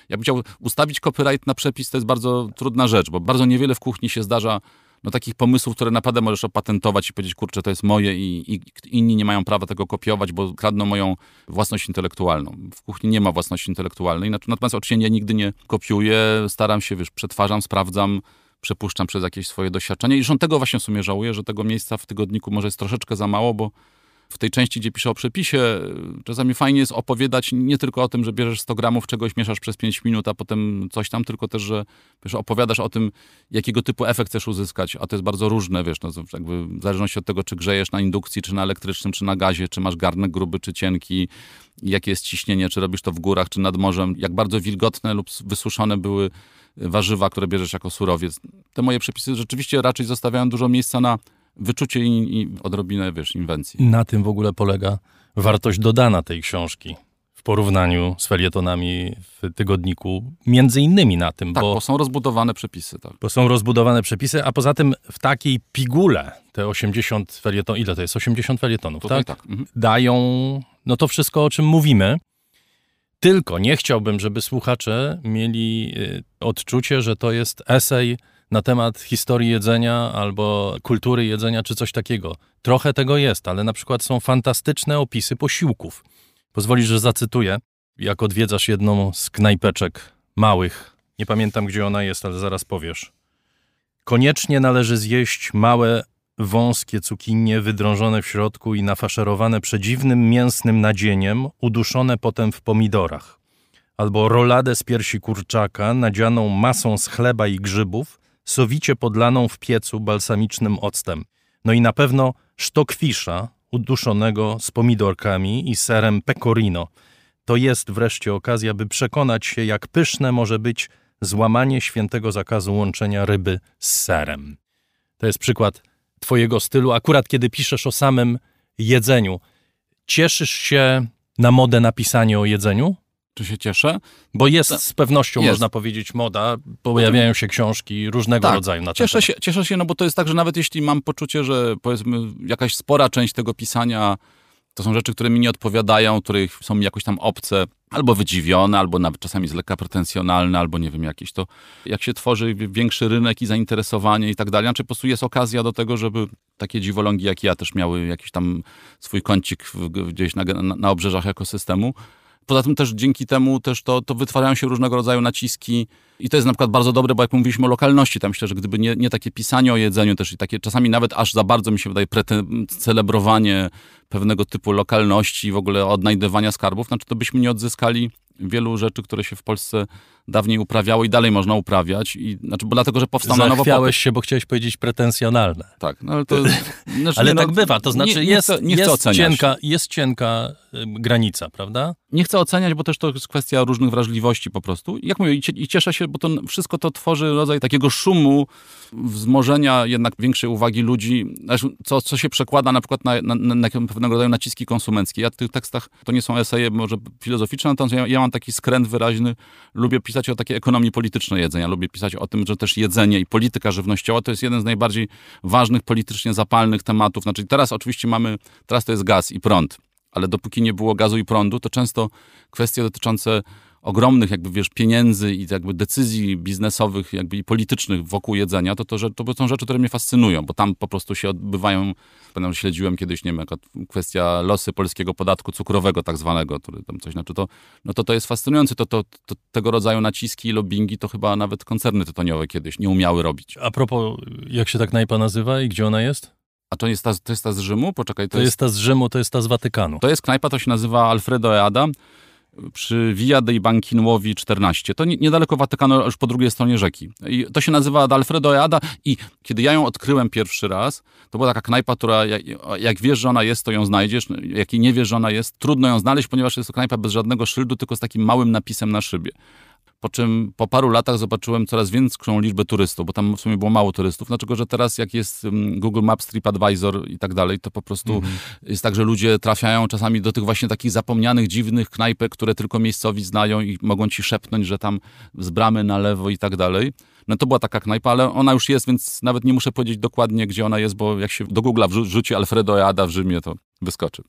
jakbym chciał ustawić copyright na przepis, to jest bardzo trudna rzecz, bo bardzo niewiele w kuchni się zdarza no, takich pomysłów, które naprawdę możesz opatentować i powiedzieć, kurczę, to jest moje i, i, inni nie mają prawa tego kopiować, bo kradną moją własność intelektualną. W kuchni nie ma własności intelektualnej, natomiast oczywiście ja nigdy nie kopiuję, staram się, wiesz, przetwarzam, sprawdzam, przepuszczam przez jakieś swoje doświadczenie i zresztą tego właśnie w sumie żałuję, że tego miejsca w tygodniku może jest troszeczkę za mało, bo w tej części, gdzie piszę o przepisie, czasami fajnie jest opowiadać nie tylko o tym, że bierzesz 100 gramów czegoś, mieszasz przez 5 minut, a potem coś tam, tylko też, że wiesz, opowiadasz o tym, jakiego typu efekt chcesz uzyskać, a to jest bardzo różne, wiesz, no, jakby w zależności od tego, czy grzejesz na indukcji, czy na elektrycznym, czy na gazie, czy masz garnek gruby, czy cienki, jakie jest ciśnienie, czy robisz to w górach, czy nad morzem, jak bardzo wilgotne lub wysuszone były warzywa, które bierzesz jako surowiec. Te moje przepisy rzeczywiście raczej zostawiają dużo miejsca na wyczucie i, i odrobinę, wiesz, inwencji. Na tym w ogóle polega wartość dodana tej książki w porównaniu z felietonami w tygodniku, między innymi na tym, tak, bo, bo są rozbudowane przepisy. Tak. Bo są rozbudowane przepisy, a poza tym w takiej pigule te 80 felietonów, ile to jest? 80 felietonów, Tutaj tak? tak. Mhm. Dają no to wszystko, o czym mówimy. Tylko nie chciałbym, żeby słuchacze mieli y, odczucie, że to jest esej na temat historii jedzenia albo kultury jedzenia, czy coś takiego. Trochę tego jest, ale na przykład są fantastyczne opisy posiłków. Pozwolisz, że zacytuję, jak odwiedzasz jedną z knajpeczek małych. Nie pamiętam, gdzie ona jest, ale zaraz powiesz. Koniecznie należy zjeść małe, wąskie cukinie wydrążone w środku i nafaszerowane przedziwnym mięsnym nadzieniem, uduszone potem w pomidorach. Albo roladę z piersi kurczaka nadzianą masą z chleba i grzybów, sowicie podlaną w piecu balsamicznym octem. No i na pewno sztokwisza uduszonego z pomidorkami i serem pecorino. To jest wreszcie okazja, by przekonać się, jak pyszne może być złamanie świętego zakazu łączenia ryby z serem. To jest przykład twojego stylu, akurat kiedy piszesz o samym jedzeniu. Cieszysz się na modę na pisanie o jedzeniu? Czy się cieszę? Bo jest z pewnością, Jest. można powiedzieć, moda. Pojawiają się książki różnego Tak, rodzaju na ten Cieszę się, cieszę się, no bo to jest tak, że nawet jeśli mam poczucie, że powiedzmy jakaś spora część tego pisania to są rzeczy, które mi nie odpowiadają, których są mi jakoś tam obce, albo wydziwione, albo nawet czasami z lekka pretensjonalne, albo nie wiem, jakieś to, jak się tworzy większy rynek i zainteresowanie i tak dalej, znaczy po prostu jest okazja do tego, żeby takie dziwolągi jak ja też miały jakiś tam swój kącik gdzieś na, na, na obrzeżach ekosystemu. Poza tym też dzięki temu też to, to wytwarzają się różnego rodzaju naciski i to jest na przykład bardzo dobre, bo jak mówiliśmy o lokalności, to myślę, że gdyby nie, nie takie pisanie o jedzeniu też i takie czasami nawet aż za bardzo mi się wydaje prete- celebrowanie pewnego typu lokalności i w ogóle odnajdywania skarbów, znaczy to byśmy nie odzyskali wielu rzeczy, które się w Polsce dawniej uprawiało i dalej można uprawiać. I, znaczy, bo dlatego, że powstał na nowo Zachwiałeś się, bo chciałeś powiedzieć pretensjonalne. Tak, no ale to... Znaczy, Ale tak no, bywa, to znaczy nie, nie jest, chcę, nie jest, cienka, jest cienka granica, prawda? Nie chcę oceniać, bo też to jest kwestia różnych wrażliwości po prostu. Jak mówię, i cie- i cieszę się, bo to wszystko to tworzy rodzaj takiego szumu, wzmożenia jednak większej uwagi ludzi, co, co się przekłada na przykład na, na, na pewnego rodzaju naciski konsumenckie. Ja w tych tekstach, to nie są eseje może filozoficzne, natomiast ja, ja mam taki skręt wyraźny, lubię pisać o takiej ekonomii politycznej jedzenia, lubię pisać o tym, że też jedzenie i polityka żywnościowa to jest jeden z najbardziej ważnych, politycznie zapalnych tematów. Znaczy teraz oczywiście mamy, teraz to jest gaz i prąd, ale dopóki nie było gazu i prądu, to często kwestie dotyczące ogromnych jakby, wiesz, pieniędzy i jakby decyzji biznesowych jakby i politycznych wokół jedzenia, to, to, że, to są rzeczy, które mnie fascynują, bo tam po prostu się odbywają, pamiętam, śledziłem kiedyś, nie wiem, jaka kwestia losy polskiego podatku cukrowego tak zwanego, który tam coś, znaczy to, no to to jest fascynujące, to, to, to tego rodzaju naciski i lobbyingi to chyba nawet koncerny tytoniowe kiedyś nie umiały robić. A propos, jak się ta knajpa nazywa i gdzie ona jest? A to jest ta, to jest ta z Rzymu? Poczekaj, To jest ta z Rzymu, to jest ta z Watykanu. To jest knajpa, to się nazywa Alfredo Eada przy Via dei Banchinuovi 14. To nie, niedaleko Watykanu, już po drugiej stronie rzeki. I to się nazywa ad Eada i kiedy ja ją odkryłem pierwszy raz, to była taka knajpa, która jak, jak wiesz, że ona jest, to ją znajdziesz. Jak nie wiesz, że ona jest, trudno ją znaleźć, ponieważ jest to knajpa bez żadnego szyldu, tylko z takim małym napisem na szybie. Po czym po paru latach zobaczyłem coraz większą liczbę turystów, bo tam w sumie było mało turystów. Dlaczego, że teraz jak jest mm, Google Maps, TripAdvisor i tak dalej, to po prostu Mhm. jest tak, że ludzie trafiają czasami do tych właśnie takich zapomnianych, dziwnych knajpek, które tylko miejscowi znają i mogą ci szepnąć, że tam z bramy na lewo i tak dalej. No to była taka knajpa, ale ona już jest, więc nawet nie muszę powiedzieć dokładnie, gdzie ona jest, bo jak się do Google'a wrzu- wrzuci Alfredo Eada w Rzymie, to wyskoczy.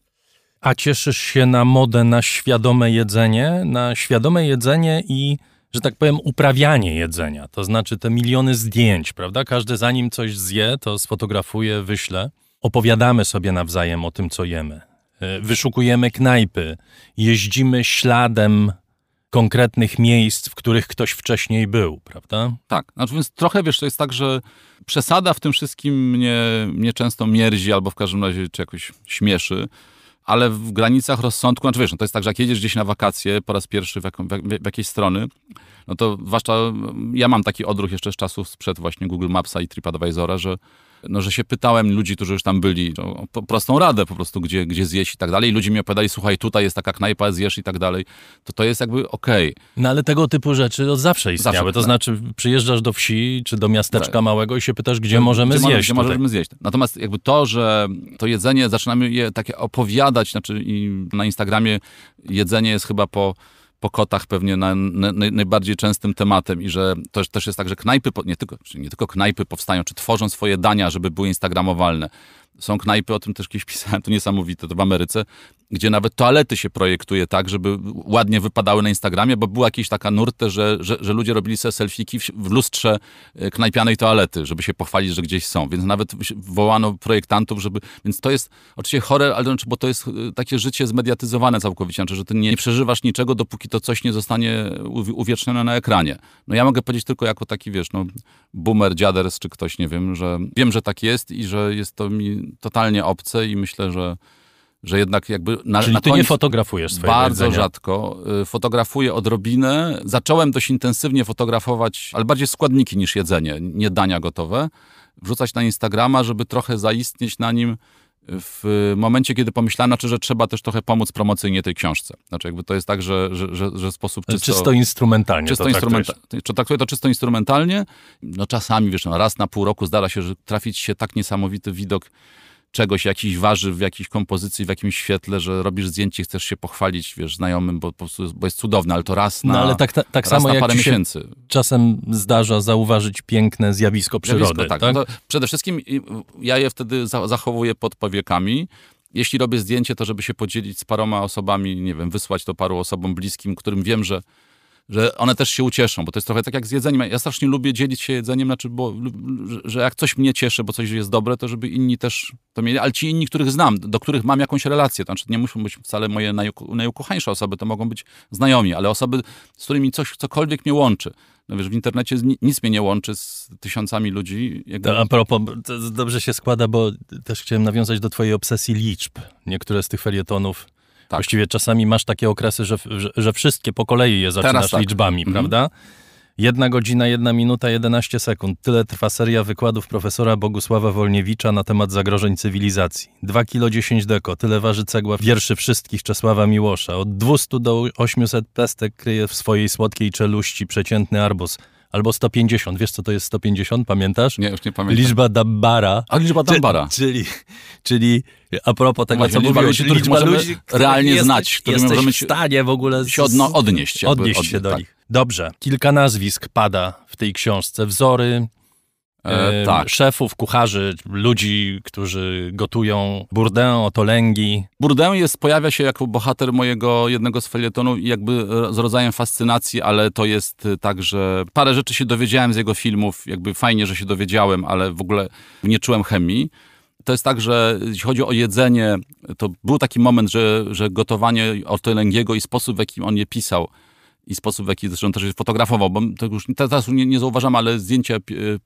A cieszysz się na modę na świadome jedzenie, na świadome jedzenie i, że tak powiem, uprawianie jedzenia. To znaczy te miliony zdjęć, prawda? Każdy zanim coś zje, to sfotografuje, wyśle. Opowiadamy sobie nawzajem o tym, co jemy. E, Wyszukujemy knajpy, jeździmy śladem konkretnych miejsc, w których ktoś wcześniej był, prawda? Tak, znaczy więc trochę wiesz, to jest tak, że przesada w tym wszystkim mnie, mnie często mierzi albo w każdym razie czy jakoś śmieszy, ale w granicach rozsądku, znaczy wiesz, no to jest tak, że jak jedziesz gdzieś na wakacje po raz pierwszy w, jaką, w, w jakiejś strony, no to zwłaszcza ja mam taki odruch jeszcze z czasów sprzed właśnie Google Mapsa i TripAdvisora, że no, że się pytałem ludzi, którzy już tam byli, o po, prostą radę po prostu, gdzie, gdzie zjeść i tak dalej. I ludzie mi opowiadali, słuchaj, tutaj jest taka knajpa, zjesz i tak dalej. To to jest jakby okej. No ale tego typu rzeczy od zawsze istniały. Zawsze, to tak. znaczy przyjeżdżasz do wsi czy do miasteczka Tak. małego i się pytasz, gdzie możemy gdzie, zjeść. Gdzie tutaj. możemy zjeść. Natomiast jakby to, że to jedzenie, zaczynamy je takie opowiadać, znaczy na Instagramie jedzenie jest chyba po, po kotach pewnie na, na, naj- najbardziej częstym tematem i że to też jest tak, że knajpy, nie tylko, nie tylko knajpy powstają, czy tworzą swoje dania, żeby były instagramowalne. Są knajpy, o tym też kiedyś pisałem, to niesamowite, to w Ameryce, gdzie nawet toalety się projektuje tak, żeby ładnie wypadały na Instagramie, bo była jakaś taka nurtę, że, że, że ludzie robili sobie selfiki w, lustrze e, knajpianej toalety, żeby się pochwalić, że gdzieś są. Więc nawet wołano projektantów, żeby... Więc to jest oczywiście chore, ale znaczy, bo to jest e, takie życie zmediatyzowane całkowicie, znaczy, że ty nie, przeżywasz niczego, dopóki to coś nie zostanie uwi- uwiecznione na ekranie. No ja mogę powiedzieć tylko jako taki, wiesz, no boomer, dziaders czy ktoś, nie wiem, że wiem, że tak jest i że jest to mi totalnie obce i myślę, że że jednak jakby na, Czyli na ty nie fotografujesz swojego bardzo jedzenia. rzadko. Y, Fotografuję odrobinę. Zacząłem dość intensywnie fotografować, ale bardziej składniki niż jedzenie, nie dania gotowe. Wrzucać na Instagrama, żeby trochę zaistnieć na nim w momencie, kiedy pomyślałem, znaczy, że trzeba też trochę pomóc promocyjnie tej książce. Znaczy jakby to jest tak, że, że, że, że sposób czysto... Czysto instrumentalnie Czysto to traktujesz. instrumenta- czy traktuję to czysto instrumentalnie. No czasami, wiesz, no, raz na pół roku zdarza się, że trafić się tak niesamowity widok czegoś, jakiś warzyw w jakiejś kompozycji, w jakimś świetle, że robisz zdjęcie i chcesz się pochwalić, wiesz, znajomym, bo, bo jest cudowne, ale to raz na, No ale tak, tak, tak raz samo na jak parę miesięcy. czasem zdarza zauważyć piękne zjawisko przyrody, Zjawisko, tak? No to przede wszystkim ja je wtedy za, zachowuję pod powiekami. Jeśli robię zdjęcie, to żeby się podzielić z paroma osobami, nie wiem, wysłać to paru osobom bliskim, którym wiem, że, że one też się ucieszą, bo to jest trochę tak jak z jedzeniem. Ja strasznie lubię dzielić się jedzeniem, znaczy, bo, że- jak coś mnie cieszy, bo coś jest dobre, to żeby inni też to mieli, ale ci inni, których znam, do których mam jakąś relację, to znaczy nie muszą być wcale moje najuko- najukochańsze osoby, to mogą być znajomi, ale osoby, z którymi coś, cokolwiek mnie łączy. No wiesz, w internecie ni- nic mnie nie łączy z tysiącami ludzi. Jakby... To a propos, to dobrze się składa, bo też chciałem nawiązać do twojej obsesji liczb. Niektóre z tych felietonów, Tak. właściwie czasami masz takie okresy, że, że, że wszystkie po kolei je zaczynasz tak. liczbami, Mhm. prawda? Jedna godzina, jedna minuta, 11 sekund. Tyle trwa seria wykładów profesora Bogusława Wolniewicza na temat zagrożeń cywilizacji. 2 kilo 10 deko. Tyle waży cegła wierszy wszystkich Czesława Miłosza. Od 200 do 800 pestek kryje w swojej słodkiej czeluści przeciętny arbus. Albo 150. Wiesz, co to jest 150? Pamiętasz? Nie, już nie pamiętam. Liczba Dabbara. A liczba Tambara. Czyli, czyli a propos tego, Właśnie, co liczba mówiłeś, ludzi, których możemy realnie jesteś, znać, którymi jesteś możemy w stanie w ogóle z, się odno- odnieść, jakby odnieść się do tak. nich. Dobrze. Kilka nazwisk pada w tej książce. Wzory E, tak. szefów, kucharzy, ludzi, którzy gotują Bourdain, Otolęgi. Bourdain jest, pojawia się jako bohater mojego jednego z felietonów i jakby e, z rodzajem fascynacji, ale to jest e, tak, że parę rzeczy się dowiedziałem z jego filmów, jakby fajnie, że się dowiedziałem, ale w ogóle nie czułem chemii. To jest tak, że jeśli chodzi o jedzenie, to był taki moment, że, że gotowanie Otolęgiego i sposób, w jaki on je pisał, i sposób, w jaki zresztą też fotografował, bo to już teraz nie, nie zauważam, ale zdjęcie, e,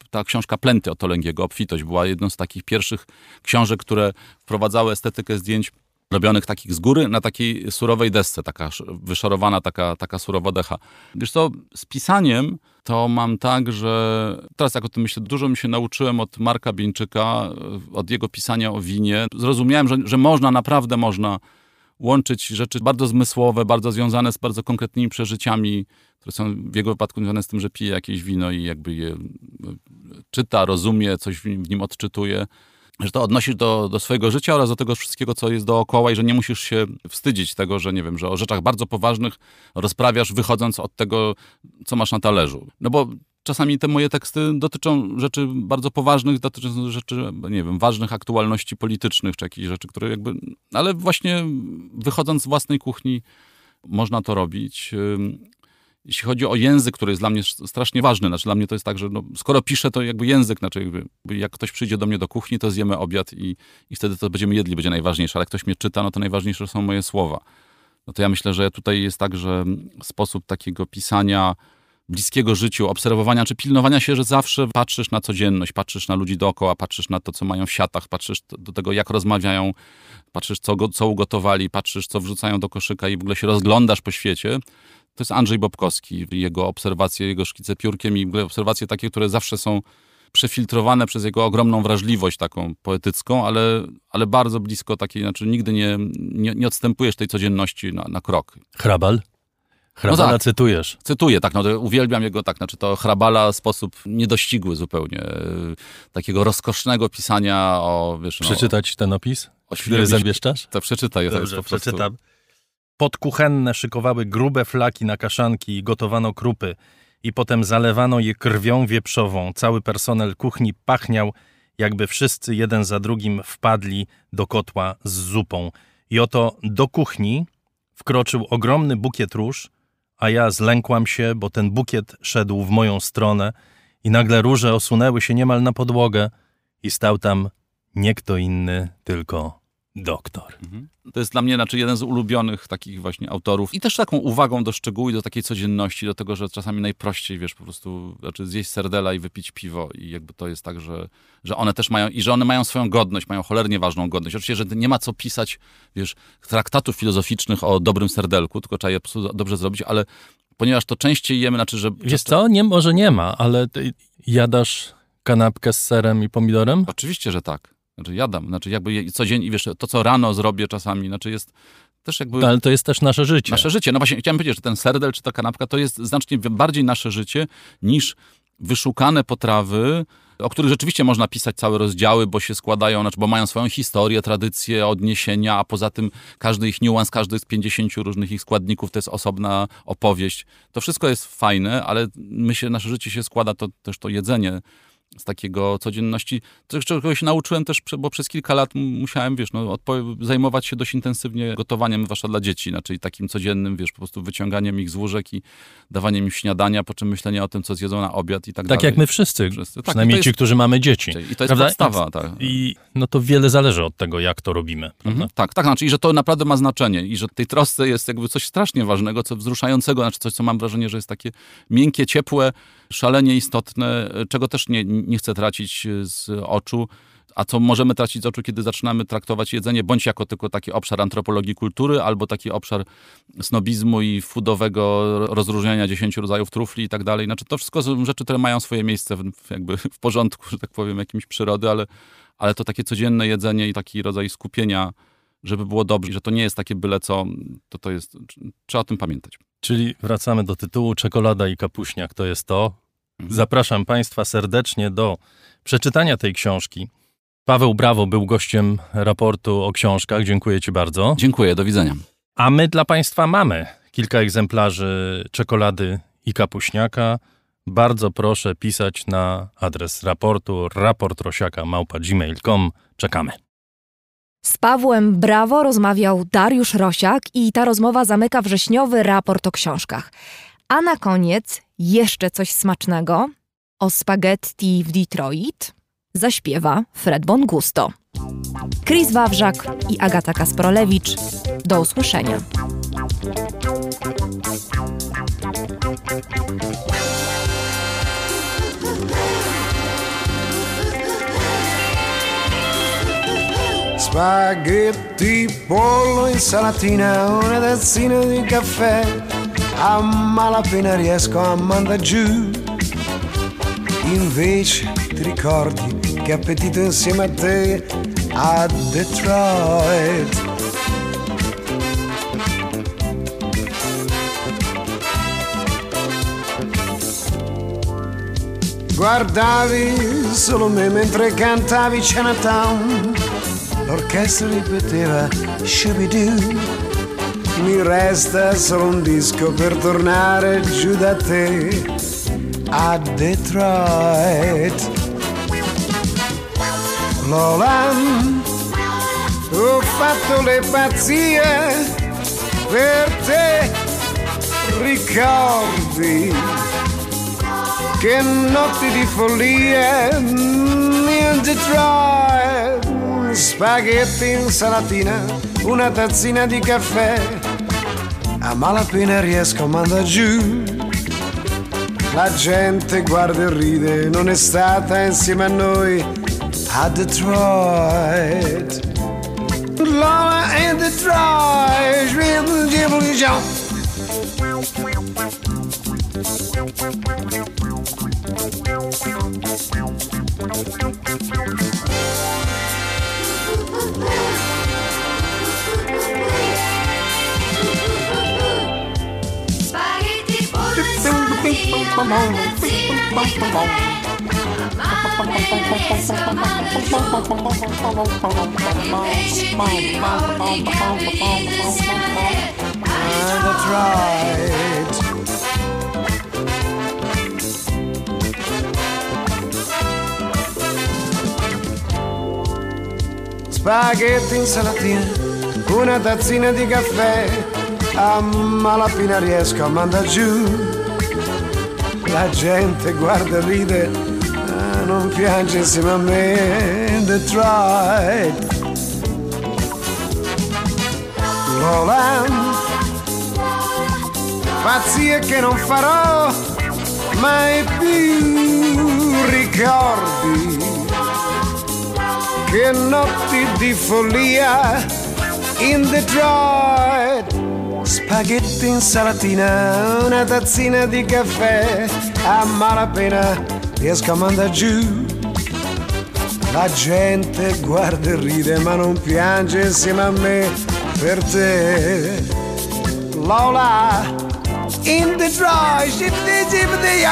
ta książka Plęty Otolęgiego, Obfitość, była jedną z takich pierwszych książek, które wprowadzały estetykę zdjęć robionych takich z góry na takiej surowej desce, taka sz- wyszorowana, taka, taka surowa decha. Wiesz co, z pisaniem to mam tak, że teraz jak o tym myślę, dużo mi się nauczyłem od Marka Bieńczyka, e, od jego pisania o winie. Zrozumiałem, że, że można, naprawdę można łączyć rzeczy bardzo zmysłowe, bardzo związane z bardzo konkretnymi przeżyciami które są w jego wypadku związane z tym, że pije jakieś wino i jakby je czyta, rozumie, coś w nim odczytuje że to odnosisz do, do swojego życia oraz do tego wszystkiego, co jest dookoła i że nie musisz się wstydzić tego, że nie wiem, że o rzeczach bardzo poważnych rozprawiasz wychodząc od tego, co masz na talerzu. No bo czasami te moje teksty dotyczą rzeczy bardzo poważnych, dotyczą rzeczy, nie wiem, ważnych aktualności politycznych, czy jakichś rzeczy, które jakby... Ale właśnie wychodząc z własnej kuchni można to robić jeśli chodzi o język, który jest dla mnie strasznie ważny, znaczy dla mnie to jest tak, że no, skoro piszę, to jakby język, znaczy jakby, jak ktoś przyjdzie do mnie do kuchni, to zjemy obiad i, i wtedy to będziemy jedli, będzie najważniejsze, ale jak ktoś mnie czyta, no to najważniejsze są moje słowa. No to ja myślę, że tutaj jest tak, że sposób takiego pisania bliskiego życiu, obserwowania czy pilnowania się, że zawsze patrzysz na codzienność, patrzysz na ludzi dookoła, patrzysz na to, co mają w siatach, patrzysz do tego, jak rozmawiają, patrzysz, co, co ugotowali, patrzysz, co wrzucają do koszyka i w ogóle się rozglądasz po świecie, to jest Andrzej Bobkowski, jego obserwacje, jego szkice piórkiem i obserwacje takie, które zawsze są przefiltrowane przez jego ogromną wrażliwość taką poetycką, ale, ale bardzo blisko takiej, znaczy nigdy nie, nie, nie odstępujesz tej codzienności na, na krok. Hrabal? Hrabala no tak, cytujesz. Cytuję, tak, no uwielbiam jego, tak, znaczy to Hrabala w sposób niedościgły zupełnie, takiego rozkosznego pisania o, wiesz, no, Przeczytać ten opis, o który zabieszczasz? To przeczytaj. Dobrze, to jest po przeczytam. Podkuchenne szykowały grube flaki na kaszanki i gotowano krupy i potem zalewano je krwią wieprzową. Cały personel kuchni pachniał, jakby wszyscy jeden za drugim wpadli do kotła z zupą. I oto do kuchni wkroczył ogromny bukiet róż, a ja zlękłam się, bo ten bukiet szedł w moją stronę i nagle róże osunęły się niemal na podłogę i stał tam nie kto inny, tylko doktor. Mhm. To jest dla mnie znaczy jeden z ulubionych takich właśnie autorów i też taką uwagą do szczegółu i do takiej codzienności, do tego, że czasami najprościej, wiesz, po prostu znaczy zjeść serdela i wypić piwo i jakby to jest tak, że, że one też mają i że one mają swoją godność, mają cholernie ważną godność. Oczywiście, że nie ma co pisać, wiesz, traktatów filozoficznych o dobrym serdelku, tylko trzeba je po prostu dobrze zrobić, ale ponieważ to częściej jemy, znaczy, że... Wiesz co, nie, może nie ma, ale jadasz kanapkę z serem i pomidorem? Oczywiście, że tak. Znaczy jadam, znaczy jakby codziennie, wiesz, to co rano zrobię czasami, znaczy jest też jakby... No, ale to jest też nasze życie. Nasze życie. No właśnie chciałem powiedzieć, że ten serdel czy ta kanapka to jest znacznie bardziej nasze życie niż wyszukane potrawy, o których rzeczywiście można pisać całe rozdziały, bo się składają, znaczy, bo mają swoją historię, tradycję, odniesienia, a poza tym każdy ich niuans, każdy z 50 różnych ich składników to jest osobna opowieść. To wszystko jest fajne, ale my się, nasze życie się składa, to też to jedzenie z takiego codzienności. Czego się nauczyłem też, bo przez kilka lat musiałem, wiesz, no, zajmować się dość intensywnie gotowaniem, zwłaszcza dla dzieci, czyli takim codziennym, wiesz, po prostu wyciąganiem ich z łóżek i dawaniem im śniadania, po czym myślenie o tym, co zjedzą na obiad i tak, tak dalej. Tak jak my wszyscy, wszyscy. Tak, przynajmniej jest, ci, którzy mamy dzieci. I to jest prawda? podstawa, tak. I no to wiele zależy od tego, jak to robimy. Mhm, tak, tak, znaczy, i że to naprawdę ma znaczenie i że tej trosce jest jakby coś strasznie ważnego, co wzruszającego, znaczy coś, co mam wrażenie, że jest takie miękkie, ciepłe, szalenie istotne, czego też nie, nie chcę tracić z oczu. A co możemy tracić z oczu, kiedy zaczynamy traktować jedzenie bądź jako tylko taki obszar antropologii kultury, albo taki obszar snobizmu i foodowego rozróżniania dziesięciu rodzajów trufli i tak dalej. Znaczy to wszystko są rzeczy, które mają swoje miejsce w, jakby w porządku, że tak powiem, jakimś przyrody, ale, ale to takie codzienne jedzenie i taki rodzaj skupienia, żeby było dobrze, że to nie jest takie byle co, to to jest, trzeba o tym pamiętać. Czyli wracamy do tytułu Czekolada i kapuśniak to jest to. Mhm. Zapraszam Państwa serdecznie do przeczytania tej książki. Paweł Brawo był gościem raportu o książkach. Dziękuję Ci bardzo. Dziękuję, do widzenia. A my dla Państwa mamy kilka egzemplarzy czekolady i kapuśniaka. Bardzo proszę pisać na adres raportu raportrosiaka.gmail.com. Czekamy. Z Pawłem Brawo rozmawiał Dariusz Rosiak i ta rozmowa zamyka wrześniowy raport o książkach. A na koniec jeszcze coś smacznego. O spaghetti w Detroit zaśpiewa Fred Bongusto. Chris Wawrzak i Agata Kasprolewicz. Do usłyszenia. Spaghetti, pollo, insalatina, una tazzina di caffè. A malapena riesco a mandare giù. Invece ti ricordi che appetito insieme a te a Detroit. Guardavi solo me mentre cantavi Chinatown L'orchestra ripeteva Shubidoo Mi resta solo un disco per tornare giù da te A Detroit. Lola Ho fatto le pazzie per te. Ricordi che notti di follia in Detroit. Spaghetti insalatina una tazzina di caffè a malapena riesco a mandare giù. La gente guarda e ride non è stata insieme a noi. A Detroit. Lola in Detroit Spaghetti Detroit Spaghetti insalatina, una tazzina di caffè, a malapena riesco a mandare giù. La gente guarda e ride, ah, non piange insieme a me, Detroit. Roland, pazzie che non farò mai più, ricordi che notti di follia in Detroit. Spaghetti insalatina, una tazzina di caffè, a malapena riesco a mandare giù. La gente guarda e ride ma non piange insieme a me per te. Lola, in Detroit, ship di ship di